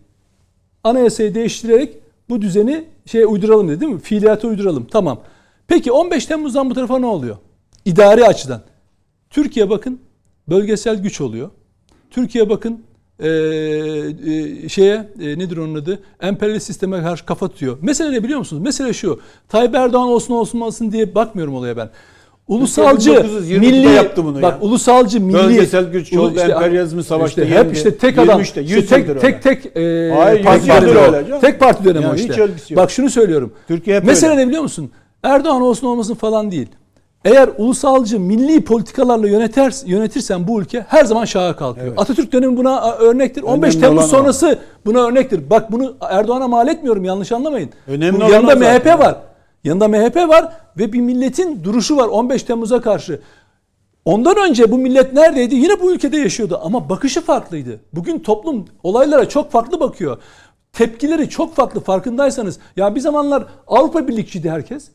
Anayasayı değiştirerek bu düzeni şeye uyduralım dedi değil mi? Fiiliyata uyduralım. Tamam. Peki 15 Temmuz'dan bu tarafa ne oluyor? İdari açıdan. Türkiye bakın bölgesel güç oluyor. Türkiye bakın eee, eee, şeye eee, nedir onun adı? Emperyalist sisteme karşı kafa tutuyor. Mesele ne biliyor musunuz? Mesele şu. Tayyip Erdoğan olsun olsun olsun diye bakmıyorum olaya ben. Ulusalcı, 1920'de milli yaptı bunu bak ya. ulusalcı milli Bölgesel güç oldu, işte- emperyalizmi savaşta işte hep işte tek adam 23'te, işte 100 tek tek tek e, Hayır, parti 100 yıldır dönemi o. Tek parti dönemi Yani o işte. yok. Bak şunu söylüyorum. Türkiye hep Mesele öyle. ne biliyor musun? Erdoğan olsun olmasın falan değil. Eğer ulusalcı milli politikalarla yöneter, yönetirsen bu ülke her zaman şaha kalkıyor. Atatürk dönemi buna örnektir. 15 Önemli Temmuz olan o. sonrası buna örnektir. Bak bunu Erdoğan'a mal etmiyorum yanlış anlamayın. Önemli Bu olan yanında o zaten. MHP var. Yanında MHP var ve bir milletin duruşu var 15 Temmuz'a karşı. Ondan önce bu millet neredeydi? Yine bu ülkede yaşıyordu ama bakışı farklıydı. Bugün toplum olaylara çok farklı bakıyor. Tepkileri çok farklı farkındaysanız. Ya bir zamanlar Avrupa Birlikçiydi herkes.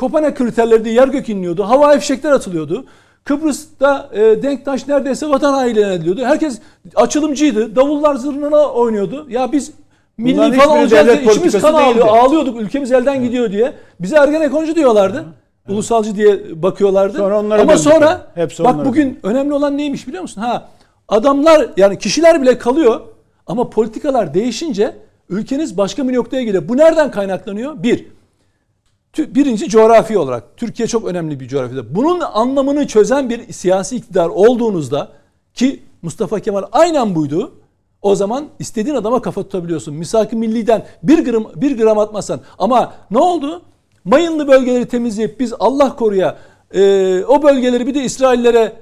Kopenhag kriterleri diye yer gök inliyordu. Havai fişekler atılıyordu. Kıbrıs'ta e, Denktaş neredeyse vatan hainliğine ediliyordu. Herkes açılımcıydı. Davullar zırnına oynuyordu. Ya biz milli Bunların falan olacağız diye içimiz kan ağlıyor. Ağlıyorduk. Ülkemiz elden gidiyor diye. Bize Ergenekoncu diyorlardı. Ulusalcı diye bakıyorlardı. Sonra onlara Ama sonra. Hepsi bak bugün önemli olan neymiş biliyor musun? Ha adamlar yani kişiler bile kalıyor ama politikalar değişince ülkeniz başka bir noktaya geliyor. Bu nereden kaynaklanıyor? Bir, Birinci coğrafi olarak Türkiye çok önemli bir coğrafyada. Bunun anlamını çözen bir siyasi iktidar olduğunuzda ki Mustafa Kemal aynen buydu. O zaman istediğin adama kafa tutabiliyorsun. Misak-ı Milli'den bir gram, bir gram atmasan. Ama ne oldu? Mayınlı bölgeleri temizleyip biz Allah koruya e, o bölgeleri bir de İsraillere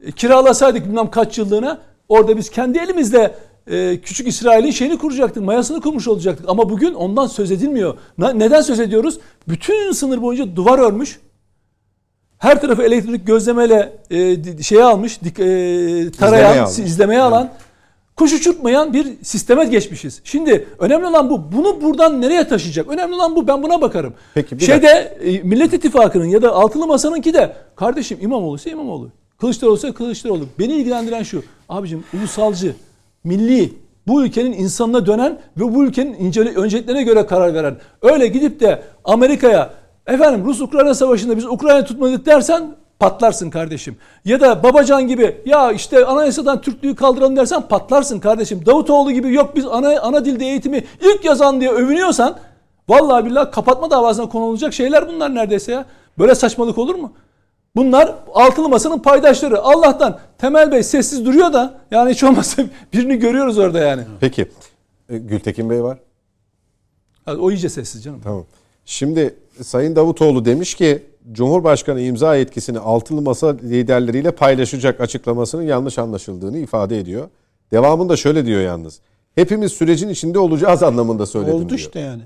e, kiralasaydık bilmem kaç yıllığına orada biz kendi elimizle e, küçük İsrail'in şeyini kuracaktık, mayasını kurmuş olacaktık. Ama bugün ondan söz edilmiyor. Neden söz ediyoruz? Bütün sınır boyunca duvar örmüş. her tarafı elektrik gözlemeyle e, şeye almış, dik, e, İzlemeye tarayan, almış. izlemeye alan, kuş uçurtmayan bir sisteme geçmişiz. Şimdi önemli olan bu. Bunu buradan nereye taşıyacak? Önemli olan bu. Ben buna bakarım. Peki, bir Şeyde e, Millet İttifakı'nın ya da Altılı Masa'nınki de kardeşim İmamoğlu ise İmamoğlu. Kılıçdaroğlu ise Kılıçdaroğlu. Beni ilgilendiren şu. Abicim ulusalcı, milli, bu ülkenin insanına dönen ve bu ülkenin incele, önceliklerine göre karar veren. Öyle gidip de Amerika'ya efendim Rus-Ukrayna savaşında biz Ukrayna tutmadık dersen patlarsın kardeşim. Ya da Babacan gibi ya işte anayasadan Türklüğü kaldıralım dersen patlarsın kardeşim. Davutoğlu gibi yok biz ana, ana dilde eğitimi ilk yazan diye övünüyorsan vallahi billahi kapatma davasına konu olacak şeyler bunlar neredeyse ya. Böyle saçmalık olur mu? Bunlar altılı masanın paydaşları. Allah'tan Temel Bey sessiz duruyor da yani hiç olmazsa birini görüyoruz orada yani. Peki. E, Gültekin Bey var. Yani o iyice sessiz canım. Tamam. Şimdi Sayın Davutoğlu demiş ki Cumhurbaşkanı imza yetkisini altılı masa liderleriyle paylaşacak açıklamasının yanlış anlaşıldığını ifade ediyor. Devamında şöyle diyor yalnız. Hepimiz sürecin içinde olacağız anlamında söyledim Oldu diyor. işte yani.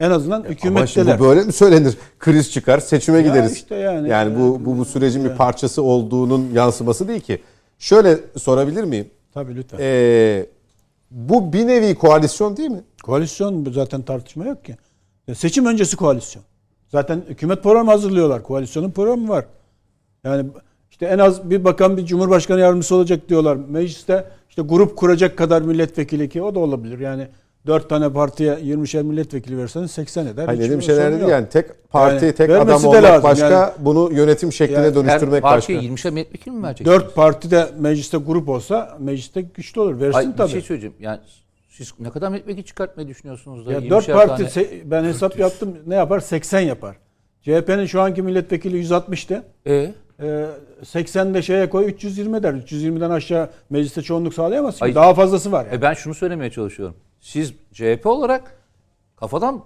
En azından Ama şimdi hükümetteler. bu böyle mi söylenir? Kriz çıkar, seçime gideriz. işte yani. yani bu bu bu sürecin bir parçası olduğunun yansıması değil ki. Şöyle sorabilir miyim? Tabii lütfen. Ee, bu bir nevi koalisyon değil mi? Koalisyon zaten tartışma yok ki. Ya Seçim öncesi koalisyon. Zaten hükümet programı hazırlıyorlar. Koalisyonun programı var. Yani işte en az bir bakan bir cumhurbaşkanı yardımcısı olacak diyorlar. Mecliste işte grup kuracak kadar milletvekili ki o da olabilir. Yani dört tane partiye 20'şer milletvekili verseniz 80 eder. Hani dediğim şeyler değil yani tek parti, Yani tek adam olmak lazım. başka, Yani- bunu yönetim şekline Yani dönüştürmek Her başka. partiye 20'şer milletvekili mi verecek? Dört parti de mecliste grup olsa mecliste güçlü olur. Versin Ay, bir tabii. şey söyleyeceğim. Yani siz ne kadar milletvekili çıkartmayı düşünüyorsunuz da? Ya 20'şer dört parti tane- ben hesap yaptım ne yapar? 80 yapar. CHP'nin şu anki milletvekili 160'tı. E? Ee, 80 de şeye koy 320 eder. 320'den aşağı mecliste çoğunluk sağlayamazsın. Ay- Daha fazlası var yani. E ben şunu söylemeye çalışıyorum. Siz CHP olarak kafadan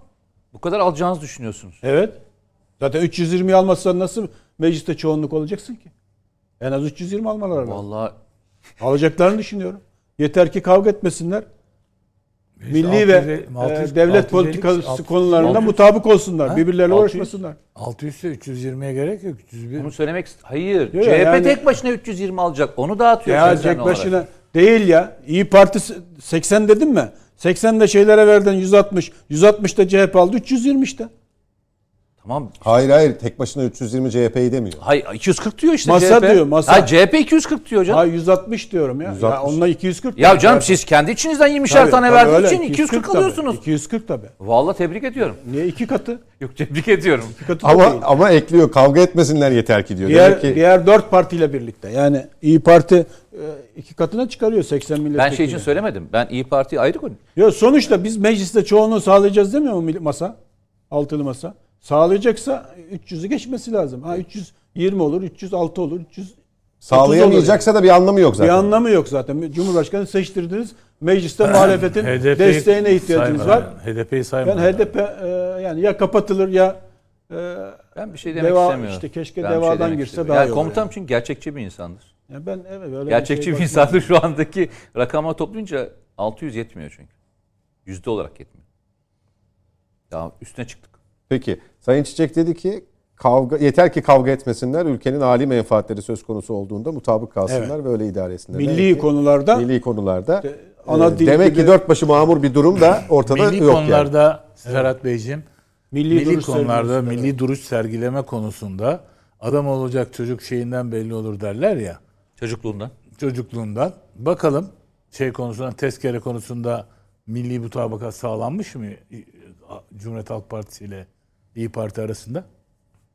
bu kadar alacağınızı düşünüyorsunuz. Evet. Zaten 320 almazsan nasıl mecliste çoğunluk olacaksın ki? En az 320 almaları lazım. Vallahi Alacaklarını düşünüyorum. Yeter ki kavga etmesinler. Milli 600 ve 600 e, devlet 650 politikası 600 konularında 600 mutabık olsunlar. Birbirleriyle 600 uğraşmasınlar. 600 ise 320'ye gerek yok. 301. bunu söylemek hayır. Yok, CHP yani- tek başına 320 alacak. Onu dağıtıyor. Ya 80 tek olarak. başına değil ya. İyi Parti s- 80 dedim mi? 80 de şeylere verdin 160. 160 da CHP aldı 320 işte. Tamam. Hayır hayır tek başına 320 CHP'yi demiyor. Hayır 240 diyor işte Masa CHP. diyor, masa. Ha, CHP 240 diyor canım. Ha 160 diyorum ya. 160. Ya onunla 240. Ya canım siz kendi içinizden 20'şer Tabii, tane verdiğiniz için 240 tabii. alıyorsunuz. 240 tabii. Vallahi tebrik ediyorum. Niye iki katı? Yok tebrik ediyorum. İki katı Ama değil. ama ekliyor kavga etmesinler yeter ki diyor. Diğer, Demek ki diğer dört partiyle birlikte. Yani İyi Parti e, iki katına çıkarıyor 80 milletvekili. Ben şey için söylemedim. Ben İyi Parti'yi ayrı koydum. Yo, sonuçta biz mecliste çoğunluğu sağlayacağız demiyor mu masa? Altılı masa. Sağlayacaksa 300'ü geçmesi lazım. Ha 320 olur, 306 olur, 300 sağlayamayacaksa da bir anlamı yok bir zaten. anlamı yok zaten. Cumhurbaşkanı seçtirdiniz. Mecliste muhalefetin HDP'yi desteğine ihtiyacınız var. saymadan, HDP'yi Ben saymadan. HDP e, yani ya kapatılır ya e, Ben bir şey demek Deva- istemiyorum. işte keşke Ben bir şey devadan demek girse istemiyorum. daha yani iyi olur komutanım yani. çünkü gerçekçi bir insandır. ya ben evet öyle Gerçekçi şey bir insandır şu andaki rakama toplayınca 600 yetmiyor çünkü. Yüzde olarak yetmiyor. Daha üstüne çıktık. Peki Sayın Çiçek dedi ki kavga yeter ki kavga etmesinler. Ülkenin âli menfaatleri söz konusu olduğunda mutabık kalsınlar ve öyle idare etsinler. Milli Demek ki konularda milli konularda de- ana e, dil demek gibi- ki dört başı mamur bir durum da ortada milli yok konularda Serhat Beyciğim milli, milli, duruş konularda milli duruş sergileme konusunda adam olacak çocuk şeyinden belli olur derler ya Çocukluğundan. çocukluğundan. Bakalım şey konusunda tezkere konusunda milli mutabakat sağlanmış mı Cumhuriyet Halk Partisi ile İyi Parti arasında?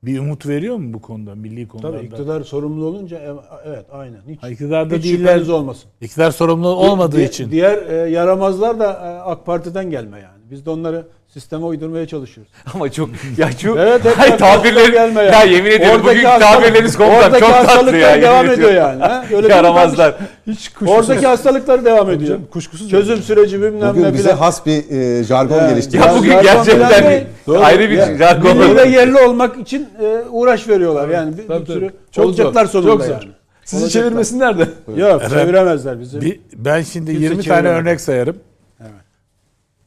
Bir umut veriyor mu bu konuda milli konularda? Tabii iktidar sorumlu olunca ev- evet aynen. Hiç, Ha, iktidarda hiç değiller. olmasın. İktidar sorumlu olmadığı Di- için. Diğer e, yaramazlar da e, AK Parti'den gelme yani. Biz de onları sisteme uydurmaya çalışıyoruz. Ama çok ya şu Evet, hep Hay, tabirler gelme ya. ya. yemin ediyorum Oradaki bugün hastalık- tabirleriniz komutan çok tatlı ya. devam ediyor yani. Ha? Öyle Yaramazlar. Hiç kuşkusuz. Oradaki hastalıklar devam ediyor. canım, kuşkusuz Çözüm süreci bilmem Bugün ne bize has bir e, jargon Ya, geliştirdi. Ya bugün gerçekten bir-. Doğru. ayrı bir Ya, jargon ve yerli olmak için e, uğraş veriyorlar yani. Bir, Tabii, bir sürü Çok olacaklar zor, sonunda çok zor. yani. Sizi çevirmesinler de. Yok çeviremezler bizi. Ben şimdi Kimse 20 tane örnek sayarım.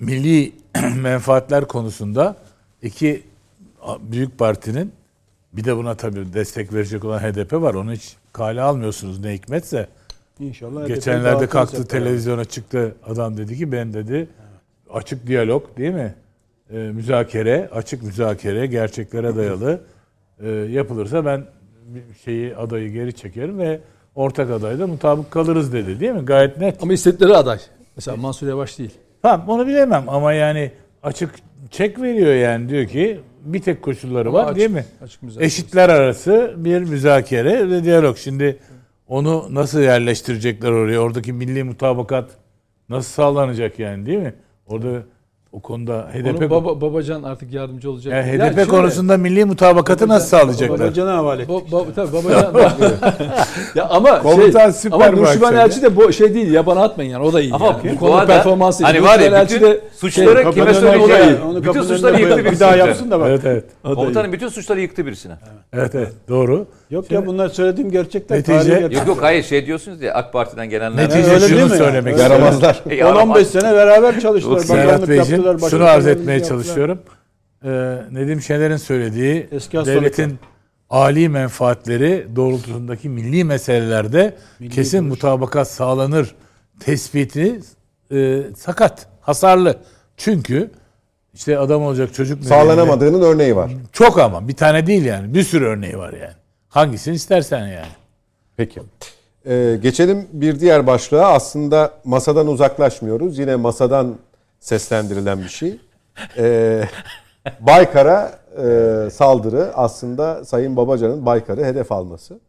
Milli menfaatler konusunda iki büyük partinin Bir de buna tabii destek verecek olan HDP var. Onu hiç kale almıyorsunuz ne hikmetse. İnşallah. Geçenlerde kalktı televizyona çıktı adam dedi ki ben dedi açık diyalog değil mi? Ee, müzakere, açık müzakere, gerçeklere dayalı e, yapılırsa ben şeyi adayı geri çekerim ve ortak adayda mutabık kalırız dedi değil mi? Gayet net. Ama istedikleri aday. Mesela Mansur Yavaş değil. Tamam onu bilemem ama yani açık çek veriyor yani diyor ki bir tek koşulları Ama var açık- değil mi? açık müzakere. Eşitler arası bir müzakere ve diyalog. Şimdi onu nasıl yerleştirecekler oraya? Oradaki milli mutabakat nasıl sağlanacak yani değil mi? Orada o konuda HDP Onu baba, Babacan artık yardımcı olacak. yani Ya HDP şöyle, konusunda milli mutabakatı nasıl sağlayacaklar? Babacan'a havale ettik. Ba, ba, tabii Babacan. ya ama Komutan şey, süper ama Nurşivan Elçi de bu şey değil. Yabana atmayın yani. O da iyi. Ama yani. bu bu konuda performansı iyi. hani var ya, bütün de suçları şey, kime söylüyor da iyi. Onu Bütün suçları yıktı koyalım. birisi. Bir daha yapsın da bak. Evet evet. Komutanın bütün suçları yıktı birisine. Evet evet. Doğru. Yok ya bunlar söylediğim gerçekler. Netice- getir- Yok yok hayır şey diyorsunuz ya AK Parti'den gelenler. Netice öyle şunu söylemek. Yaramazlar. E, ya 10-15 sene beraber çalıştılar. Yok, Serhat Bakanlık Beyciğim yaptılar. şunu arz etmeye yaptılar. çalışıyorum. Ee, Nedim Şener'in söylediği Eski devletin ali menfaatleri doğrultusundaki milli meselelerde kesin mutabakat sağlanır tespiti e, sakat, hasarlı. Çünkü işte adam olacak çocuk nedeniyle- Sağlanamadığının örneği var. Çok ama bir tane değil yani. Bir sürü örneği var yani. Hangisini istersen yani. Peki. Ee, geçelim bir diğer başlığa. Aslında masadan uzaklaşmıyoruz. Yine masadan seslendirilen bir şey. Ee, Baykar'a e, saldırı aslında Sayın Babacan'ın Baykar'ı hedef alması.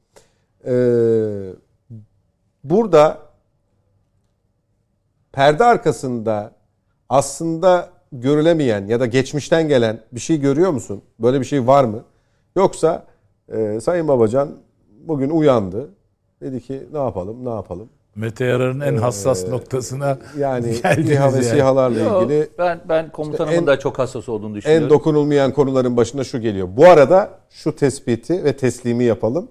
Ee, burada perde arkasında aslında görülemeyen ya da geçmişten gelen bir şey görüyor musun? Böyle bir şey var mı? Yoksa e, Sayın Babacan bugün uyandı. Dedi ki ne yapalım ne yapalım. Mete Yarar'ın en hassas noktasına Yani İHA ve yani. SİHA'larla ilgili ben ben komutanımın en- da çok hassas olduğunu en düşünüyorum. dokunulmayan konuların başında şu geliyor. Bu arada şu tespiti ve teslimi yapalım.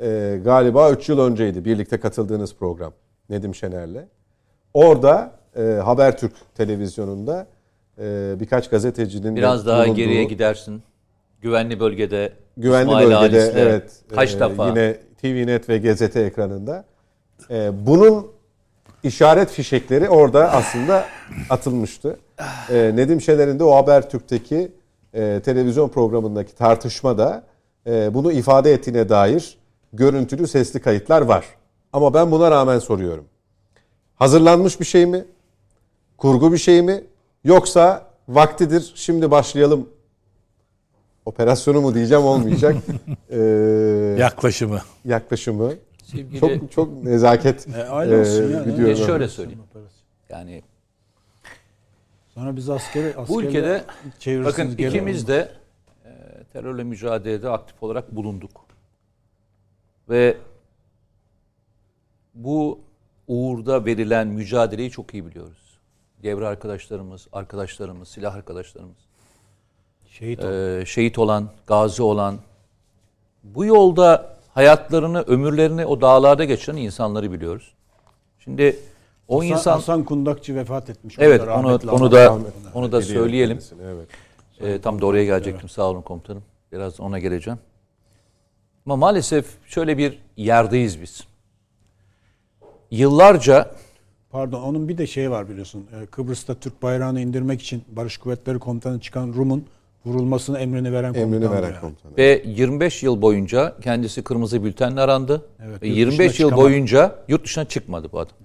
Ee, galiba 3 yıl önceydi birlikte katıldığınız program Nedim Şener'le. Orada e, Habertürk televizyonunda e, birkaç gazetecinin Biraz daha bulunduğu- geriye gidersin. Güvenli bölgede Güvenli İsmail bölgede ailesiyle evet kaç e, defa yine TVNet ve GZT ekranında e, bunun işaret fişekleri orada aslında atılmıştı. E, Nedim Şener'in de o Habertürk'teki e, televizyon programındaki tartışmada e, bunu ifade ettiğine dair görüntülü sesli kayıtlar var. Ama ben buna rağmen soruyorum. Hazırlanmış bir şey mi? Kurgu bir şey mi? Yoksa vaktidir şimdi başlayalım operasyonu mu diyeceğim olmayacak. Ee, yaklaşımı. yaklaşımı. sevgili Çok çok nezaket E, aynı olsun e, yani. E, şöyle söyleyeyim. Yani Sonra biz askeri, bu askeri ülkede çevirirsiniz bakın ikimiz de e, terörle mücadelede aktif olarak bulunduk. Ve bu uğurda verilen mücadeleyi çok iyi biliyoruz. Devre arkadaşlarımız, arkadaşlarımız, silah arkadaşlarımız, Şehit e, şehit olan, gazi olan, bu yolda hayatlarını, ömürlerini o dağlarda geçiren insanları biliyoruz. Şimdi o Hasan, insan Hasan Kundakçı vefat etmiş. Evet onu rahmetli onu da rahmet eylesin. onu da söyleyelim. Evet. Ee, tam da oraya gelecektim. Sağ olun komutanım. Biraz ona geleceğim. Ama maalesef şöyle bir yerdeyiz biz. Yıllarca Pardon onun bir de şey var biliyorsun. Ee, Kıbrıs'ta Türk bayrağını indirmek için Barış Kuvvetleri Komutanı çıkan Rum'un vurulmasını emrini veren komutan. Emrini veren yani. komutan. ve 25 yıl boyunca kendisi kırmızı bültenle arandı. Evet, ve yurt 25 dışına yıl çıkamadı. boyunca yurt dışına çıkmadı bu adam.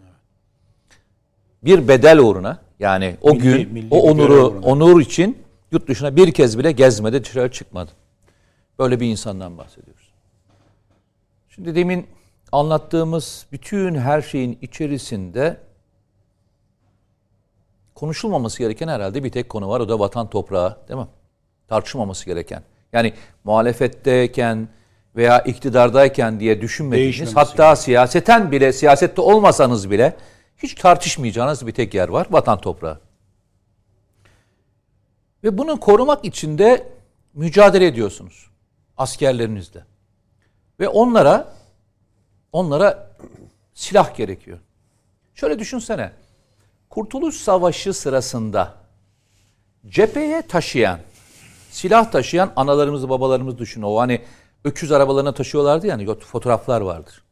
Bir bedel uğruna yani o Milli- gün milli o onuru uğruna. onur için yurt dışına bir kez bile gezmedi, dışarı çıkmadı. Böyle bir insandan bahsediyoruz. Şimdi demin anlattığımız bütün her şeyin içerisinde konuşulmaması gereken herhalde bir tek konu var. O da vatan toprağı değil mi? Tartışılmaması gereken. Yani muhalefetteyken veya iktidardayken diye düşünmediğiniz hatta siyaseten bile siyasette olmasanız bile hiç tartışmayacağınız bir tek yer var. Vatan toprağı. Ve bunu korumak için de mücadele ediyorsunuz askerlerinizle. Ve onlara onlara silah gerekiyor. Şöyle düşünsene. Kurtuluş Savaşı sırasında cepheye taşıyan silah taşıyan analarımızı babalarımızı düşün. O hani öküz arabalarına taşıyorlardı yani fotoğraflar vardır.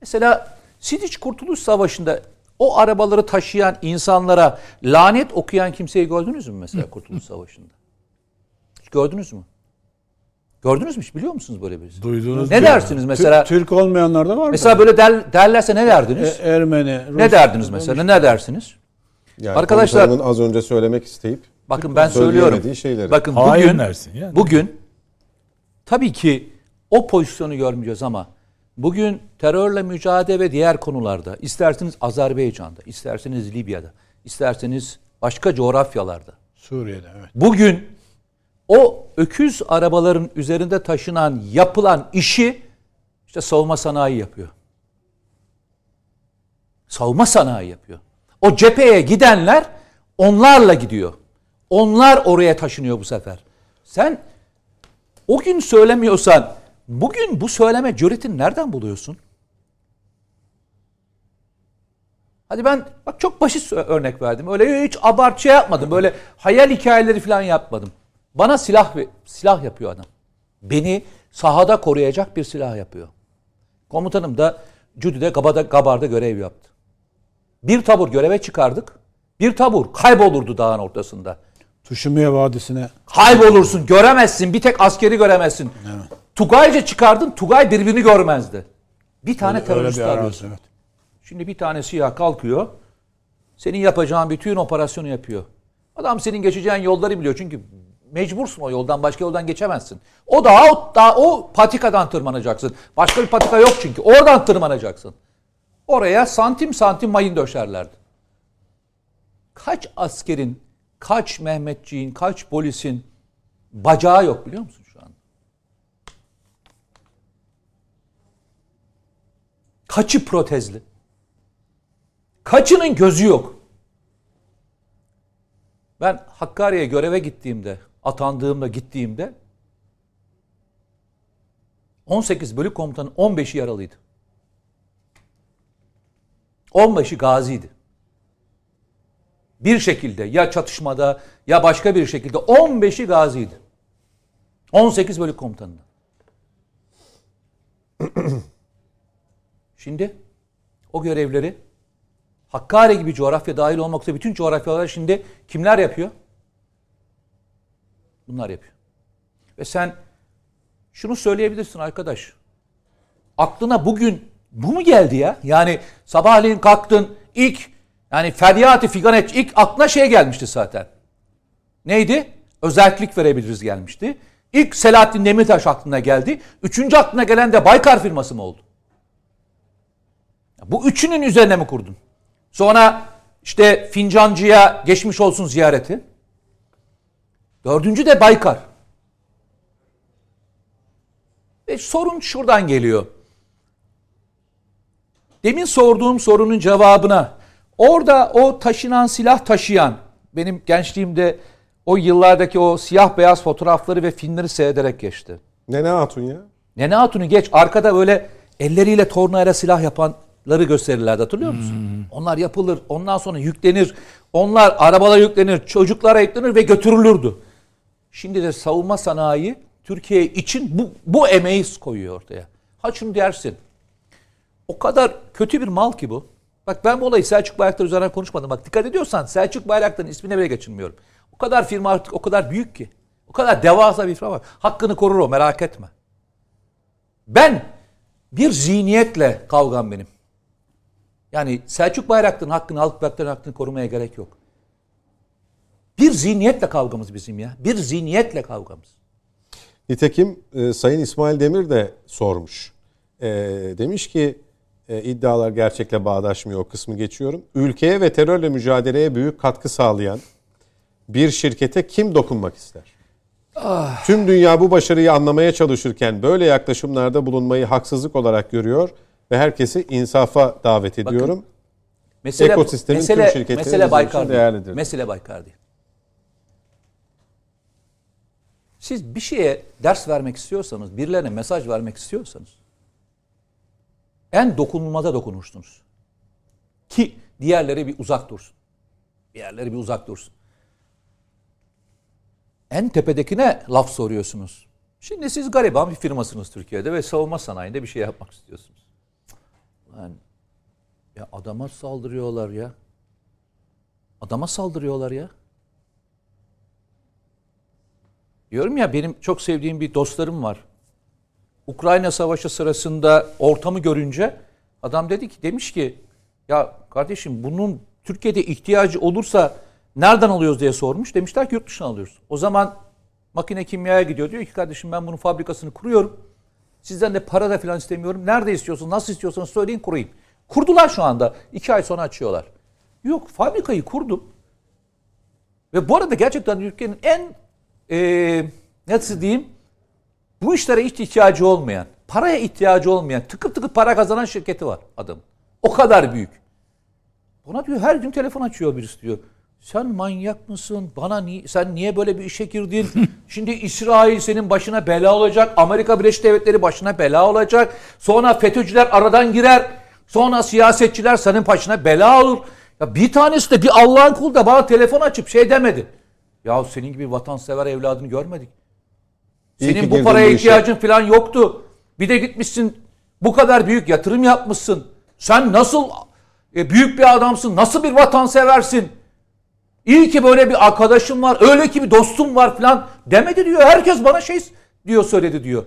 Mesela Sidiç Kurtuluş Savaşı'nda o arabaları taşıyan insanlara lanet okuyan kimseyi gördünüz mü mesela Kurtuluş Savaşı'nda? Hiç gördünüz mü? Gördünüz mü hiç biliyor musunuz böyle birisi? Duydunuz Ne dersiniz mesela? Türk olmayanlar da var. Mesela böyle der, derlerse ne derdiniz? E, Ermeni, Rus, ne derdiniz mesela? Ne dersiniz? Yani Arkadaşlar- az önce söylemek isteyip Bakın ben söylüyorum. şeyleri. Bakın Hain bugün dersin yani. bugün tabii ki o pozisyonu görmeyeceğiz ama bugün terörle mücadele ve diğer konularda isterseniz Azerbaycan'da, isterseniz Libya'da, isterseniz başka coğrafyalarda Suriye'de evet. bugün o öküz arabaların üzerinde taşınan yapılan işi işte savunma sanayi yapıyor. Savunma sanayi yapıyor. O cepheye gidenler onlarla gidiyor. Onlar oraya taşınıyor bu sefer. Sen o gün söylemiyorsan bugün bu söyleme cüretini nereden buluyorsun? Hadi ben bak çok basit örnek verdim. Öyle hiç abartı şey yapmadım. Böyle hayal hikayeleri falan yapmadım. Bana silah silah yapıyor adam. Beni sahada koruyacak bir silah yapıyor. Komutanım da Cüdü'de Gaba'da, Gabar'da görev yaptı. Bir tabur göreve çıkardık. Bir tabur kaybolurdu dağın ortasında. Tuşumiye Vadisi'ne Kaybolursun, göremezsin. Bir tek askeri göremezsin. Tugayca çıkardın, Tugay birbirini görmezdi. Bir tane öyle terörist bir arazi, arıyorsun. evet. Şimdi bir tane siyah kalkıyor. Senin yapacağın bütün operasyonu yapıyor. Adam senin geçeceğin yolları biliyor. Çünkü mecbursun o yoldan. Başka yoldan geçemezsin. O da o, da, o patikadan tırmanacaksın. Başka bir patika yok çünkü. Oradan tırmanacaksın. Oraya santim santim mayın döşerlerdi. Kaç askerin, kaç Mehmetçiğin, kaç polisin bacağı yok biliyor musun şu an? Kaçı protezli? Kaçının gözü yok? Ben Hakkari'ye göreve gittiğimde, atandığımda gittiğimde 18 bölük komutanı 15'i yaralıydı. 15'i gaziydi. Bir şekilde ya çatışmada ya başka bir şekilde 15'i gaziydi. 18 bölük komutanından. Şimdi o görevleri Hakkari gibi coğrafya dahil olmak üzere bütün coğrafyalar şimdi kimler yapıyor? Bunlar yapıyor. Ve sen şunu söyleyebilirsin arkadaş. Aklına bugün bu mu geldi ya? Yani sabahleyin kalktın ilk yani feryat-ı figanet ilk aklına şey gelmişti zaten. Neydi? Özellik verebiliriz gelmişti. İlk Selahattin Demirtaş aklına geldi. Üçüncü aklına gelen de Baykar firması mı oldu? Bu üçünün üzerine mi kurdun? Sonra işte Fincancı'ya geçmiş olsun ziyareti. Dördüncü de Baykar. Ve sorun şuradan geliyor. Demin sorduğum sorunun cevabına orada o taşınan silah taşıyan benim gençliğimde o yıllardaki o siyah beyaz fotoğrafları ve filmleri seyrederek geçti. Nene Hatun ya. Nene Hatun'u geç arkada böyle elleriyle tornayla silah yapanları gösterirlerdi hatırlıyor musun? Onlar yapılır ondan sonra yüklenir. Onlar arabalara yüklenir çocuklara yüklenir ve götürülürdü. Şimdi de savunma sanayi Türkiye için bu, bu emeği koyuyor ortaya. Ha şunu dersin. O kadar kötü bir mal ki bu. Bak ben bu olayı Selçuk Bayraktar üzerinden konuşmadım. Bak dikkat ediyorsan Selçuk Bayraktar'ın ismine bile geçinmiyorum. O kadar firma artık o kadar büyük ki. O kadar devasa bir firma var. Hakkını korur o merak etme. Ben bir zihniyetle kavgam benim. Yani Selçuk Bayraktar'ın hakkını, Halk Bayraktar'ın hakkını korumaya gerek yok. Bir zihniyetle kavgamız bizim ya. Bir zihniyetle kavgamız. Nitekim e, Sayın İsmail Demir de sormuş. E, demiş ki e, iddialar gerçekle bağdaşmıyor o kısmı geçiyorum. Ülkeye ve terörle mücadeleye büyük katkı sağlayan bir şirkete kim dokunmak ister? Tüm dünya bu başarıyı anlamaya çalışırken böyle yaklaşımlarda bulunmayı haksızlık olarak görüyor ve herkesi insafa davet ediyorum. Mesele, Ekosistemin mesele, tüm şirketleri mesele Baykar değerlidir. Mesele Baykar değil. Siz bir şeye ders vermek istiyorsanız, birilerine mesaj vermek istiyorsanız en dokunulmaza dokunursunuz. Ki diğerleri bir uzak dursun. Diğerleri bir uzak dursun. en tepedekine laf soruyorsunuz. Şimdi siz gariban bir firmasınız Türkiye'de ve savunma sanayinde bir şey yapmak istiyorsunuz. Lan ya adama saldırıyorlar ya. Adama saldırıyorlar ya. Diyorum ya benim çok sevdiğim bir dostlarım var. Ukrayna Savaşı sırasında ortamı görünce adam dedi ki demiş ki ya kardeşim bunun Türkiye'de ihtiyacı olursa nereden alıyoruz diye sormuş. Demişler ki yurt dışına alıyoruz. O zaman makine kimyaya gidiyor. Diyor ki kardeşim ben bunun fabrikasını kuruyorum. Sizden de para da falan istemiyorum. Nerede istiyorsunuz, nasıl istiyorsanız söyleyin kurayım. Kurdular şu anda. İki ay sonra açıyorlar. Yok fabrikayı kurdum. Ve bu arada gerçekten ülkenin en e, nasıl diyeyim bu işlere hiç ihtiyacı olmayan, paraya ihtiyacı olmayan, tıkır tıkır para kazanan şirketi var adam. O kadar büyük. Buna diyor her gün telefon açıyor birisi diyor. Sen manyak mısın? Bana ni sen niye böyle bir işe girdin? Şimdi İsrail senin başına bela olacak. Amerika Birleşik Devletleri başına bela olacak. Sonra FETÖ'cüler aradan girer. Sonra siyasetçiler senin başına bela olur. Ya bir tanesi de bir Allah'ın kulu da bana telefon açıp şey demedi. Ya senin gibi vatansever evladını görmedik. İyi Senin bu paraya bu işe. ihtiyacın falan yoktu. Bir de gitmişsin bu kadar büyük yatırım yapmışsın. Sen nasıl e, büyük bir adamsın? Nasıl bir vatanseversin? İyi ki böyle bir arkadaşım var. Öyle ki bir dostum var falan demedi diyor. Herkes bana şey diyor söyledi diyor.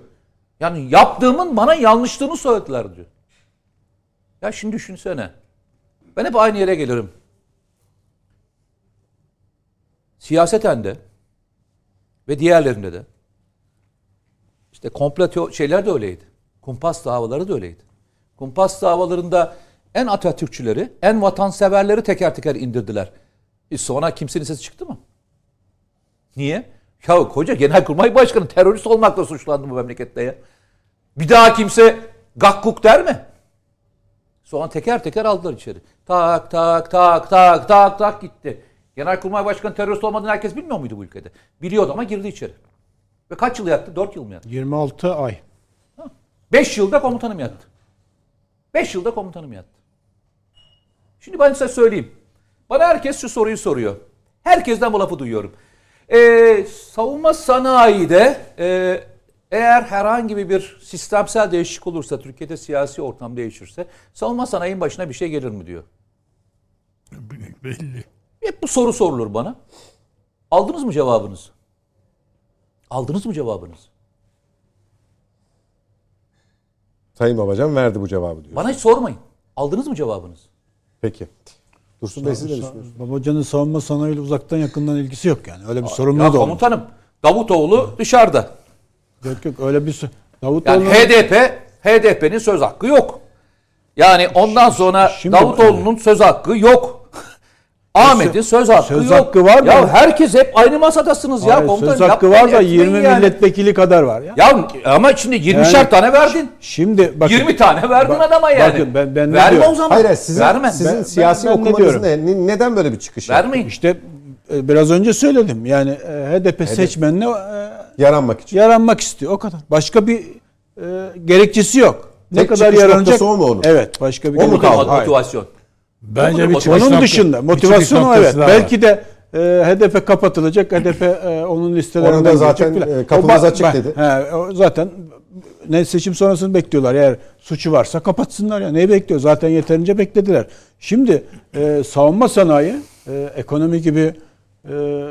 Yani yaptığımın bana yanlışlığını söylediler diyor. Ya şimdi düşünsene. Ben hep aynı yere gelirim. Siyaseten de ve diğerlerinde de işte komplo şeyler de öyleydi. Kumpas davaları da öyleydi. Kumpas davalarında en Atatürkçüleri, en vatanseverleri teker teker indirdiler. E sonra kimsenin sesi çıktı mı? Niye? Ya koca genelkurmay başkanı terörist olmakla suçlandı bu memlekette ya. Bir daha kimse gakkuk der mi? Sonra teker teker aldılar içeri. Tak tak tak tak tak tak gitti. Genelkurmay Başkanı terörist olmadığını herkes bilmiyor muydu bu ülkede? Biliyordu ama girdi içeri. Ve kaç yıl yattı? 4 yıl mı yattı? 26 ay. 5 yılda komutanım yattı. 5 yılda komutanım yattı. Şimdi ben size söyleyeyim. Bana herkes şu soruyu soruyor. Herkesten bu lafı duyuyorum. Ee, savunma sanayide e, eğer herhangi bir sistemsel değişiklik olursa, Türkiye'de siyasi ortam değişirse savunma sanayinin başına bir şey gelir mi diyor. Belli. Hep bu soru sorulur bana. Aldınız mı cevabınızı? Aldınız mı cevabınızı? Sayın Babacan verdi bu cevabı diyor. Bana hiç sormayın. Aldınız mı cevabınızı? Peki. Dursun Bey siz ne düşünüyorsunuz? Babacan'ın savunma sanayiyle uzaktan yakından ilgisi yok yani. Öyle bir sorumluluğu Ya da olmaz. komutanım Davutoğlu dışarıda. Yok yok öyle bir Davutoğlu Yani HDP HDP'nin söz hakkı yok. Yani ondan sonra Şimdi- Davutoğlu'nun söz hakkı yok. Ahmet'in söz hakkı söz yok. hakkı var da- Ya herkes hep aynı masadasınız ya Hayır, komutanım. söz hakkı var da etmeyin 20 yani. milletvekili kadar var ya. Ya ama şimdi 20'şer Yani- tane verdin. Şimdi bakın 20 tane verdin Bak- adama yani. bakın ben- ben ne Verme diyorum? o zaman. Hayır sizin, Verme. sizin Ben- siyasi ben- ben ne okumanız diyorum? ne? Ne- Neden böyle bir çıkış? Vermeyin. işte e, biraz önce söyledim. Yani e, HDP seçmenine e, Yaranmak için. yaranmak istiyor o kadar. Başka bir e, gerekçesi yok. Ne Tek kadar yaranacak? o mu onun? Evet, başka bir O mu kaldı? Hayır. Bence bir Onun çıkış Onun dışında motivasyonu evet. Belki de e, HDP kapatılacak. HDP e, onun listelerinden Orada zaten, e, kapımız O açık dedi. He, o zaten ne seçim sonrasını bekliyorlar. Eğer suçu varsa kapatsınlar ya. Neyi bekliyor? Zaten yeterince beklediler. Şimdi e, savunma sanayi, e, ekonomi gibi e,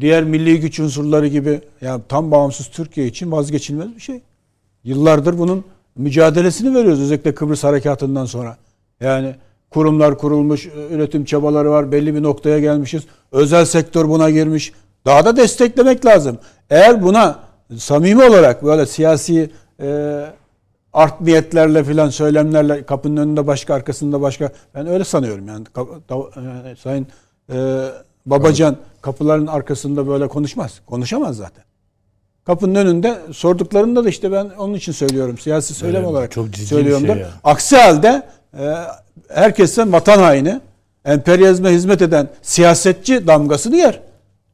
diğer milli güç unsurları gibi yani tam bağımsız Türkiye için vazgeçilmez bir şey. Yıllardır bunun mücadelesini veriyoruz özellikle Kıbrıs harekatından sonra. Yani kurumlar kurulmuş, üretim çabaları var, belli bir noktaya gelmişiz. Özel sektör buna girmiş. Daha da desteklemek lazım. Eğer buna samimi olarak böyle siyasi e, art niyetlerle filan söylemlerle kapının önünde başka arkasında başka ben öyle sanıyorum yani da- e, sayın e, Babacan kapıların arkasında böyle konuşmaz. Konuşamaz zaten. Kapının önünde sorduklarında da işte ben onun için söylüyorum. Siyasi söylem Evet, olarak çok söylüyorum şey da. ya. Aksi halde e, herkesten vatan haini, emperyalizme hizmet eden siyasetçi damgasını yer.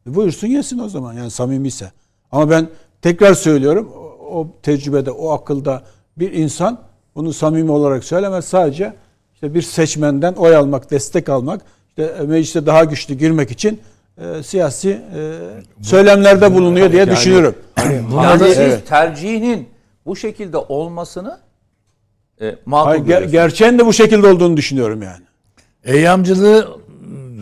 E, buyursun yesin o zaman yani samimiyse. Ama ben tekrar söylüyorum o, o tecrübede, o akılda bir insan bunu samimi olarak söylemez. Sadece işte bir seçmenden oy almak, destek almak, işte meclise daha güçlü girmek için e, siyasi e, söylemlerde bulunuyor diye düşünüyorum. Yani siz Evet. tercihinin bu şekilde olmasını e, makul Hayır, ger- gerçeğin de bu şekilde olduğunu düşünüyorum yani. Eyyamcılığı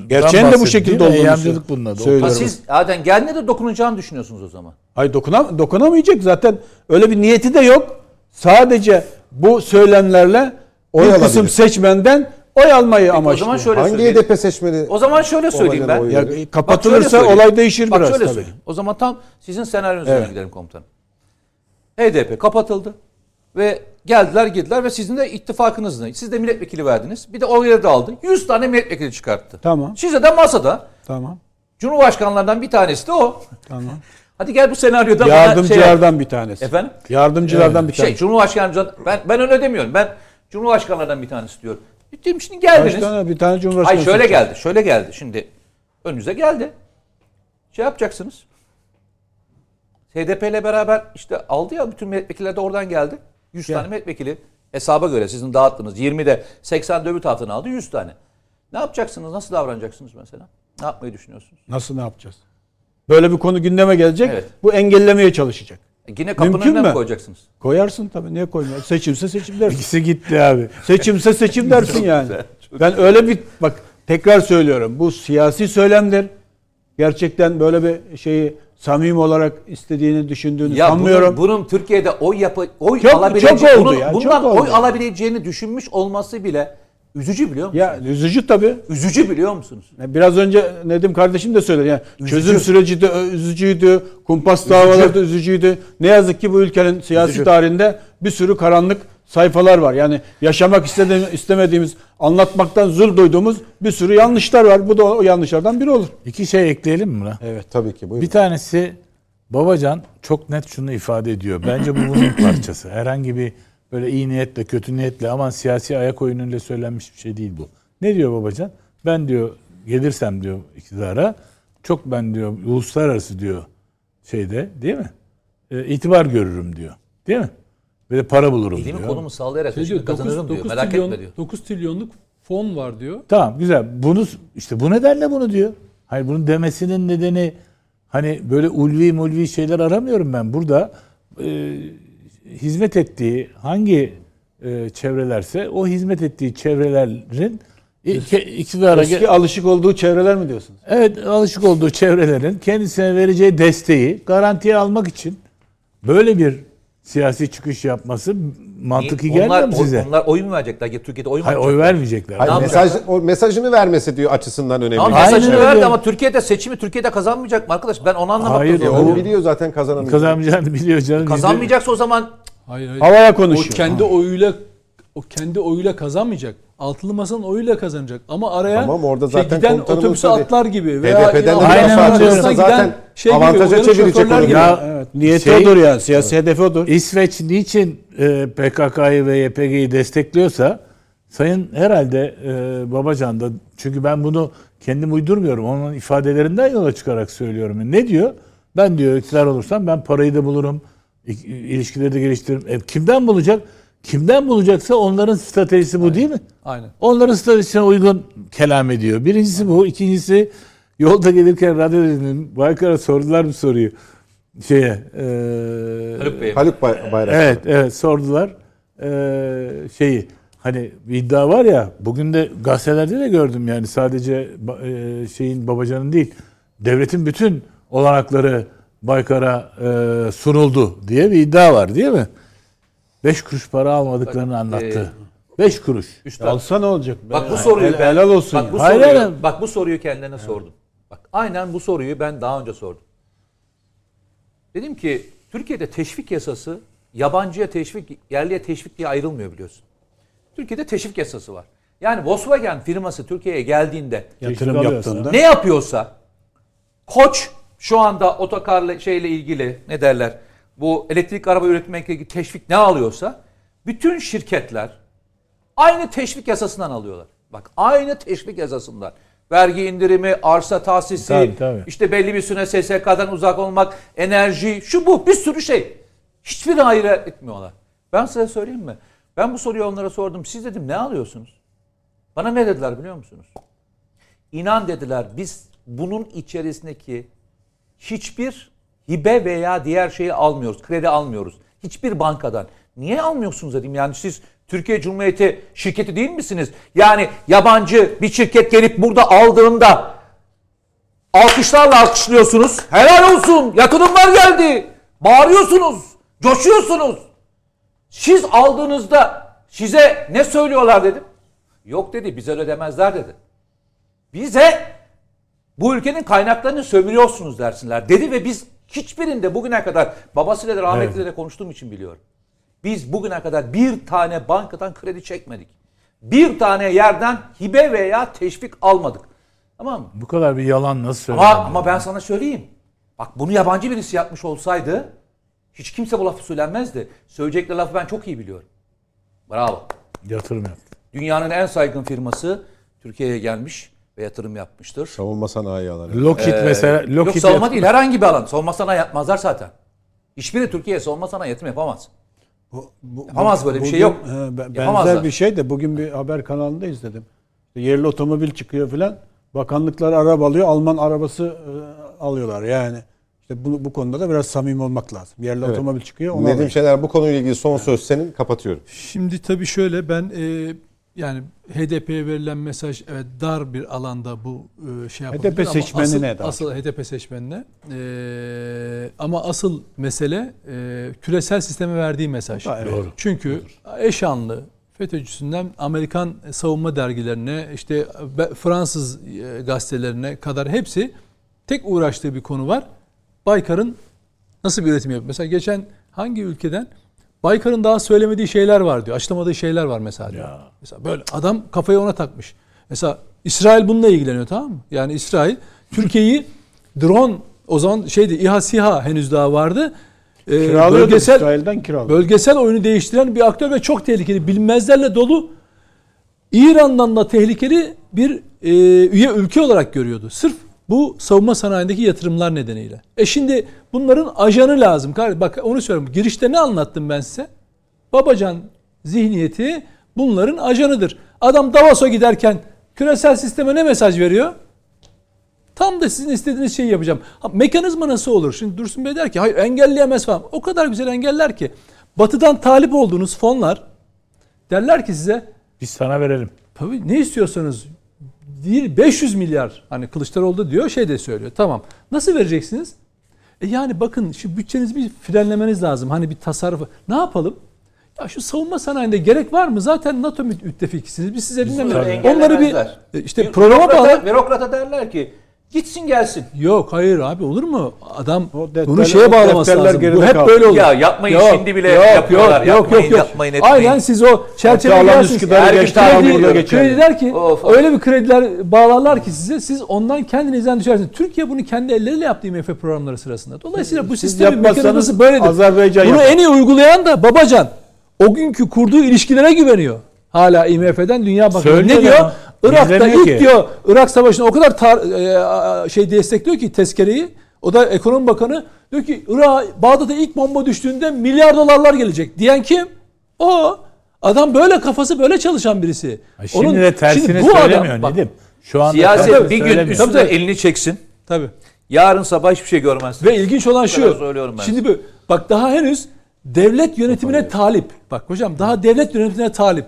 Gerçeğin de bu şekilde olduğunu Eyyamcılık bunun adı. Ha, söylüyorum. siz zaten geldiğinde de dokunacağını düşünüyorsunuz o zaman. Hayır dokuna, dokunamayacak zaten öyle bir niyeti de yok. Sadece bu söylemlerle Oy bir alabilir. kısım seçmenden oy almayı o amaçlıyor. zaman şöyle Hangi söyleyeyim. HDP seçmeni? O zaman şöyle söyleyeyim ben. oy Ya, verir? e, kapatılırsa Bak şöyle söyleyeyim. olay değişir Bak biraz şöyle tabii. söyleyeyim. O zaman tam sizin senaryonuz üzerine Evet. gidelim komutanım. HDP kapatıldı ve geldiler girdiler ve sizin de ittifakınızla. Siz de milletvekili verdiniz. Bir de oyları da aldı. 100 tane milletvekili çıkarttı. Tamam. Size de masada Tamam. Cumhurbaşkanlarından bir tanesi de o. Tamam. Hadi gel bu senaryoda Yardımcılardan bir tanesi. Şey, efendim? Yardımcılardan bir Şey tanesi. Cumhurbaşkanı ben ben öyle demiyorum. Ben Cumhurbaşkanlarından bir tanesi diyorum. Dedim şimdi Kaç geldiniz. tane bir tane cumhurbaşkanı. Hayır şöyle geldi. Şöyle geldi. Şimdi önünüze geldi. Şey yapacaksınız. HDP ile beraber işte aldı ya bütün milletvekiller de oradan geldi. 100 tane milletvekili hesaba göre sizin dağıttınız. 20'de 80 öbür taraftan aldı 100 tane. Ne yapacaksınız? Nasıl davranacaksınız mesela? Ne yapmayı düşünüyorsunuz? Nasıl ne yapacağız? Böyle bir konu gündeme gelecek. Evet. Bu engellemeye çalışacak. E yine kapının Mümkün önüne mi mü? koyacaksınız? Koyarsın tabii. Niye koymuyor? Seçimse seçim dersin. İkisi gitti abi. Seçimse seçim dersin yani. Ben öyle bir bak tekrar söylüyorum. Bu siyasi söylemdir. Gerçekten böyle bir şeyi samimi olarak istediğini düşündüğünü Ya sanmıyorum. bunun, bunun Türkiye'de oy yapı oy Çok- alabileceği, çok oldu bunun- ya, çok bundan oldu. oy alabileceğini düşünmüş olması bile üzücü biliyor musunuz? ya üzücü tabii. Üzücü biliyor musunuz? Biraz önce Nedim kardeşim de söyledi. Yani çözüm süreci de üzücüydü. Kumpas davaları da üzücüydü. Ne yazık ki bu ülkenin siyasi tarihinde bir sürü karanlık sayfalar var. Yani yaşamak istediğimiz, istemediğimiz, anlatmaktan zul duyduğumuz bir sürü yanlışlar var. Bu da o yanlışlardan biri olur. İki şey ekleyelim mi buna? Evet. Tabii ki buyurun. Bir tanesi Babacan çok net şunu ifade ediyor. Bence bu bunun parçası. Herhangi bir böyle iyi niyetle, kötü niyetle aman siyasi ayak oyunuyla söylenmiş bir şey değil bu. Ne diyor Babacan? Ben diyor gelirsem diyor iktidara çok ben diyor uluslararası diyor şeyde değil mi? E, itibar görürüm diyor. Değil mi? Ve de para bulurum Elimi diyor. kolumu sallayarak Şey diyor, kazanırım 9, diyor. Merak trilyon, etme diyor. 9 trilyonluk fon var diyor. Tamam güzel. Bunu işte bu nedenle bunu diyor. Hayır bunun demesinin nedeni hani böyle ulvi mulvi şeyler aramıyorum ben. Burada e, hizmet ettiği hangi e, çevrelerse o hizmet ettiği çevrelerin iki- iktidara Eski alışık olduğu çevreler mi diyorsunuz? evet alışık olduğu çevrelerin kendisine vereceği desteği garantiye almak için böyle bir siyasi çıkış yapması mantıklı gelmiyor onlar, mu size? Onlar oy mu verecekler? Ya Türkiye'de oy mu Hayır oy vermeyecekler. Hayır, mesaj, o mesajını vermesi diyor açısından önemli. Tamam mesajını verdi ama Türkiye'de seçimi Türkiye'de kazanmayacak mı arkadaş? Ben onu anlamakta Hayır, zorlanıyorum. onu biliyor zaten kazanamayacak. Kazanmayacağını biliyor canım. Kazanmayacaksa o zaman Hayır hayır. Havaya O konuşuyor. kendi oyuyla o kendi oyuyla kazanmayacak. Altılı masanın oyuyla kazanacak. Ama araya Tamam, orada şey, zaten giden otobüse atlar gibi veya HDP'den de farklı arasına olsa giden zaten şey gibi, avantaja uyanık çevirecek onu. gibi. Ya Evet, niyeti Şey- odur yani. Siyasi hedefi odur. İsveç niçin e, PKK'yı ve YPG'yi destekliyorsa Sayın herhalde e, Babacan da çünkü ben bunu kendim uydurmuyorum. Onun ifadelerinden yola çıkarak söylüyorum. Ne diyor? Ben diyor iktidar olursam ben parayı da bulurum. İlişkileri de geliştiririm. E, kimden bulacak? Kimden bulacaksa onların stratejisi bu değil mi? Aynen. Onların stratejisine uygun kelam ediyor. Birincisi bu. İkincisi yolda gelirken radyo dinledim. Baykar'a sordular bir soruyu. Şeye. E, Haluk Bey. Haluk Bay- Bayrak. Evet, evet sordular. Ee, şeyi hani bir iddia var ya bugün de gazetelerde de gördüm yani sadece e, şeyin babacanın değil devletin bütün olanakları Baykar'a e, sunuldu diye bir iddia var değil mi? Beş kuruş para almadıklarını Bak, anlattı. Beş kuruş. Üstad. Alsa ne olacak? Bak bu soruyu ben, helal olsun. Bak bu. Hayır, soruyu, hayır. bak bu soruyu kendine sordum. Bak aynen bu soruyu ben daha önce sordum. Dedim ki Türkiye'de teşvik yasası yabancıya teşvik, yerliye teşvik diye ayrılmıyor biliyorsun. Türkiye'de teşvik yasası var. Yani Volkswagen firması Türkiye'ye geldiğinde Yatırım yaptığında. ne yapıyorsa Koç şu anda otokarla şeyle ilgili ne derler? Bu elektrik araba üretmekle ilgili teşvik ne alıyorsa bütün şirketler aynı teşvik yasasından alıyorlar. Bak aynı teşvik yasasından. Vergi indirimi, arsa tahsisi, Tabii, tabii. işte belli bir süre SSK'dan uzak olmak, enerji, şu bu bir sürü şey. Hiçbir ayrı etmiyorlar. Ben size söyleyeyim mi? Ben bu soruyu onlara sordum. Siz dedim ne alıyorsunuz? Bana ne dediler biliyor musunuz? İnan dediler biz bunun içerisindeki hiçbir hibe veya diğer şeyi almıyoruz. Kredi almıyoruz. Hiçbir bankadan. Niye almıyorsunuz dedim. Yani siz Türkiye Cumhuriyeti şirketi değil misiniz? Yani yabancı bir şirket gelip burada aldığında alkışlarla alkışlıyorsunuz. Helal olsun. Yatırımlar geldi. Bağırıyorsunuz. Coşuyorsunuz. Siz aldığınızda size ne söylüyorlar dedim. Yok dedi bize ödemezler dedi. Bize bu ülkenin kaynaklarını sömürüyorsunuz dersinler dedi ve biz hiçbirinde bugüne kadar babasıyla da rahmetliyle de konuştuğum için biliyorum. Biz bugüne kadar bir tane bankadan kredi çekmedik. Bir tane yerden hibe veya teşvik almadık. Tamam mı? Bu kadar bir yalan nasıl Ama, söylenir? ama ben sana söyleyeyim. Bak bunu yabancı birisi yapmış olsaydı hiç kimse bu lafı söylenmezdi. Söyleyecekleri lafı ben çok iyi biliyorum. Bravo. Yatırım yap. Dünyanın en saygın firması Türkiye'ye gelmiş ve yatırım yapmıştır. Savunma sanayi alanı. Lockheed mesela Yok Lockheed savunma yap- değil herhangi bir alan. Savunma sanayi yapmazlar zaten. Hiçbiri Türkiye'ye savunma sanayi yatırım yapamaz. Bu- bu- Yapamaz böyle bir şey bugün, yok. Yapamazlar. benzer bir şey de bugün bir haber kanalında izledim. İşte yerli otomobil çıkıyor filan. Bakanlıklar araba alıyor. Alman arabası e, alıyorlar yani. İşte bu, bu konuda da biraz samimi olmak lazım. Yerli Evet. otomobil çıkıyor. Onu Nedim. Şener bu konuyla ilgili son söz senin kapatıyorum. Şimdi tabii şöyle ben e, yani HDP'ye verilen mesaj evet dar bir alanda bu e, şey yapabilir HDP ama seçmenine asıl, daha asıl HDP seçmenine E, ama asıl mesele e, küresel sisteme verdiği mesaj. Ha, evet. Doğru. Çünkü eşanlı FETÖ'cüsünden Amerikan savunma dergilerine işte Fransız e, gazetelerine kadar hepsi tek uğraştığı bir konu var. Baykar'ın nasıl bir üretim yapıyor? Mesela geçen hangi ülkeden Baykar'ın daha söylemediği şeyler var diyor. Açıklamadığı şeyler var mesela diyor. Ya. Mesela böyle adam kafayı ona takmış. Mesela İsrail bununla ilgileniyor tamam mı? Yani İsrail Türkiye'yi drone o zaman şeydi İHA SİHA henüz daha vardı. Ee, bölgesel İsrail'den kiralıyor. bölgesel oyunu değiştiren bir aktör ve çok tehlikeli. Bilmezlerle dolu İran'dan da tehlikeli bir e, üye ülke olarak görüyordu. Sırf bu savunma sanayindeki yatırımlar nedeniyle. E şimdi bunların ajanı lazım. Bak onu söylüyorum. Girişte ne anlattım ben size? Babacan zihniyeti bunların ajanıdır. Adam Davos'a giderken küresel sisteme ne mesaj veriyor? Tam da sizin istediğiniz şeyi yapacağım. Ha, mekanizma nasıl olur? Şimdi Dursun Bey der ki hayır engelleyemez falan. O kadar güzel engeller ki. Batı'dan talip olduğunuz fonlar derler ki size Biz sana verelim. tabii ne istiyorsanız değil 500 milyar hani Kılıçdaroğlu diyor şey de söylüyor. Tamam. Nasıl vereceksiniz? E yani bakın şu bütçenizi bir frenlemeniz lazım. Hani bir tasarruf. Ne yapalım? Ya şu savunma sanayinde gerek var mı? Zaten NATO müt- müttefikisiniz. Biz size dinlemiyoruz. Onları bir e, işte Bir programa bağlı. bürokrata derler ki gitsin gelsin. Yok hayır abi olur mu? Adam O bunu şeye bağlaması lazım. Bu hep kaldı. böyle olur. Ya yapmayın şimdi bile yok, yapıyorlar. Yok, yok, Yapmayın, yok, yok. yapmayın, etmeyin. Aynen siz o çerçeve. Üsküdar'ı Her gün kredi, burada burada geçer. kredi der ki Of, of. öyle bir krediler bağlarlar ki size siz ondan kendinizden düşersiniz. Türkiye bunu kendi elleriyle yaptı IMF programları sırasında. Dolayısıyla bu sistemin mekanizması böyledir. Azerbaycan Bunu yapar. en iyi uygulayan da Babacan. O günkü kurduğu ilişkilere güveniyor. Hala IMF'den Dünya Bankası. Ne diyor? ama Irak'ta ilk ki. diyor Irak Savaşı'nı o kadar tar- e, şey destekliyor ki tezkereyi. O da ekonomi bakanı diyor ki Irak Bağdat'a ilk bomba düştüğünde milyar dolarlar gelecek. Diyen kim? O. Adam böyle kafası böyle çalışan birisi. Ha, Şimdi Onun- de tersini şimdi bu söylemiyor adam- Nedim. Şu anda Siyaset tersini bir gün üstüne Tabii, tabii. elini çeksin. Tabii. Yarın sabah hiçbir şey görmez. Ve ilginç olan şu. ben Şimdi bu, bak daha henüz devlet yönetimine talip. Bak hocam daha devlet yönetimine talip.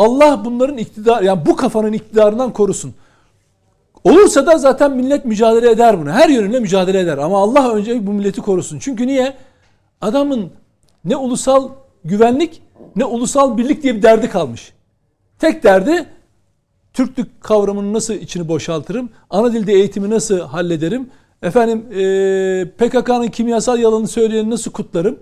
Allah bunların iktidar yani bu kafanın iktidarından korusun. Olursa da zaten millet mücadele eder bunu. Her yönüyle mücadele eder. Ama Allah önce bu milleti korusun. Çünkü niye? Adamın ne ulusal güvenlik ne ulusal birlik diye bir derdi kalmış. Tek derdi Türklük kavramını nasıl içini boşaltırım? Ana dilde eğitimi nasıl hallederim? Efendim eee, PKK'nın kimyasal yalanını söyleyeni nasıl kutlarım?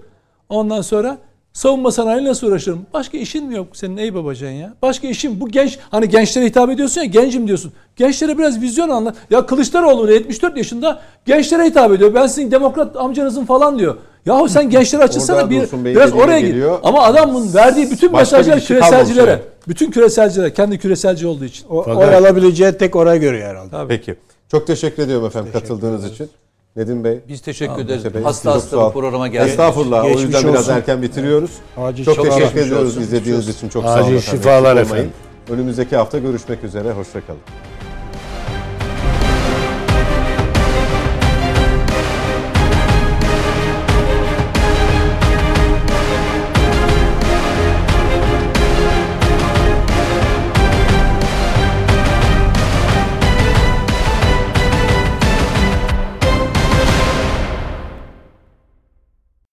Ondan sonra savunma sanayiyle nasıl uğraşırım? Başka işin mi yok senin ey babacan ya? Başka işin bu genç hani gençlere hitap ediyorsun ya gencim diyorsun. Gençlere biraz vizyon anlat. Ya Kılıçdaroğlu 74 yaşında gençlere hitap ediyor. Ben sizin demokrat amcanızın falan diyor. Yahu sen gençleri açılsana bir biraz oraya git. geliyor. Ama adamın verdiği bütün Başka mesajlar küreselcilere. Bütün küreselcilere kendi küreselci olduğu için. O, Fakat- oy alabileceği tek oraya görüyor herhalde. Peki. Çok teşekkür ediyorum efendim katıldığınız için. Nedim Bey. Biz teşekkür ederiz. Bey, Hasta hasta sağ bu programa geldik. Estağfurullah. o Geçmiş yüzden biraz olsun. erken bitiriyoruz. Acil Çok teşekkür ediyoruz olsun. izlediğiniz için. Çok sağ Acil olun. efendim. şifalar efendim. Önümüzdeki hafta görüşmek üzere. Hoşçakalın.